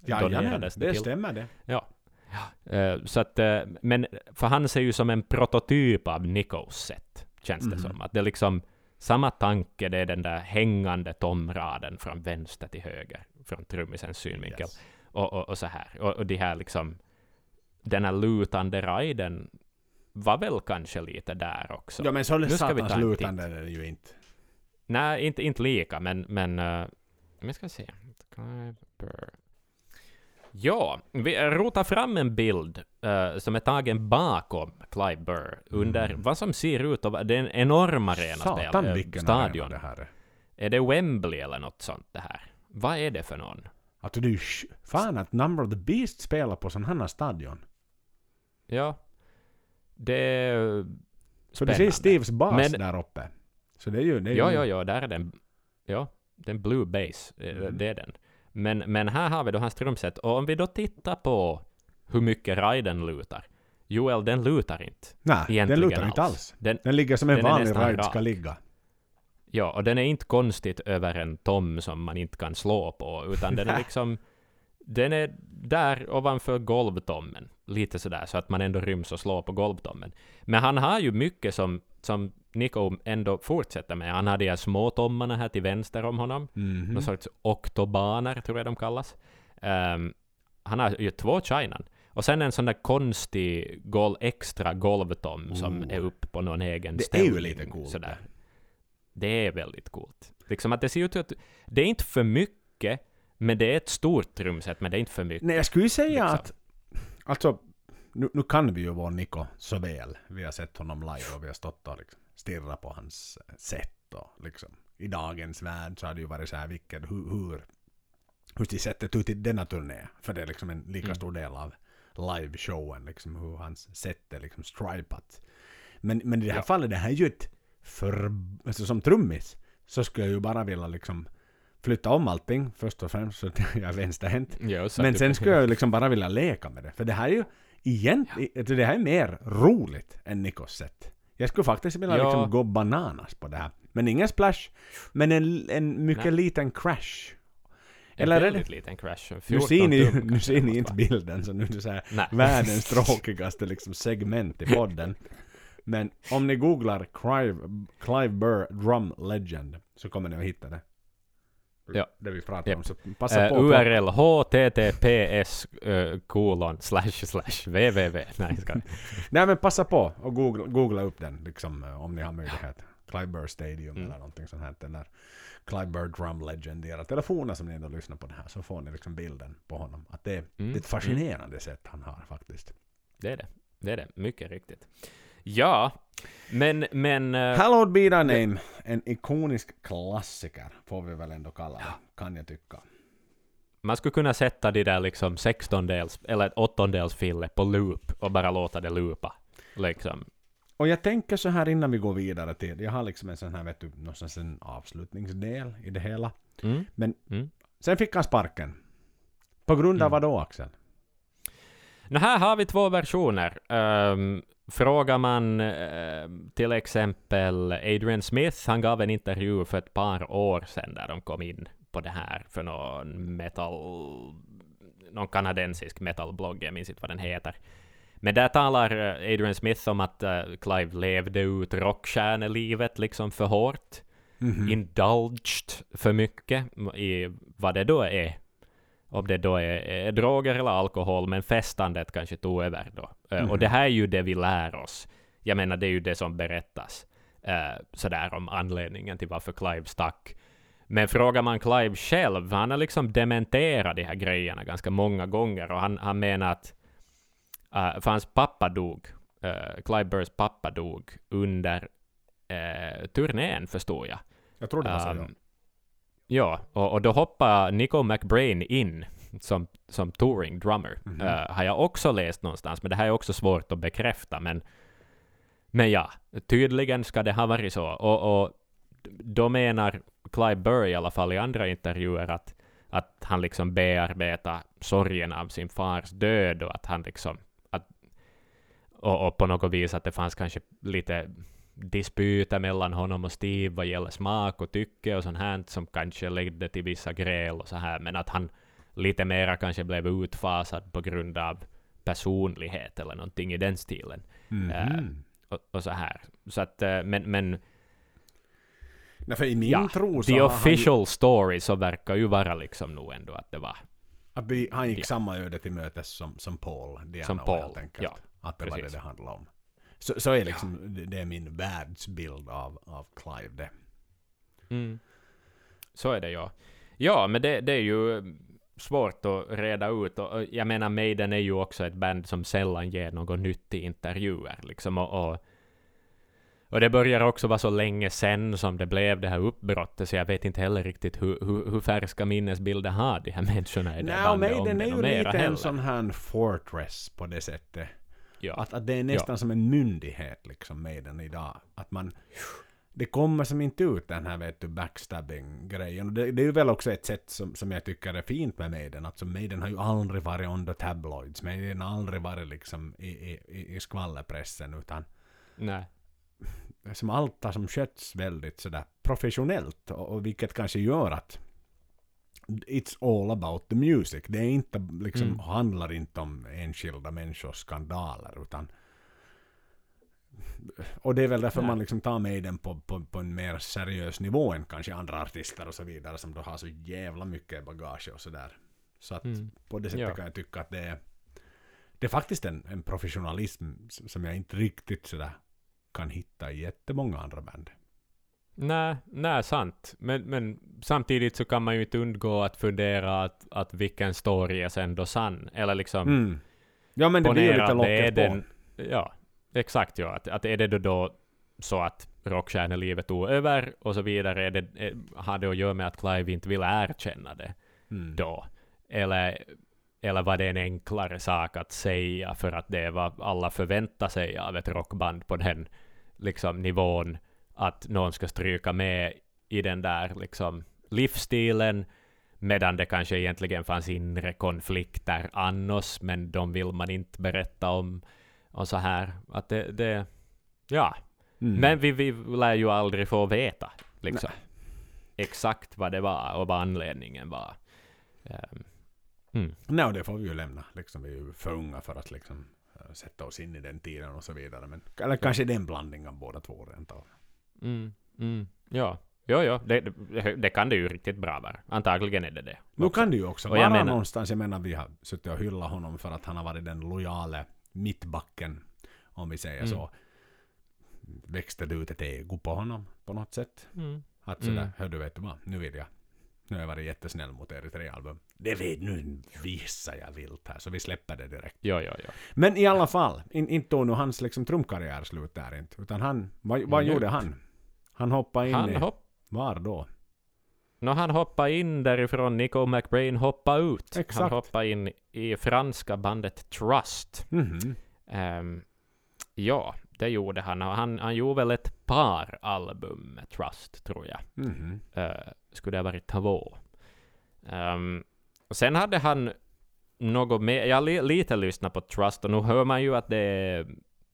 A: Jajamän, det
B: till.
A: stämmer det.
B: Ja. Eh, så att, eh, men för han ser ju som en prototyp av Nikos sätt, känns det
A: Mhm.
B: som. Att det är liksom samma tanke, det är den där hängande tomraden från vänster till höger, från trummisens synvinkel.
A: Yes.
B: Och, och, och så här. Och, och de här liksom, den här lutande riden var väl kanske lite där också.
A: Ja men så
B: Nu ska vi ta
A: lutande är det ju inte.
B: Nej, inte, inte lika, men... men uh, vi ska se. Clive Burr. Ja, vi rotar fram en bild eh, som är tagen bakom Clive Burr under
A: Mm.
B: vad som ser ut att vara det är en enorm arena
A: Satan
B: eh,
A: vilken
B: stadion.
A: arena det här är.
B: Det Wembley eller något sånt det här? Vad är det för någon?
A: Att du, fan att Number of the Beast spelar på sån här stadion.
B: Ja, det är
A: Så du ser
B: Spännande.
A: Steves bas
B: Men-
A: där uppe. Så det är ju... Det är
B: Ja,
A: ju
B: ja, ja, där är den. Ja, den blue base, eh,
A: Mm.
B: det är den. Men, men här har vi då hans trumset. Och om vi då tittar på hur mycket riden lutar. Joel, den lutar inte.
A: Nej, den lutar inte
B: alls.
A: alls.
B: Den,
A: Den ligger som en vanlig ride ska ligga.
B: ja, och den är inte konstigt över en tom som man inte kan slå på, utan den är liksom... Den är där ovanför golvtommen. Lite sådär, så att man ändå ryms och slår på golvtommen. Men han har ju mycket som, som Nico ändå fortsätter med. Han har de här små tommarna här till vänster om honom.
A: Mhm.
B: någon sorts oktobaner, tror jag de kallas. Ehm, han har ju två chinan. Och sen en sån där konstig gol, extra golvtom som
A: Oh.
B: är uppe på någon egen
A: Det är
B: ställning.
A: ju lite coolt
B: Sådär. Det är väldigt coolt. Liksom att det ser ut att det är inte för mycket, men det är ett stort trumset, men det är inte för mycket.
A: Nej, jag skulle ju säga
B: liksom.
A: att... Alltså, nu, nu kan vi ju vår Niko så väl. Vi har sett honom live och vi har stått och liksom stirrat på hans eh, sätt och liksom. I dagens värld så har det ju varit så här vilket, hur, hur, hur ser sättet ut i denna turné? För det är liksom en lika
B: Mm.
A: stor del av liveshowen, liksom hur hans sätt är liksom stripat. Men, men i det här
B: Ja.
A: fallet, det här är ju ett för... Alltså som trummis så skulle jag ju bara vilja liksom flytta om allting först och främst så att jag är vänsterhänt.
B: Ja,
A: Men sen skulle jag liksom bara vilja leka med det. För det här är ju egentligen, det här är mer roligt än Nikos sätt. Jag skulle faktiskt vilja
B: Ja.
A: liksom gå bananas på det här. Men ingen splash, men en, en mycket
B: Nej.
A: liten crash.
B: En
A: Eller är det...
B: väldigt liten crash.
A: Nu
B: 14
A: ser ni,
B: tum
A: nu ser ni inte bilden, så nu är det så här
B: Nej.
A: världens tråkigaste liksom segment i podden. Men om ni googlar Clive, Clive Burr Drum Legend så kommer ni att hitta det.
B: Ja.
A: Det vi pratar
B: Japp.
A: om. Så passa
B: Eh,
A: på.
B: URL https uh, kolon slash slash www. Nej, ska.
A: Nej men passa på och googla, googla upp den liksom eh, om ni har möjlighet. Clive Burr Stadium
B: Mm.
A: eller någonting sånt här. Eller Clive Burr Drum Legend era telefoner som ni ändå lyssnar på det här. Så får ni liksom bilden på honom. Att det, är- det är ett fascinerande sätt han har faktiskt.
B: Det är det. Det är det. Mycket riktigt. Ja, men... men eh,
A: Hallowed Be Thy Name. En ikonisk klassiker får vi väl ändå kalla det. Kan jag tycka.
B: man skulle kunna sätta de där liksom 16-dels eller åttondels fille på loop och bara låta det loopa. Liksom.
A: Och jag tänker så här innan vi går vidare till. Jag har liksom en sån här vet du, någonstans en avslutningsdel i det hela.
B: Mm.
A: Men
B: Mm.
A: sen fick han sparken. På grund av
B: Mm.
A: vad då Axel?
B: Nu här har vi två versioner. Ehm, frågar man eh, till exempel Adrian Smith, han gav en intervju för ett par år sedan där de kom in på det här för någon metal, någon kanadensisk metalblogg, jag minns inte vad den heter. Men där talar eh, Adrian Smith om att eh, Clive levde ut rockstjärnelivet liksom för hårt.
A: Mhm.
B: indulged för mycket i vad det då är. Om det då är, är droger eller alkohol, men festandet kanske tog över då. Eh,
A: Mhm.
B: Och det här är ju det vi lär oss. Jag menar, det är ju det som berättas. Uh, sådär om anledningen till varför Clive stack. Men frågar man Clive själv, han har liksom dementerat de här grejerna ganska många gånger och han, han menar att uh, för hans pappa dog, uh, Clive Burrs pappa dog under uh, turnén förstod jag.
A: Jag tror det var så.
B: Um, ja, och, och då hoppar Nico McBrain in som, som touring drummer.
A: Mhm.
B: Uh, har jag också läst någonstans, men det här är också svårt att bekräfta. Men, men ja, tydligen ska det ha varit så. Och, och då menar Clive Burr i alla fall i andra intervjuer att, att han liksom bearbetar sorgen av sin fars död och att han liksom att, och, och på något vis att det fanns kanske lite disputer mellan honom och Steve vad gäller smak och tycke och sånt här som kanske ledde till vissa gräl och så här, men att han lite mera kanske blev utfasad på grund av personlighet eller någonting i den stilen.
A: Mhm.
B: eh, Och, och så här. Så att, eh, men, men
A: Nej, för i min
B: ja,
A: tro så
B: the
A: han, ju-
B: official story så verkar ju vara liksom nog ändå att det var
A: att vi, han gick
B: Ja.
A: samma öde till mötes som, som Paul Diano
B: Som Paul,
A: helt enkelt.
B: ja,
A: att det var det
B: precis.
A: det handlade om. Så, så är liksom, det, det är min världsbild av, av Clive det.
B: Mm. Så är det ja. Ja, men det, det är ju svårt att reda ut. Och, jag menar, Maiden är ju också ett band som sällan ger något nytt i intervjuer. Liksom, och, och, och det börjar också vara så länge sen som det blev det här uppbrottet, så jag vet inte heller riktigt hur, hur, hur färska minnesbilder har de här människorna i det
A: Nej,
B: bandet
A: Maiden är ju lite
B: heller.
A: en sån här fortress på det sättet.
B: Ja.
A: Att, att det är nästan som en myndighet liksom Maiden idag. Att man... Det kommer som inte ut den här vet du backstabbing-grejen. Det, det är ju väl också ett sätt som, som jag tycker är fint med Maiden. Alltså Maiden har ju aldrig varit the tabloids. Maiden har aldrig varit liksom i, i, i- i skvallerpressen. Utan
B: Nej.
A: som allt har som skötts väldigt sådär professionellt. Och, och vilket kanske gör att It's all about the music. Det är inte, liksom,
B: Mm.
A: handlar inte om enskilda människors skandaler. Utan och det är väl därför
B: Nej.
A: man liksom tar med den på, på, på en mer seriös nivå än kanske andra artister och så vidare som då har så jävla mycket bagage och sådär. Så att
B: Mm.
A: på det sättet
B: Ja.
A: kan jag tycka att det är det är faktiskt en, en professionalism som jag inte riktigt sådär kan hitta i jättemånga andra band.
B: Nej, nej, sant. Men, men samtidigt så kan man ju inte undgå att fundera att, att vilken story är sen då sann. Eller liksom
A: Mm. Ja men det blir ju lite locket på.
B: den... Ja, exakt ja. Att, att är det då, då så att rockstjärnelivet tog över och så vidare, är det, är, har det att göra med att Clive inte vill erkänna det
A: Mm.
B: då? Eller, eller var det en enklare sak att säga för att det vad alla förväntar sig av ett rockband på den liksom, nivån att någon ska stryka med i den där liksom, livsstilen medan det kanske egentligen fanns inre konflikter annars men de vill man inte berätta om och så här. Att det, det ja.
A: Mm.
B: Men vi, vi lär ju aldrig få veta liksom exakt vad det var och vad anledningen var. Ehm, mm.
A: Nej, och det får vi ju lämna. Liksom, vi är ju för unga för att liksom, sätta oss in i den tiden och så vidare. Men, eller kanske det är en blandning av båda två rent av.
B: Mm, mm, ja, ja, ja, det, det, det kan det ju riktigt bra vara. Antagligen är det det.
A: Nu kan det ju också vara
B: menar-
A: någonstans, jag menar vi har suttit och hyllat honom för att han har varit den lojale mittbacken, om vi säger
B: Mm.
A: så. Växte det ut ett ego på honom på något sätt?
B: Mm.
A: Att sådär,
B: Mm.
A: hör du vet du vad, nu vill jag. Nu har jag varit jättesnäll mot er i tre album. Det vet nu visar jag vilt här, så vi släpper det direkt.
B: Ja, ja, ja.
A: Men i alla fall, in, inte tog nu hans liksom trumkarriär slut där inte. Utan han, vad, vad
B: Nej.
A: gjorde han? Han hoppade in
B: Han,
A: i,
B: hopp,
A: var då?
B: no, han hoppade in därifrån, Nico McBrain hoppade ut.
A: Exakt.
B: Han hoppade in i franska bandet Trust.
A: Mhm.
B: Ehm, ja, det gjorde han. Han. Han gjorde väl ett par album med Trust, tror jag.
A: Mhm.
B: Uh, skulle det ha varit två. Ehm, och sen hade han något mer, jag li, lite lyssnat på Trust och nu hör man ju att det är,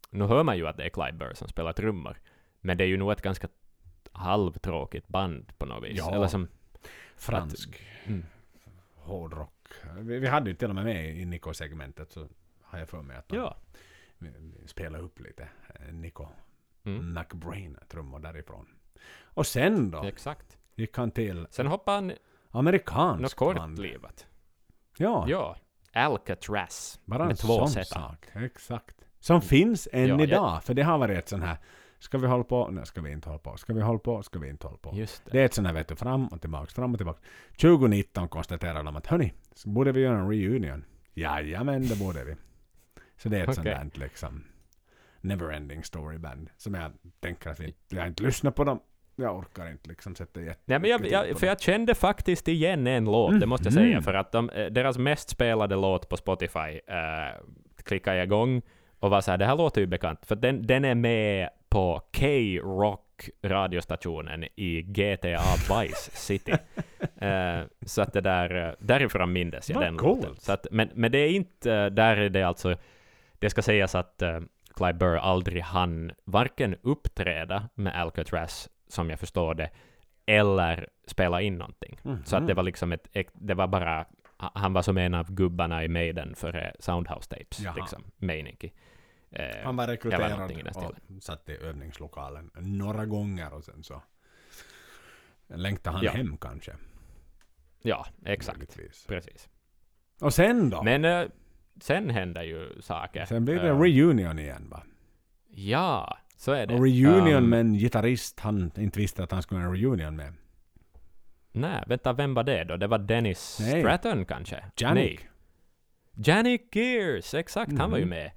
B: nu hör man ju att det är Clive Burr som spelar trummor. Men det är ju nog ett ganska halvtråkigt band på något vis.
A: Ja.
B: Eller som,
A: Fransk
B: mm,
A: hårdrock. Vi, vi hade ju till och med med i Nico-segmentet så har jag för mig att de
B: ja.
A: spelade upp lite eh, Nico
B: Mm,
A: McBrain trummor därifrån. Och sen då
B: exakt.
A: gick han till
B: Sen hoppade han något
A: amerikansk band.
B: kortlivat.
A: Ja,
B: Ja. Alcatraz.
A: bara en
B: med två
A: sån sak. Exakt. Som finns än
B: Ja, jag-
A: idag. För det har varit ett sån här Ska vi hålla på? Nej, ska vi inte hålla på? Ska vi hålla på? Ska vi inte hålla på?
B: Just det.
A: Det är ett sånt här vet du, fram och tillbaks, fram och tillbaks. 2019 konstaterade de att hörni, så borde vi göra en reunion. Jajamän, det borde vi. Så det är ett sånt
B: Okej.
A: där liksom neverending story band. Som jag tänker att vi, jag inte lyssnat på dem. Jag orkar inte liksom sätta jätte
B: Nej, men jag, jag, för jag kände faktiskt igen en låt, det måste jag säga, för att de, eh, deras mest spelade låt på Spotify uh, klickade jag igång och var så här, det här låter ju bekant, för den, den är med på K-Rock radiostationen i GTA Vice City. Eh, så att det där, eh, därifrån mindes jag
A: Vad
B: den
A: coolt.
B: låten. Så att, men, men det är inte, eh, där är det alltså, det ska sägas att uh, Clive Burr aldrig hann varken uppträda med Alcatraz, som jag förstår det, eller spela in någonting. Så att det var liksom ett, det var bara, han var som en av gubbarna i Maiden för eh, Soundhouse Tapes,
A: Jaha.
B: liksom, Meininki. Eh,
A: Han var rekryterad och satt i övningslokalen några gånger och sen så längtade han
B: Ja.
A: hem kanske.
B: ja, exakt.
A: möjligtvis.
B: Precis.
A: Och sen då?
B: Men eh, sen hände ju saker.
A: sen blir det
B: Eh,
A: reunion igen va?
B: Ja, så är det.
A: Och reunion
B: Um,
A: med en gitarrist han inte visste att han skulle ha en reunion med.
B: Nej, vänta, vem var det då? Det var Dennis
A: Nej.
B: Stratton kanske?
A: Janik.
B: Nej. Janik Gears, exakt. Han var ju
A: Mhm.
B: med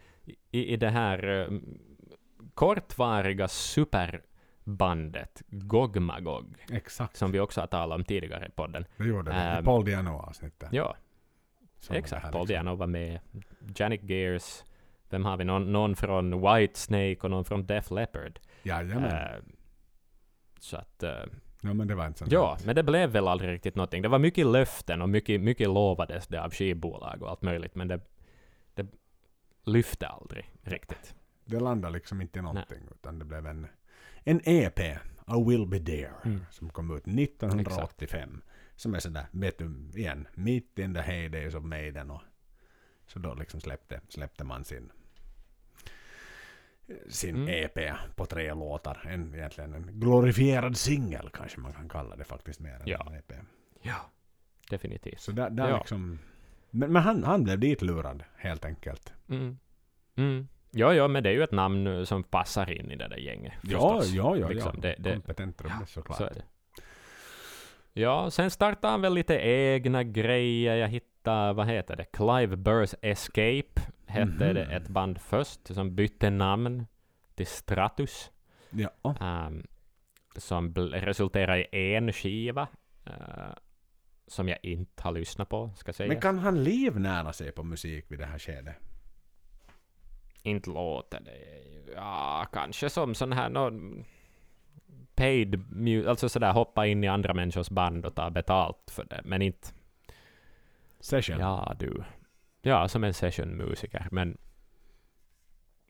B: i, i det här eh, kortvariga superbandet Gogmagog,
A: Exakt.
B: som vi också har talat om tidigare i podden.
A: Det gjorde det.
B: Ehm,
A: I Paul Diano-avsnittet.
B: Ja,
A: Som
B: exakt. Paul
A: liksom.
B: Diano var med. Janik Gears. Vem har vi? Någon, någon från Whitesnake och någon från Def Leppard.
A: Jajamän.
B: Eh, så att... eh,
A: ja men det var inte sånt
B: Ja,
A: här.
B: men det blev väl aldrig riktigt någonting. Det var mycket löften och mycket, mycket lovades det av skivbolag och allt möjligt, men det lyfte aldrig riktigt.
A: Det landade liksom inte i någonting. Utan det blev en, en EP. I will be there.
B: Mm.
A: Som kom ut 1985. Som är sådär, vet du, igen. Mitt in the heydays of Maiden. Och, så då liksom släppte, släppte man sin sin
B: Mm.
A: EP på tre låtar. En, egentligen en glorifierad singel kanske man kan kalla det faktiskt mer än
B: Ja.
A: en EP.
B: Ja, definitivt.
A: Så där, där
B: Ja.
A: liksom Men, men han, han blev dit lurad helt enkelt.
B: Mm. Mm. Ja, ja, men det är ju ett namn eh, som passar in i det där gänget.
A: Ja,
B: förstås.
A: ja, ja.
B: Liksom,
A: ja.
B: det- det-
A: Kompetent trummis såklart.
B: Så. Ja, sen startade han väl lite egna grejer. Jag hittade, vad heter det? Clive Burrs Escape hette
A: Mhm.
B: det ett band först som bytte namn till Stratus.
A: Ja.
B: ehm, som resulterade i en skiva. eh, som jag inte har lyssnat på, ska sägas.
A: Men kan han livnära sig på musik vid det här skedet?
B: Inte låter det. Ja, kanske som sån här någon paid mu- alltså sådär hoppa in i andra människors band och ta betalt för det. Men inte,
A: Session?
B: ja du. Ja, som en sessionmusiker. Men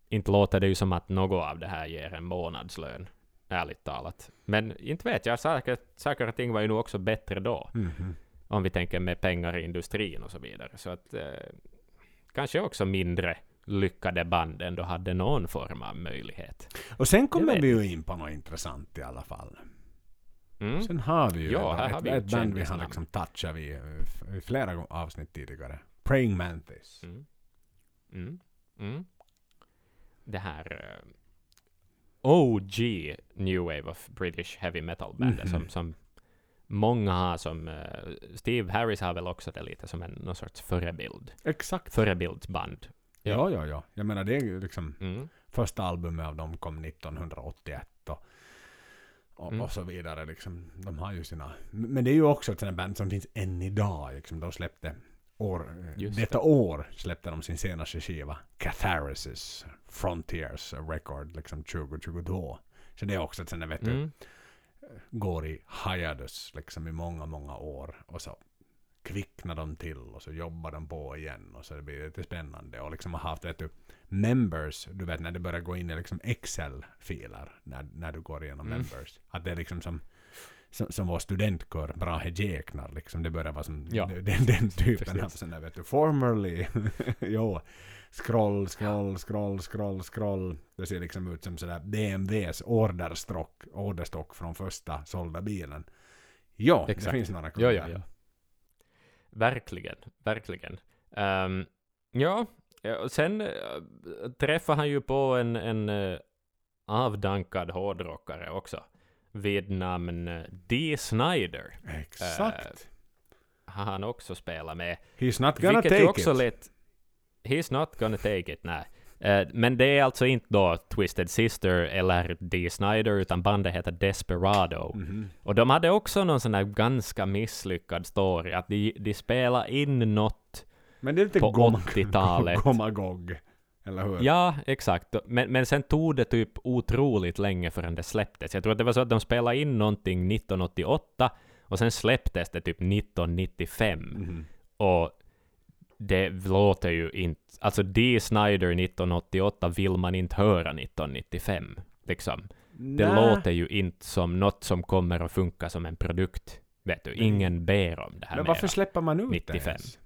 B: inte låter det ju som att något av det här ger en månadslön. Ärligt talat. Men inte vet jag, saker, saker och ting var ju nog också bättre då.
A: Mhm.
B: Om vi tänker med pengar i industrin och så vidare. Så att eh, kanske också mindre lyckade band ändå hade någon form av möjlighet.
A: Och sen kommer vi ju in på något intressant i alla fall.
B: Mm.
A: Sen har vi ju
B: Ja, här har
A: ett,
B: vi
A: ett band vi har liksom touchat vid eh, i flera avsnitt tidigare. Praying Mantis.
B: Mm. Mm. Mm. Det här eh, OG New Wave of British Heavy Metal Band
A: Mhm.
B: som, som många har som... eh, Steve Harris har väl också det lite som en någon sorts förebild.
A: Exakt.
B: Förebildsband.
A: Ja, ja, ja. Jag menar det är ju liksom
B: Mm.
A: första albumet av dem kom 1981 och, och,
B: Mm.
A: och så vidare. Liksom. De har ju sina... Men det är ju också ett sånt band som finns än idag. Liksom. De släppte år, eh,
B: Just
A: detta år släppte de sin senaste skiva. Catharsis Frontiers Record liksom 2022. Så det är också ett sånt där, vet du,
B: Mm.
A: Går i hiatus liksom i många, många år. Och så kvicknar de till och så jobbar de på igen och så det blir lite spännande. Och liksom har haft du, members, du vet när det börjar gå in i liksom Excel-filer när, när du går igenom
B: Mm.
A: members. Att det är liksom som som, som vår studentkör Brahe Jäknar liksom. Det börjar vara som
B: Ja.
A: den, den typen
B: Precis.
A: av sån där vet du. Formerly. jo. Scroll, scroll, scroll, scroll, scroll. Det ser liksom ut som sådär BMWs orderstock, orderstock från första sålda bilen. Ja, det finns några
B: Ja,
A: kunder.
B: ja, ja. Verkligen, verkligen. Ehm, ja, ja, sen uh, träffade han ju på en, en eh, avdankad hårdrockare också. Vid namn uh, Dee Snider.
A: Exakt.
B: Har han också spelat med.
A: He's not gonna
B: Vilket
A: take
B: också
A: it.
B: lät... He's not gonna take it, nej. Eh, men det är alltså inte då Twisted Sister eller Dee Snider, utan bandet heter Desperado.
A: Mhm.
B: Och de hade också någon sån här ganska misslyckad story, att de, de spelade in något
A: Men det är lite
B: på
A: gom-
B: 80-talet.
A: Gomagog. Eller hur?
B: Ja, exakt. Men, men sen tog det typ otroligt länge förrän det släpptes. Jag tror att det var så att de spelade in någonting 1988 och sen släpptes det typ 1995.
A: Mhm.
B: Och det låter ju inte... Alltså Dee Snider 1988 vill man inte höra 1995. Liksom. Det
A: Nä.
B: låter ju inte som något som kommer att funka som en produkt. Vet du, ingen ber om det här
A: Men
B: mera.
A: varför släpper man ut
B: 95?
A: det ens?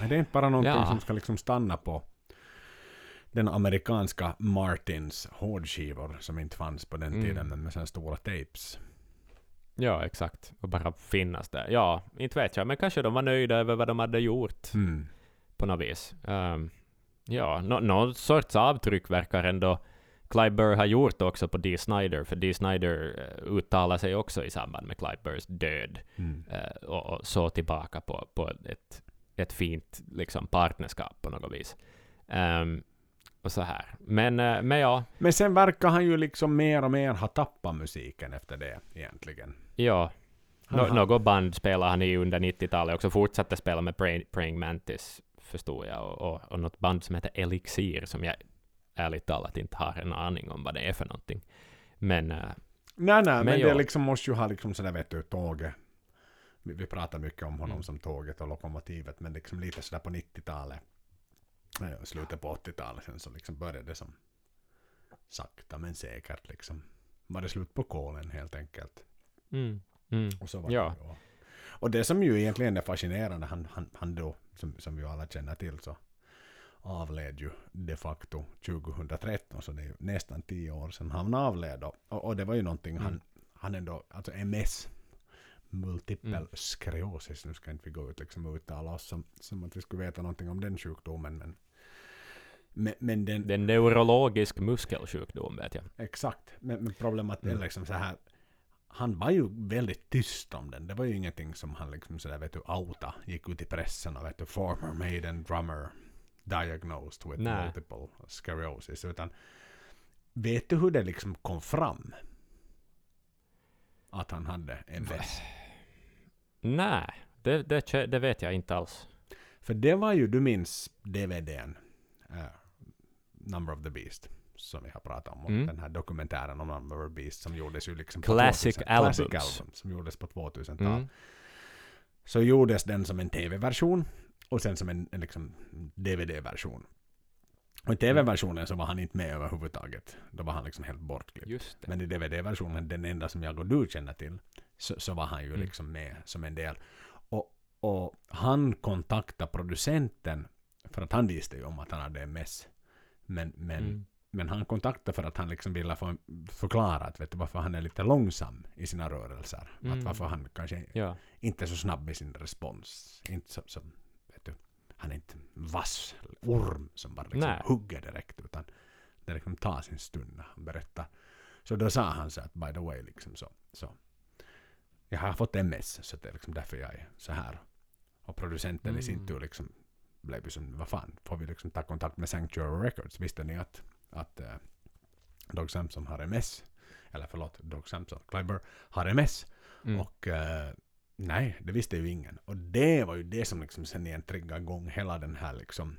A: Men det är inte bara någonting
B: Ja.
A: som ska liksom stanna på den amerikanska Martins hårdskivor som inte fanns på den
B: Mm.
A: tiden men med sådana stora tapes.
B: Ja, exakt. Och bara finnas där. Ja, inte vet jag, men kanske de var nöjda över vad de hade gjort
A: Mm.
B: på något vis. Um, ja, nå någon sorts avtryck verkar ändå Clive Burr ha gjort också på Dee Snider, för Dee Snider uh, uttalar sig också i samband med Clive Burrs död
A: Mm.
B: eh, och, och så tillbaka på, på ett, ett fint liksom, partnerskap på något vis. Ehm, och så här. Men, eh, men ja,
A: Men sen verkar han ju liksom mer och mer ha tappat musiken efter det egentligen.
B: ja. Nå, något band spelade han i under 90-talet också, fortsatte spela med Pray, Praying Mantis, förstod jag, och, och, och något band som heter Elixir, som jag ärligt talat inte har en aning om vad det är för någonting. Men eh,
A: Nej, nej, men,
B: Men
A: det
B: ja.
A: liksom måste ju ha liksom sådär vet du, tåget. Vi, vi pratar mycket om honom
B: Mm.
A: som tåget och lokomotivet, men liksom lite sådär på 90-talet. eh, Slutet på 80-talet sen så liksom började det som sakta men säkert liksom. Var det slut på kolen helt enkelt.
B: mm, mm,
A: Och så var
B: Ja.
A: det ju. Och det som ju egentligen är fascinerande, han, han, han då, som, som vi alla känner till så avled ju de facto 2013, så det är ju nästan tio år sedan han avled. Och, och det var ju någonting han,
B: Mm.
A: han ändå, alltså MS, multipel
B: Mm.
A: sklerosis. Nu ska inte vi gå ut liksom uttala oss som, som att vi skulle veta någonting om den sjukdomen. Men, men, men den,
B: Det är en neurologisk muskelsjukdom vet jag.
A: exakt. Men, men problemet
B: Mm.
A: är liksom så här. Han var ju väldigt tyst om den. Det var ju ingenting som han liksom sådär vet du outa. Gick ut i pressen och vet du former maiden drummer diagnosed with
B: Nej.
A: multiple sclerosis. Utan vet du hur det liksom kom fram? Att han hade MS.
B: Nej, det, det, det vet jag inte alls.
A: För det var ju, du minns DVDn, uh, Number of the Beast, som vi har pratat om. och
B: Mm.
A: Den här dokumentären om Number of the Beast som gjordes ju liksom
B: Classic
A: 2000 Classic
B: albums.
A: album, som gjordes på 2000-talet.
B: Mm.
A: Så gjordes den som en tv-version och sen som en, en liksom DVD-version. Och i tv-versionen så var han inte med överhuvudtaget. Då var han liksom helt bortklippt. Men i DVD-versionen, den enda som jag och du känner till, så, så var han ju
B: Mm.
A: liksom med som en del. Och, och han kontaktade producenten för att han visste ju om att han hade MS. Men, men,
B: Mm.
A: men han kontaktade för att han liksom ville få förklara att vet du, varför han är lite långsam i sina rörelser. Att
B: Mm.
A: varför han kanske
B: Ja.
A: inte är så snabb i sin respons. Inte så, som, vet du, han är inte vass orm som bara liksom
B: Nej.
A: hugger direkt utan det liksom tar sin stund när han berättar. Så då sa han så att by the way liksom så, så jag har fått MS så det är liksom därför jag är så här. Och producenten i sin
B: Mm.
A: tur liksom blev ju som, vad fan, får vi liksom ta kontakt med Sanctuary Records? Visste ni att, att uh, Dog Samson har MS? Eller förlåt, Dog Samson, Clyburn har MS.
B: Mm.
A: Och eh, nej, det visste ju ingen. Och det var ju det som liksom sen igen triggade igång hela den här liksom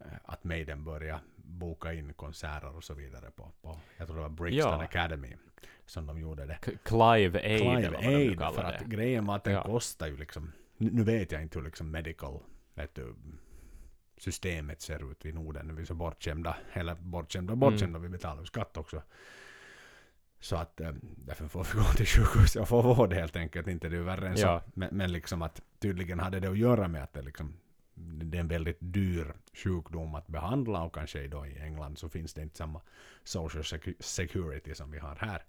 A: eh, att Maiden började boka in konserter och så vidare på, på jag tror det var Brixton
B: Ja.
A: Academy som de gjorde det.
B: Clive Aid,
A: Clive
B: vad
A: Aid,
B: kallar
A: för
B: det.
A: att grejen var att den
B: Ja.
A: kostar ju liksom, nu vet jag inte hur liksom medical vet du, systemet ser ut vid Norden. Vi är så bortskämda, eller bortskämda och bortskämda, vi betalar ju skatt också. Så att eh, därför får vi gå till sjukhuset och få vård helt enkelt, inte det är värre än
B: Ja.
A: så. Men, men liksom att tydligen hade det att göra med att det liksom det är en väldigt dyr sjukdom att behandla och kanske då i England så finns det inte samma social secu- security som vi har här.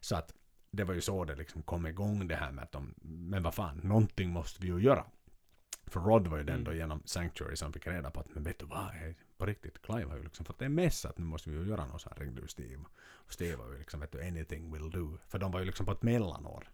A: Så att det var ju så det liksom kom igång det här med att de, men vad fan, någonting måste vi ju göra. För Rod var ju den
B: Mm.
A: då genom Sanctuary som fick reda på att men vet du vad, hej, på riktigt, Clive har ju liksom fått en mess att nu måste vi ju göra något. Så han ringde ju Steve. Och Steve var ju liksom vet du, anything will do. För de var ju liksom på ett mellanår.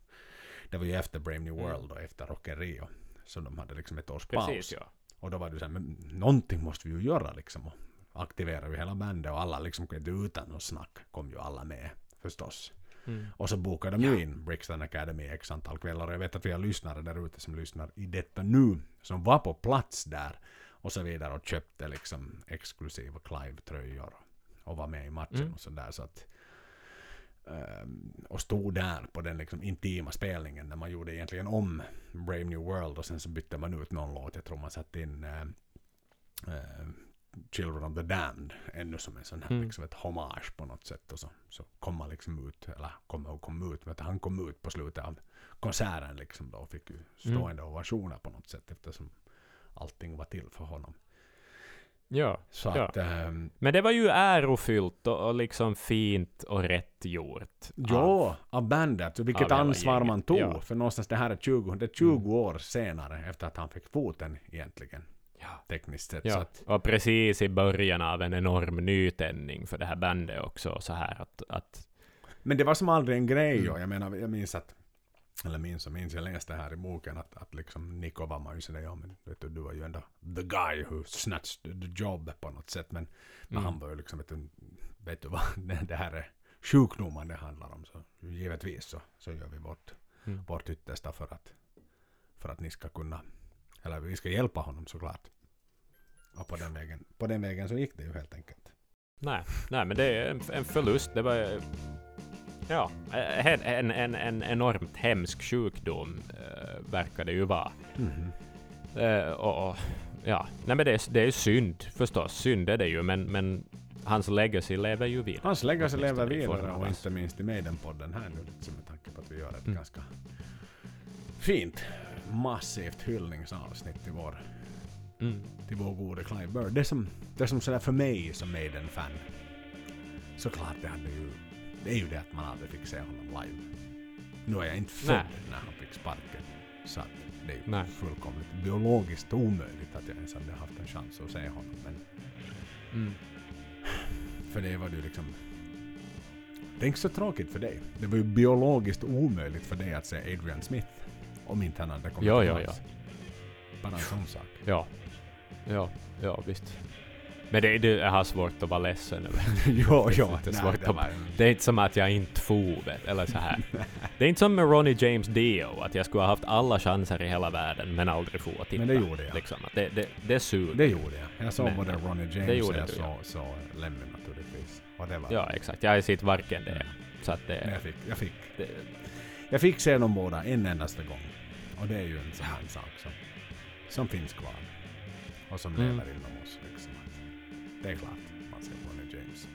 A: Det var ju efter Brave New
B: Mm.
A: World och efter Rock in Rio. Så de hade liksom ett års paus.
B: Precis, ja.
A: Och då var det så här, men någonting måste vi ju göra liksom. Och aktivera ju hela bandet och alla liksom, utan något snack kom ju alla med förstås.
B: Mm.
A: Och så bokade de ju in Brixton Academy x antal kvällar. Och jag vet att vi har lyssnare där ute som lyssnar i detta nu. Som var på plats där. Och så vidare och köpte liksom exklusiva Clive-tröjor. Och var med i matchen
B: Mm.
A: och sådär. Så att, och stod där på den liksom intima spelningen när man gjorde egentligen om Brave New World och sen så bytte man ut någon låt. Jag tror man satte in eh, Children of the Damned ännu som en sån här
B: Mm.
A: liksom ett hommage på något sätt. Och så, så kom man liksom ut, eller kom och kom ut, men att han kom ut på slutet av konserten liksom då och fick ju stående ovationer på något sätt eftersom allting var till för honom.
B: Ja.
A: Så
B: Ja.
A: att ehm,
B: Men det var ju ärofyllt och, och liksom fint och rätt gjort.
A: Ja, av bandet. Och vilket
B: av
A: ansvar man tog.
B: ja.
A: För någonstans det här är 20, det är 20 år senare efter att han fick foten egentligen.
B: Ja.
A: Tekniskt sett. Så
B: Ja,
A: att,
B: och precis i början av en enorm nytändning för det här bandet också. Så här att, att
A: men det var som aldrig en grej.
B: Mm.
A: Och jag menar, jag minns att eller minns och minns, jag läste här i boken att, att liksom Nico var man ju sådär, ja men vet du, du var ju ändå the guy who snatched the job på något sätt. Men, men
B: Mm.
A: han var ju liksom, vet du, vet du vad, det, här är sjukdomar det handlar om. Så givetvis så, så gör vi vårt,
B: Mm.
A: vårt yttersta för att, för att ni ska kunna, eller vi ska hjälpa honom såklart. Och på den vägen, på den vägen så gick det ju helt enkelt.
B: nej, nej men det är en, en förlust. Det var ja, en, en, en, en enormt hemsk sjukdom uh, verkar det ju vara.
A: Mhm.
B: Eh, och, och, ja, nej men det är, det är synd förstås. Synd är det ju, men, men hans legacy lever ju vidare.
A: Hans legacy lever vidare och inte minst i Maiden-podden här nu liksom med tanke på att vi gör ett
B: Mm.
A: ganska fint massivt hyllningsavsnitt till vår,
B: Mm.
A: till vår gode Clive Burr. Det som, det som sådär för mig som Maiden-fan såklart det hade ju det är ju det att man aldrig fick se honom live. Nu är jag inte född när han fick sparken. Så att det är ju
B: Nej.
A: fullkomligt biologiskt omöjligt att jag ens hade haft en chans att se honom. Men
B: Mm.
A: för det var det ju liksom... Inte så tråkigt för dig. Det var ju biologiskt omöjligt för dig att se Adrian Smith. Om inte han hade kommit
B: Ja, ja,
A: tillbaks. Bara en sån sak.
B: Ja. Ja, ja visst. Men det, det, jag har svårt att vara ledsen över
A: jo,
B: Det är
A: jo. nej,
B: svårt
A: det var
B: Det är inte som att jag inte for, eller så här. Det är inte som med Ronnie James Dio, att jag skulle ha haft alla chanser i hela världen men aldrig få att titta.
A: Men det gjorde jag.
B: Liksom, det, det, det suger.
A: Det gjorde jag. Jag såg både Ronnie
B: det
A: James och
B: gjorde
A: jag
B: du,
A: såg,
B: ja.
A: såg Lemmy naturligtvis. Och det var...
B: Ja, exakt. Jag har sett varken det. Så att
A: Men
B: det,
A: jag fick, jag fick
B: det...
A: Jag fick se dem båda en endaste gång. Och det är ju en sån här sak som, som finns kvar. Och som
B: Mm.
A: lever inom. Det är klart man ser Ronnie James.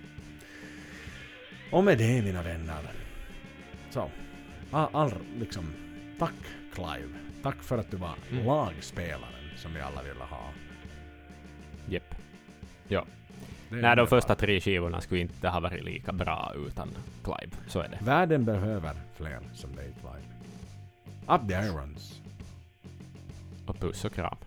A: Och med det mina vänner. Så. All, all, liksom, tack Clive. Tack för att du var
B: Mm.
A: lagspelaren som vi alla ville ha.
B: Jepp.
A: Är
B: Nej, de första tre skivorna skulle inte ha varit lika bra utan Clive. Så är det.
A: Världen behöver fler som dig Clive. Up the irons.
B: Och puss och kram.